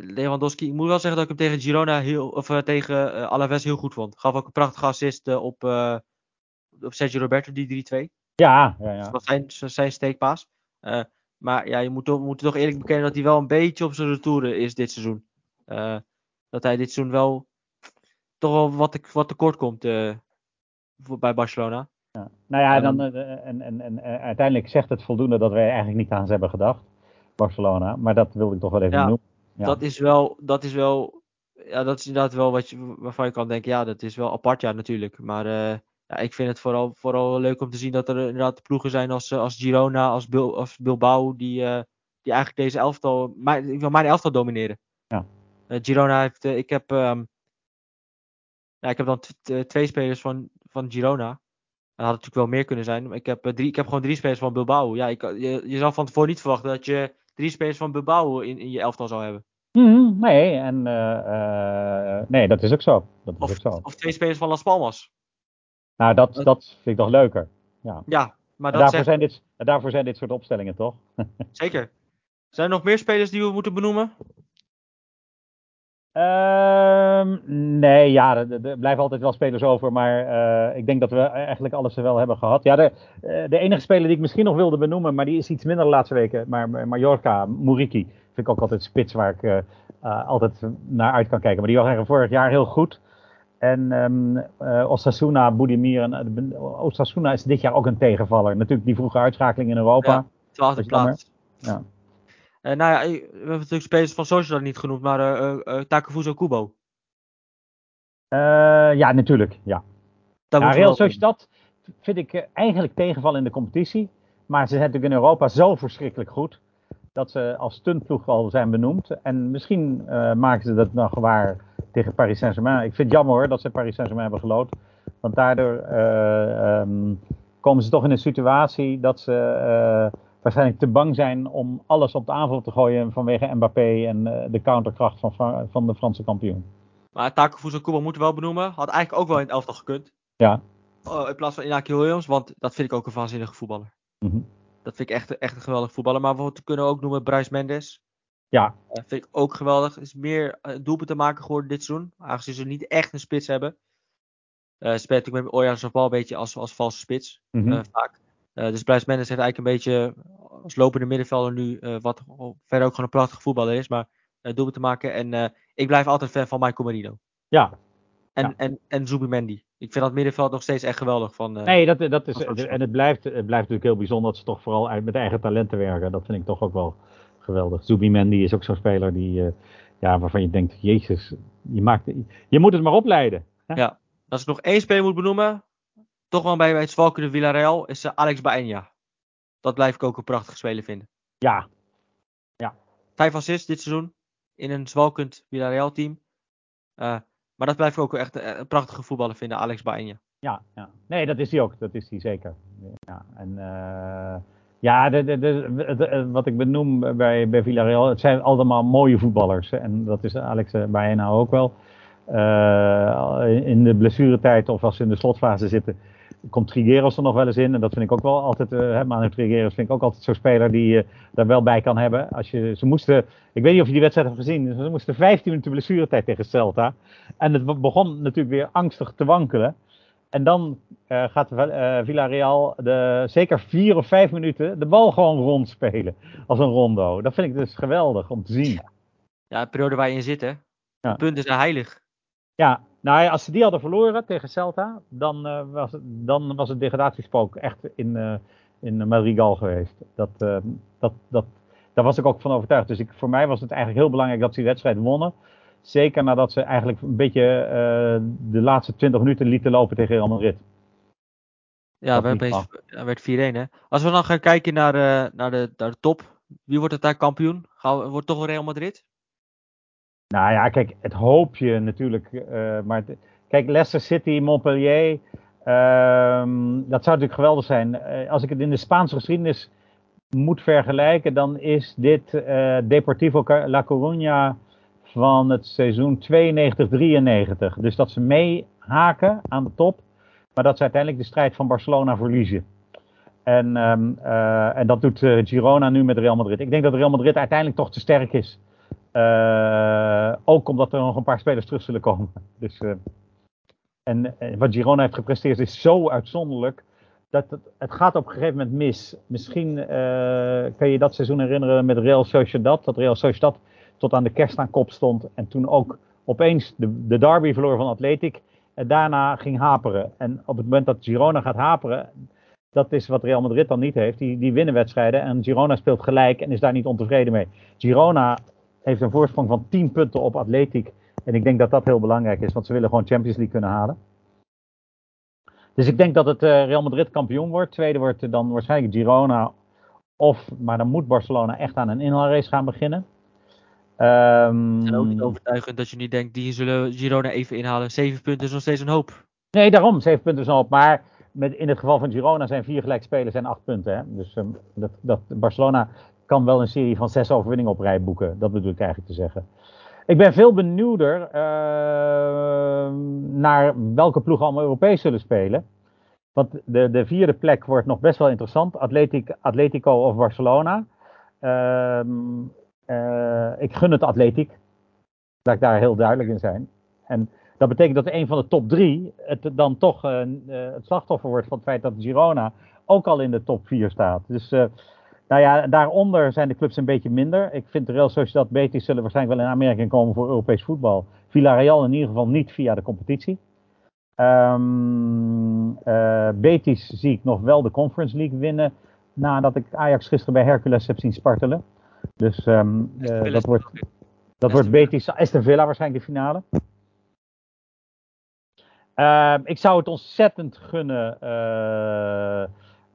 Lewandowski. Ik moet wel zeggen dat ik hem tegen Girona heel, of tegen eh, Alaves heel goed vond. Gaf ook een prachtige assist op, op Sergio Roberto, die 3-2. ja, ja, ja. Dat was zijn, zijn steekpaas. Maar ja, je moet toch, we moeten toch eerlijk bekennen dat hij wel een beetje op zijn retouren is dit seizoen. Eh, dat hij dit seizoen wel toch wel wat, wat tekort komt eh, voor, bij Barcelona. Nou ja, Ja, dan, eh, en, en, en uiteindelijk zegt het voldoende dat wij eigenlijk niet aan ze hebben gedacht. Barcelona. Maar dat wilde ik toch wel even Ja. noemen. Ja. Dat is wel, dat is wel, ja, dat is inderdaad wel wat je, waarvan je kan denken, ja, dat is wel apart, ja, natuurlijk. Maar ja, ik vind het vooral, vooral leuk om te zien dat er inderdaad ploegen zijn als, eh, als Girona, als, Bil, als Bilbao, die, eh, die eigenlijk deze elftal, mijn, mijn elftal domineren. Ja. Eh, Girona heeft, ik heb, ehm, ja, ik heb dan twee spelers van, van Girona. Dat had natuurlijk wel meer kunnen zijn. Maar ik heb, drie, ik heb gewoon drie spelers van Bilbao. Ja, ik, je, je zal van tevoren niet verwachten dat je drie spelers van Bilbao in, in je elftal zou hebben. Mhm, nee, en, nee, dat is ook zo. Dat is Of, ook zo. of twee spelers van Las Palmas. Nou, dat, dat- vind ik toch leuker. Ja, maar En dat daarvoor, zegt zijn dit, daarvoor zijn dit soort opstellingen, toch? zeker. Zijn er nog meer spelers die we moeten benoemen? Ehm, nee, ja, er, er- blijven altijd wel spelers over, maar eh, ik denk dat we eigenlijk alles er wel hebben gehad. Ja, de, eh, de enige speler die ik misschien nog wilde benoemen, maar die is iets minder de laatste weken, maar maar Mallorca, Muriki, vind ik ook altijd spits waar ik eh, altijd naar uit kan kijken. Maar die waren vorig jaar heel goed. En ehm eh, Osasuna, Budimir, en, eh, Osasuna is dit jaar ook een tegenvaller. Natuurlijk die vroege uitschakeling in Europa. Ja. Twaalfde Dat is jammer. plaats. Ja. Eh, nou ja, we hebben natuurlijk spelers van Sociedad niet genoemd, maar eh, Takefuso Kubo. Ja, natuurlijk. Ja. Daar Ja, Real. Sociedad vind ik eigenlijk tegenvallen in de competitie. Maar ze zijn natuurlijk in Europa zo verschrikkelijk goed. Dat ze als stuntploeg al zijn benoemd. En misschien eh, maken ze dat nog waar tegen Paris Saint-Germain. Ik vind het jammer hoor dat ze Paris Saint-Germain hebben gelood. Want daardoor eh, ehm, komen ze toch in een situatie dat ze eh, waarschijnlijk te bang zijn om alles op de aanval te gooien vanwege Mbappé en de counterkracht van, Fra- van de Franse kampioen. Maar Takefuso Kubo moeten we wel benoemen. Had eigenlijk ook wel in het elftal gekund. Ja. Oh, in plaats van Inaki Williams, want dat vind ik ook een waanzinnige voetballer. Mhm. Dat vind ik echt, echt een geweldig voetballer. Maar we kunnen ook noemen Bryce Mendes. Ja. Eh, vind ik ook geweldig. Is meer uh, doelpunten maken geworden dit seizoen. Aangezien ze niet echt een spits hebben. Uh, speelt natuurlijk met Oya Zabal een beetje als, als valse spits. Mhm. uh, vaak. Uh, dus Bryce Mendes heeft eigenlijk een beetje als lopende middenvelder nu. Uh, wat verder ook gewoon een prachtige voetballer is. Maar doelpunten maken. En ik blijf altijd fan van Michael Marino. Ja. En, ja. en, en Zubimendi. Ik vind dat middenveld nog steeds echt geweldig. Van, uh, nee, dat, dat is. En het blijft, het blijft natuurlijk heel bijzonder dat ze toch vooral uit, met eigen talenten werken. Dat vind ik toch ook wel geweldig. Zubimendi is ook zo'n speler die. Uh, ja, waarvan je denkt, Jezus, je, maakt, je moet het maar opleiden. Hè? Ja, als ik nog één speler moet benoemen, toch wel bij, bij het zwalkende Villarreal, is uh, Alex Baena. Dat blijf ik ook een prachtige speler vinden. Ja. ja. Vijf assists dit seizoen in een zwalkend Villarreal team. Uh, maar dat blijf ik ook echt een, een prachtige voetballer vinden, Alex Baena. Ja, ja, nee, dat is hij ook. Dat is hij zeker. Ja, en uh, ja, de, de, de, wat ik benoem bij, bij Villarreal, het zijn allemaal mooie voetballers. En dat is Alex Baena ook wel. In de blessuretijd of als ze in de slotfase zitten, komt Trigueros er nog wel eens in. En dat vind ik ook wel altijd, uh, Manu Trigueros vind ik ook altijd zo'n speler die je uh, daar wel bij kan hebben. Als je, ze moesten, ik weet niet of je die wedstrijd hebt gezien, ze moesten 15 minuten blessuretijd tegen Celta. En het begon natuurlijk weer angstig te wankelen. En dan uh, gaat uh, Villarreal de, zeker vier of vijf minuten de bal gewoon rondspelen. Als een rondo. Dat vind ik dus geweldig om te zien. Ja, de periode waar je in zit, hè. Ja. De punten zijn heilig. Ja, nou als ze die hadden verloren tegen Celta, dan, uh, was, het, dan was het degradatiespook echt in, in Madrigal geweest. Dat, dat, dat, daar was ik ook van overtuigd. Dus ik, voor mij was het eigenlijk heel belangrijk dat ze die wedstrijd wonnen. Zeker nadat ze eigenlijk een beetje de laatste 20 minuten lieten lopen tegen Real Madrid. Ja, werd, werd 4-1 hè. Als we dan gaan kijken naar, uh, naar, de, naar de top. Wie wordt het daar kampioen? Gaan we, wordt toch Real Madrid? Nou ja, kijk, het hoop je natuurlijk. Uh, maar kijk, Leicester City, Montpellier. Ehm, dat zou natuurlijk geweldig zijn. Uh, als ik het in de Spaanse geschiedenis moet vergelijken, dan is dit Deportivo La Coruña van het seizoen 92-93. Dus dat ze meehaken aan de top. Maar dat ze uiteindelijk de strijd van Barcelona verliezen. En, uh, en dat doet Girona nu met Real Madrid. Ik denk dat Real Madrid uiteindelijk toch te sterk is. Uh, ook omdat er nog een paar spelers terug zullen komen. Dus, en wat Girona heeft gepresteerd is zo uitzonderlijk. Dat het, het gaat op een gegeven moment mis. Misschien kan je dat seizoen herinneren met Real Sociedad. Dat Real Sociedad tot aan de kerst aan kop stond. En toen ook opeens de, de derby verloor van Atletic en daarna ging haperen. En op het moment dat Girona gaat haperen, dat is wat Real Madrid dan niet heeft. Die, die winnen wedstrijden en Girona speelt gelijk en is daar niet ontevreden mee. Girona heeft een voorsprong van 10 punten op Atletic. En ik denk dat dat heel belangrijk is, want ze willen gewoon Champions League kunnen halen. Dus ik denk dat het uh, Real Madrid kampioen wordt. Tweede wordt dan waarschijnlijk Girona. Of, maar dan moet Barcelona echt aan een inhaalrace gaan beginnen. Um, en ook niet overtuigend dat je niet denkt, die zullen Girona even inhalen. Zeven punten is nog steeds een hoop. Nee, daarom. Zeven punten is een hoop. Maar met, in het geval van Girona zijn vier gelijkspelers en acht punten. Hè? Dus um, dat, dat, Barcelona kan wel een serie van zes overwinningen op rij boeken. Dat bedoel ik eigenlijk te zeggen. Ik ben veel benieuwder uh, naar welke ploegen allemaal Europees zullen spelen. Want de, de vierde plek wordt nog best wel interessant. Atletic, Atletico of Barcelona. Uh, uh, ik gun het atletiek. Laat ik daar heel duidelijk in zijn. En dat betekent dat een van de top drie het dan toch uh, het slachtoffer wordt van het feit dat Girona ook al in de top 4 staat. Dus nou ja, daaronder zijn de clubs een beetje minder. Ik vind de Real Sociedad Betis zullen waarschijnlijk wel in aanmerking komen voor Europees voetbal. Villarreal in ieder geval niet via de competitie. Um, Betis zie ik nog wel de Conference League winnen nadat ik Ajax gisteren bij Hercules heb zien spartelen. Dus um, uh, dat wordt, dat wordt Betis, Aston Villa waarschijnlijk de finale. Uh, ik zou het ontzettend gunnen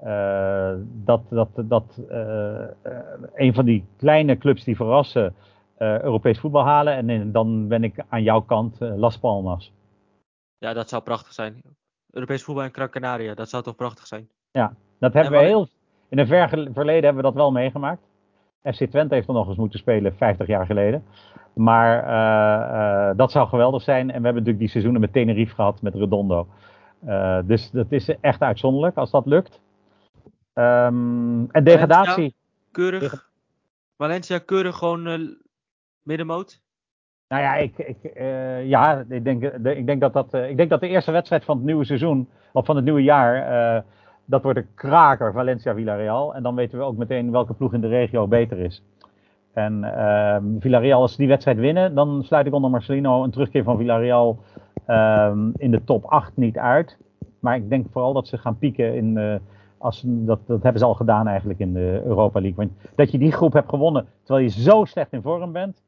uh, dat, dat, dat een van die kleine clubs die verrassen Europees voetbal halen. En dan ben ik aan jouw kant Las Palmas. Ja, dat zou prachtig zijn. Europees voetbal in Gran Canaria, dat zou toch prachtig zijn? Ja, dat hebben we heel. In een ver verleden hebben we dat wel meegemaakt. FC Twente heeft er nog eens moeten spelen 50 jaar geleden. Maar dat zou geweldig zijn. En we hebben natuurlijk die seizoenen met Tenerife gehad, met Redondo. Dus dat is echt uitzonderlijk als dat lukt. Um, en degradatie. Valencia, keurig. Valencia keurig gewoon middenmoot. Nou ja, ik, ik, ja, ik, denk, de, ik, denk dat dat, ik denk dat de eerste wedstrijd van het nieuwe seizoen, of van het nieuwe jaar, dat wordt een kraker, Valencia-Villarreal. En dan weten we ook meteen welke ploeg in de regio beter is. En uh, Villarreal, als ze die wedstrijd winnen, dan sluit ik onder Marcelino een terugkeer van Villarreal uh, in de top 8 niet uit. Maar ik denk vooral dat ze gaan pieken in. Als, dat, dat hebben ze al gedaan eigenlijk in de Europa League. Want dat je die groep hebt gewonnen terwijl je zo slecht in vorm bent.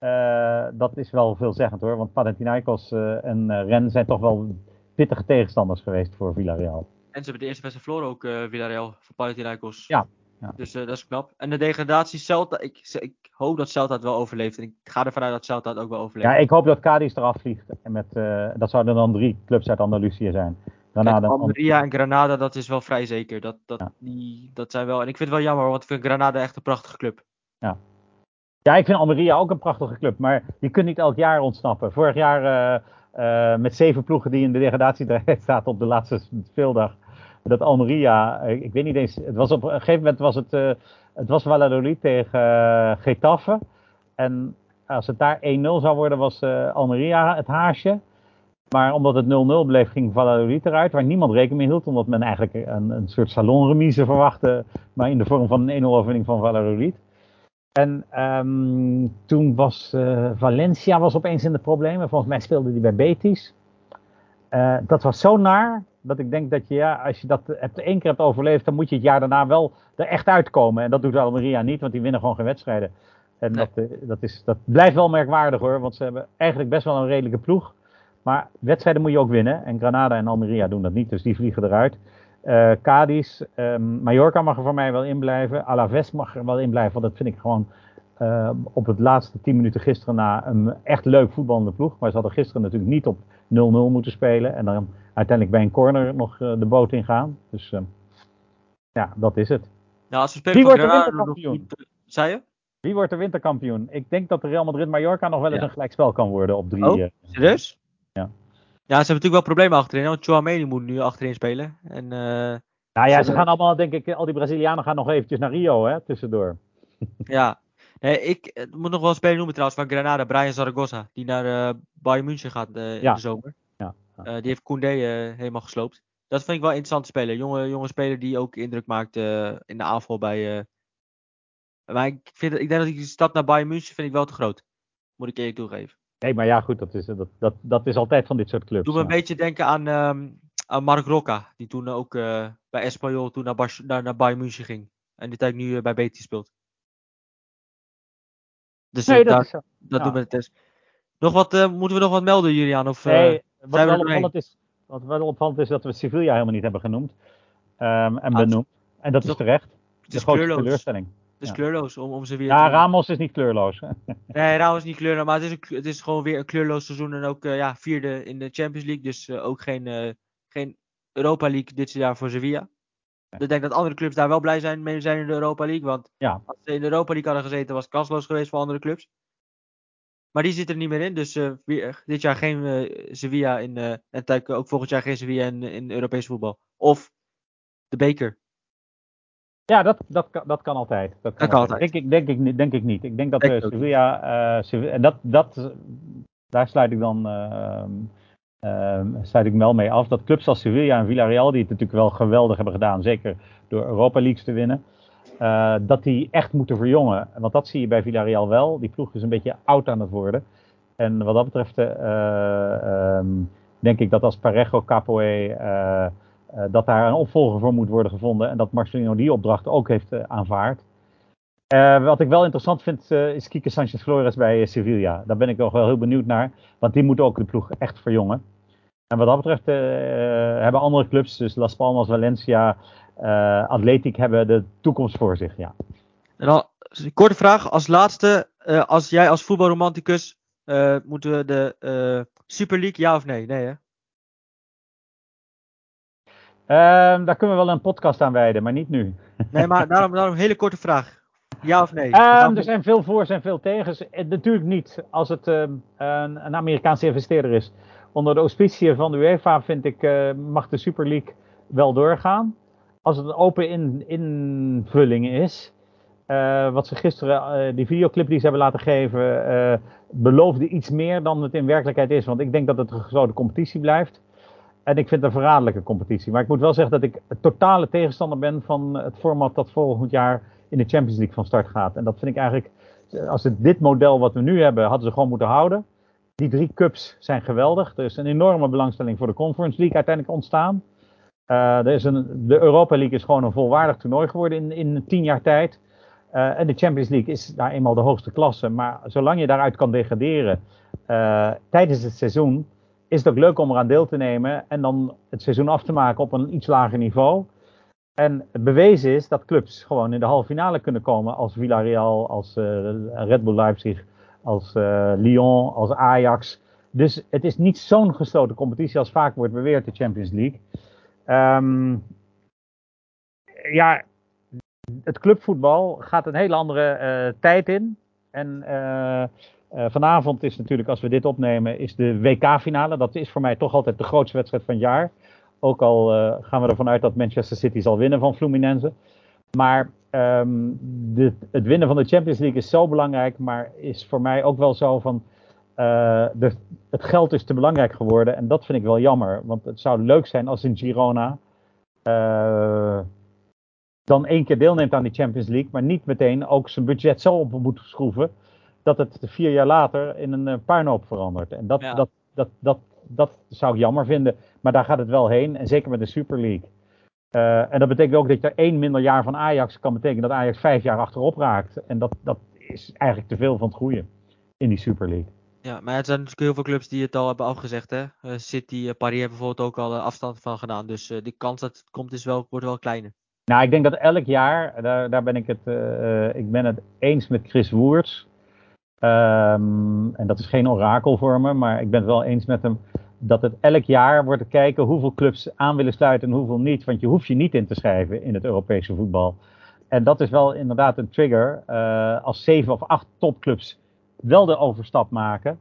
Uh, dat is wel veelzeggend hoor. Want Panathinaikos uh, en Ren zijn toch wel pittige tegenstanders geweest voor Villarreal. En ze hebben de eerste wedstrijd verloren ook, Villarreal, voor Panathinaikos. Ja. ja. Dus dat is knap. En de degradatie Celta, ik, ik hoop dat Celta het wel overleeft. En ik ga ervan uit dat Celta het ook wel overleeft. Ja, ik hoop dat Cadiz eraf vliegt. En met, dat zouden dan drie clubs uit Andalusië zijn. Granada, Almeria en Granada, dat is wel vrij zeker. Dat, dat, ja. die, dat zijn wel, en ik vind het wel jammer, want ik vind Granada echt een prachtige club. Ja. Ja, ik vind Almeria ook een prachtige club. Maar je kunt niet elk jaar ontsnappen. Vorig jaar uh, met zeven ploegen die in de degradatie staat op de laatste speeldag dat Almeria, ik weet niet eens, het was op een gegeven moment was het, het was Valladolid tegen Getafe. En als het daar 1-0 zou worden, was Almeria het haasje. Maar omdat het 0-0 bleef, ging Valladolid eruit, waar niemand rekening mee hield. Omdat men eigenlijk een, een soort salonremise verwachtte, maar in de vorm van een 1-0 overwinning van Valladolid. En um, toen was uh, Valencia was opeens in de problemen. Volgens mij speelde die bij Betis. Uh, dat was zo naar dat ik denk dat je, ja, als je dat hebt, één keer hebt overleefd, dan moet je het jaar daarna wel er echt uitkomen. En dat doet Almeria niet, want die winnen gewoon geen wedstrijden. En nee. dat, uh, dat, is, dat blijft wel merkwaardig hoor, want ze hebben eigenlijk best wel een redelijke ploeg. Maar wedstrijden moet je ook winnen. En Granada en Almeria doen dat niet, dus die vliegen eruit. Uh, Cadiz, um, Mallorca mag er voor mij wel in blijven. Alaves mag er wel in blijven, want dat vind ik gewoon uh, op het laatste 10 minuten gisteren na een echt leuk voetballende ploeg. Maar ze hadden gisteren natuurlijk niet op 0-0 moeten spelen. En dan uiteindelijk bij een corner nog uh, de boot ingaan. Dus ja, dat is het. Ja, als we spelen Wie wordt de winterkampioen? Zei je? Wie wordt de winterkampioen? Ik denk dat de Real Madrid-Mallorca nog wel eens Ja. een gelijkspel kan worden op drie. Oh, eh, serieus? Ja. Ze hebben natuurlijk wel problemen achterin. Want Chouameni moet nu achterin spelen. En eh, Nou ja, Ze- gaan allemaal, denk ik, al die Brazilianen gaan nog eventjes naar Rio, hè, tussendoor. ja. Nee, ik eh, moet nog wel een speler noemen trouwens van Granada. Brian Zaragoza. Die naar eh Bayern München gaat in de zomer. Ja. Die heeft Koundé helemaal gesloopt. Dat vind ik wel een interessante speler. Jonge, jonge speler die ook indruk maakt in de aanval bij... Maar ik, vind, ik denk dat die stap naar Bayern München vind ik wel te groot. Moet ik eerlijk toegeven. Nee, maar ja, goed, dat is, dat, dat, dat is altijd van dit soort clubs. Doe me een beetje denken aan, ehm aan Mark Rocca. Die toen ook eh, bij Espanyol toen naar, Bar- naar, naar Bayern München ging. En die tijd nu eh, bij Betis speelt. Dus eh, Nee, dat daar, is zo. dat ja. doen we het test. Nog wat, eh, moeten we nog wat melden, Julian? Of, eh, Nee, wat wel, opvallend is, wat wel opvallend is dat we Sevilla helemaal niet hebben genoemd. ehm, en Ah, benoemd. En dat is terecht. het De is grootste kleurloos. teleurstelling. Het is ja. kleurloos om, om ze weer Ja, te Ramos is niet kleurloos. hè. Nee, Ramos is niet kleurloos, maar het is, een, het is gewoon weer een kleurloos seizoen. En ook eh, ja, vierde in de Champions League. Dus eh, ook geen, eh, geen Europa League dit jaar voor Sevilla. Ik denk dat andere clubs daar wel blij zijn mee zijn in de Europa League. Want Ja. als ze in de Europa League hadden gezeten, was het kansloos geweest voor andere clubs. Maar die zitten er niet meer in. Dus weer, dit jaar geen Sevilla in. en ook volgend jaar geen Sevilla in, in Europees voetbal. Of de beker. Ja, dat, dat, kan- dat kan altijd. Dat kan, altijd. altijd. Denk, ik, denk, ik, niet- denk ik niet. Ik denk dat ik Sevilla, eh, en dat, dat, daar sluit ik dan ehm, sluit ik wel mee af. Dat clubs als Sevilla en Villarreal, die het natuurlijk wel geweldig hebben gedaan, zeker door Europa Leagues te winnen, eh, dat die echt moeten verjongen. Want dat zie je bij Villarreal wel. Die ploeg is een beetje oud aan het worden. En wat dat betreft eh, ehm, denk ik dat als Parejo, Capoe, dat daar een opvolger voor moet worden gevonden. En dat Marcelino die opdracht ook heeft eh, aanvaard. Eh, wat ik wel interessant vind eh, is Kike Sanchez Flores bij eh, Sevilla. Daar ben ik nog wel heel benieuwd naar. Want die moet ook de ploeg echt verjongen. En wat dat betreft eh, hebben andere clubs, dus Las Palmas, Valencia, eh Atletic, hebben de toekomst voor zich. Ja. En dan, een korte vraag als laatste. eh, als jij als voetbalromanticus. eh moeten we de eh, Super League ja of nee? Nee hè? Ehm, daar kunnen we wel een podcast aan wijden, maar niet nu. Nee, maar daarom, daarom een hele korte vraag. Ja of nee? Ehm, er zijn veel voor's en veel tegens. Eh, natuurlijk niet als het ehm, een, een Amerikaanse investeerder is. Onder de auspiciën van de UEFA vind ik, eh, mag de Super League wel doorgaan. Als het een open in, invulling is. eh, wat ze gisteren, die videoclip die ze hebben laten geven, beloofde iets meer dan het in werkelijkheid is. Want ik denk dat het een gesloten competitie blijft. En ik vind het een verraderlijke competitie. Maar ik moet wel zeggen dat ik totale tegenstander ben van het format dat volgend jaar in de Champions League van start gaat. En dat vind ik eigenlijk, als het dit model wat we nu hebben, hadden ze gewoon moeten houden. Die drie cups zijn geweldig. Er is een enorme belangstelling voor de Conference League uiteindelijk ontstaan. Eh, er is een, de Europa League is gewoon een volwaardig toernooi geworden in, in tien jaar tijd. Eh, en de Champions League is daar eenmaal de hoogste klasse. Maar zolang je daaruit kan degraderen eh, tijdens het seizoen, is het ook leuk om eraan deel te nemen. En dan het seizoen af te maken op een iets lager niveau. En bewezen is dat clubs gewoon in de halve finale kunnen komen als Villarreal, als eh, Red Bull Leipzig, als eh, Lyon, als Ajax. Dus het is niet zo'n gesloten competitie als vaak wordt beweerd, de Champions League. Ehm, ja, het clubvoetbal gaat een hele andere eh, tijd in. En eh, eh, vanavond is natuurlijk, als we dit opnemen, is de WK-finale. Dat is voor mij toch altijd de grootste wedstrijd van het jaar. Ook al eh, gaan we ervan uit dat Manchester City zal winnen van Fluminense. Maar ehm, het winnen van de Champions League is zo belangrijk, maar is voor mij ook wel zo van. de, het geld is te belangrijk geworden en dat vind ik wel jammer. Want het zou leuk zijn als in Girona dan één keer deelneemt aan die Champions League, maar niet meteen ook zijn budget zo op moet schroeven dat het vier jaar later in een uh, puinhoop verandert. En dat, dat, dat, dat, dat zou ik jammer vinden. Maar daar gaat het wel heen. En zeker met de Super League. Uh, en dat betekent ook dat je één minder jaar van Ajax kan betekenen dat Ajax vijf jaar achterop raakt. En dat, dat is eigenlijk te veel van het goede in die Super League. Ja, maar er zijn natuurlijk heel veel clubs die het al hebben afgezegd. Hè? Uh, City, Paris hebben bijvoorbeeld ook al afstand van gedaan. Dus die kans dat het komt is wel, wordt wel kleiner. Nou, ik denk dat elk jaar, daar, daar ben ik het, ik ben het eens met Chris Woerts. Um, en dat is geen orakel voor me, maar ik ben het wel eens met hem dat het elk jaar wordt te kijken hoeveel clubs aan willen sluiten en hoeveel niet. Want je hoeft je niet in te schrijven in het Europese voetbal. En dat is wel inderdaad een trigger. Uh, als zeven of acht topclubs wel de overstap maken,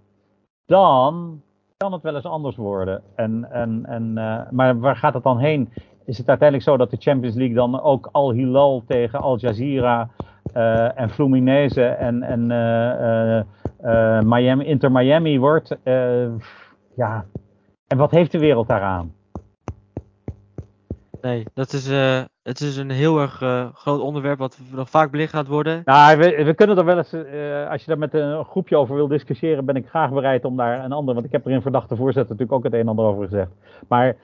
dan kan het wel eens anders worden. En, en, en, uh, maar waar gaat het dan heen? Is het uiteindelijk zo dat de Champions League dan ook Al Hilal tegen Al Jazeera en Fluminense en, en uh, Miami, Inter Miami wordt. ja, en wat heeft de wereld daaraan? Nee, dat is, het is een heel erg groot onderwerp wat nog vaak belicht gaat worden. Nou, we, we kunnen er wel eens, als je daar met een groepje over wil discussiëren, ben ik graag bereid om daar een ander, want ik heb er in verdachte voorzitter natuurlijk ook het een en ander over gezegd. Maar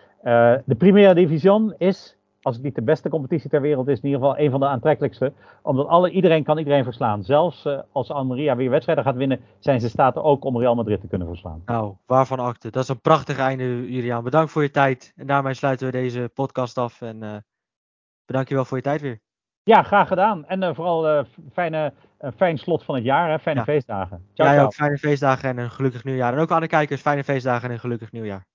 de Primera Division is als het niet de beste competitie ter wereld is, in ieder geval een van de aantrekkelijkste. Omdat alle, iedereen kan iedereen verslaan. Zelfs uh, als Almeria weer wedstrijden gaat winnen, zijn ze staat ook om Real Madrid te kunnen verslaan. Nou, waarvan acte. Dat is een prachtig einde, Julian. Bedankt voor je tijd. En daarmee sluiten we deze podcast af. En uh, bedankt je wel voor je tijd weer. Ja, graag gedaan. En uh, vooral fijne, fijn slot van het jaar. Hè? Fijne ja. feestdagen. Ciao, ja, ciao. ook fijne feestdagen en een gelukkig nieuwjaar. En ook aan de kijkers, fijne feestdagen en een gelukkig nieuwjaar.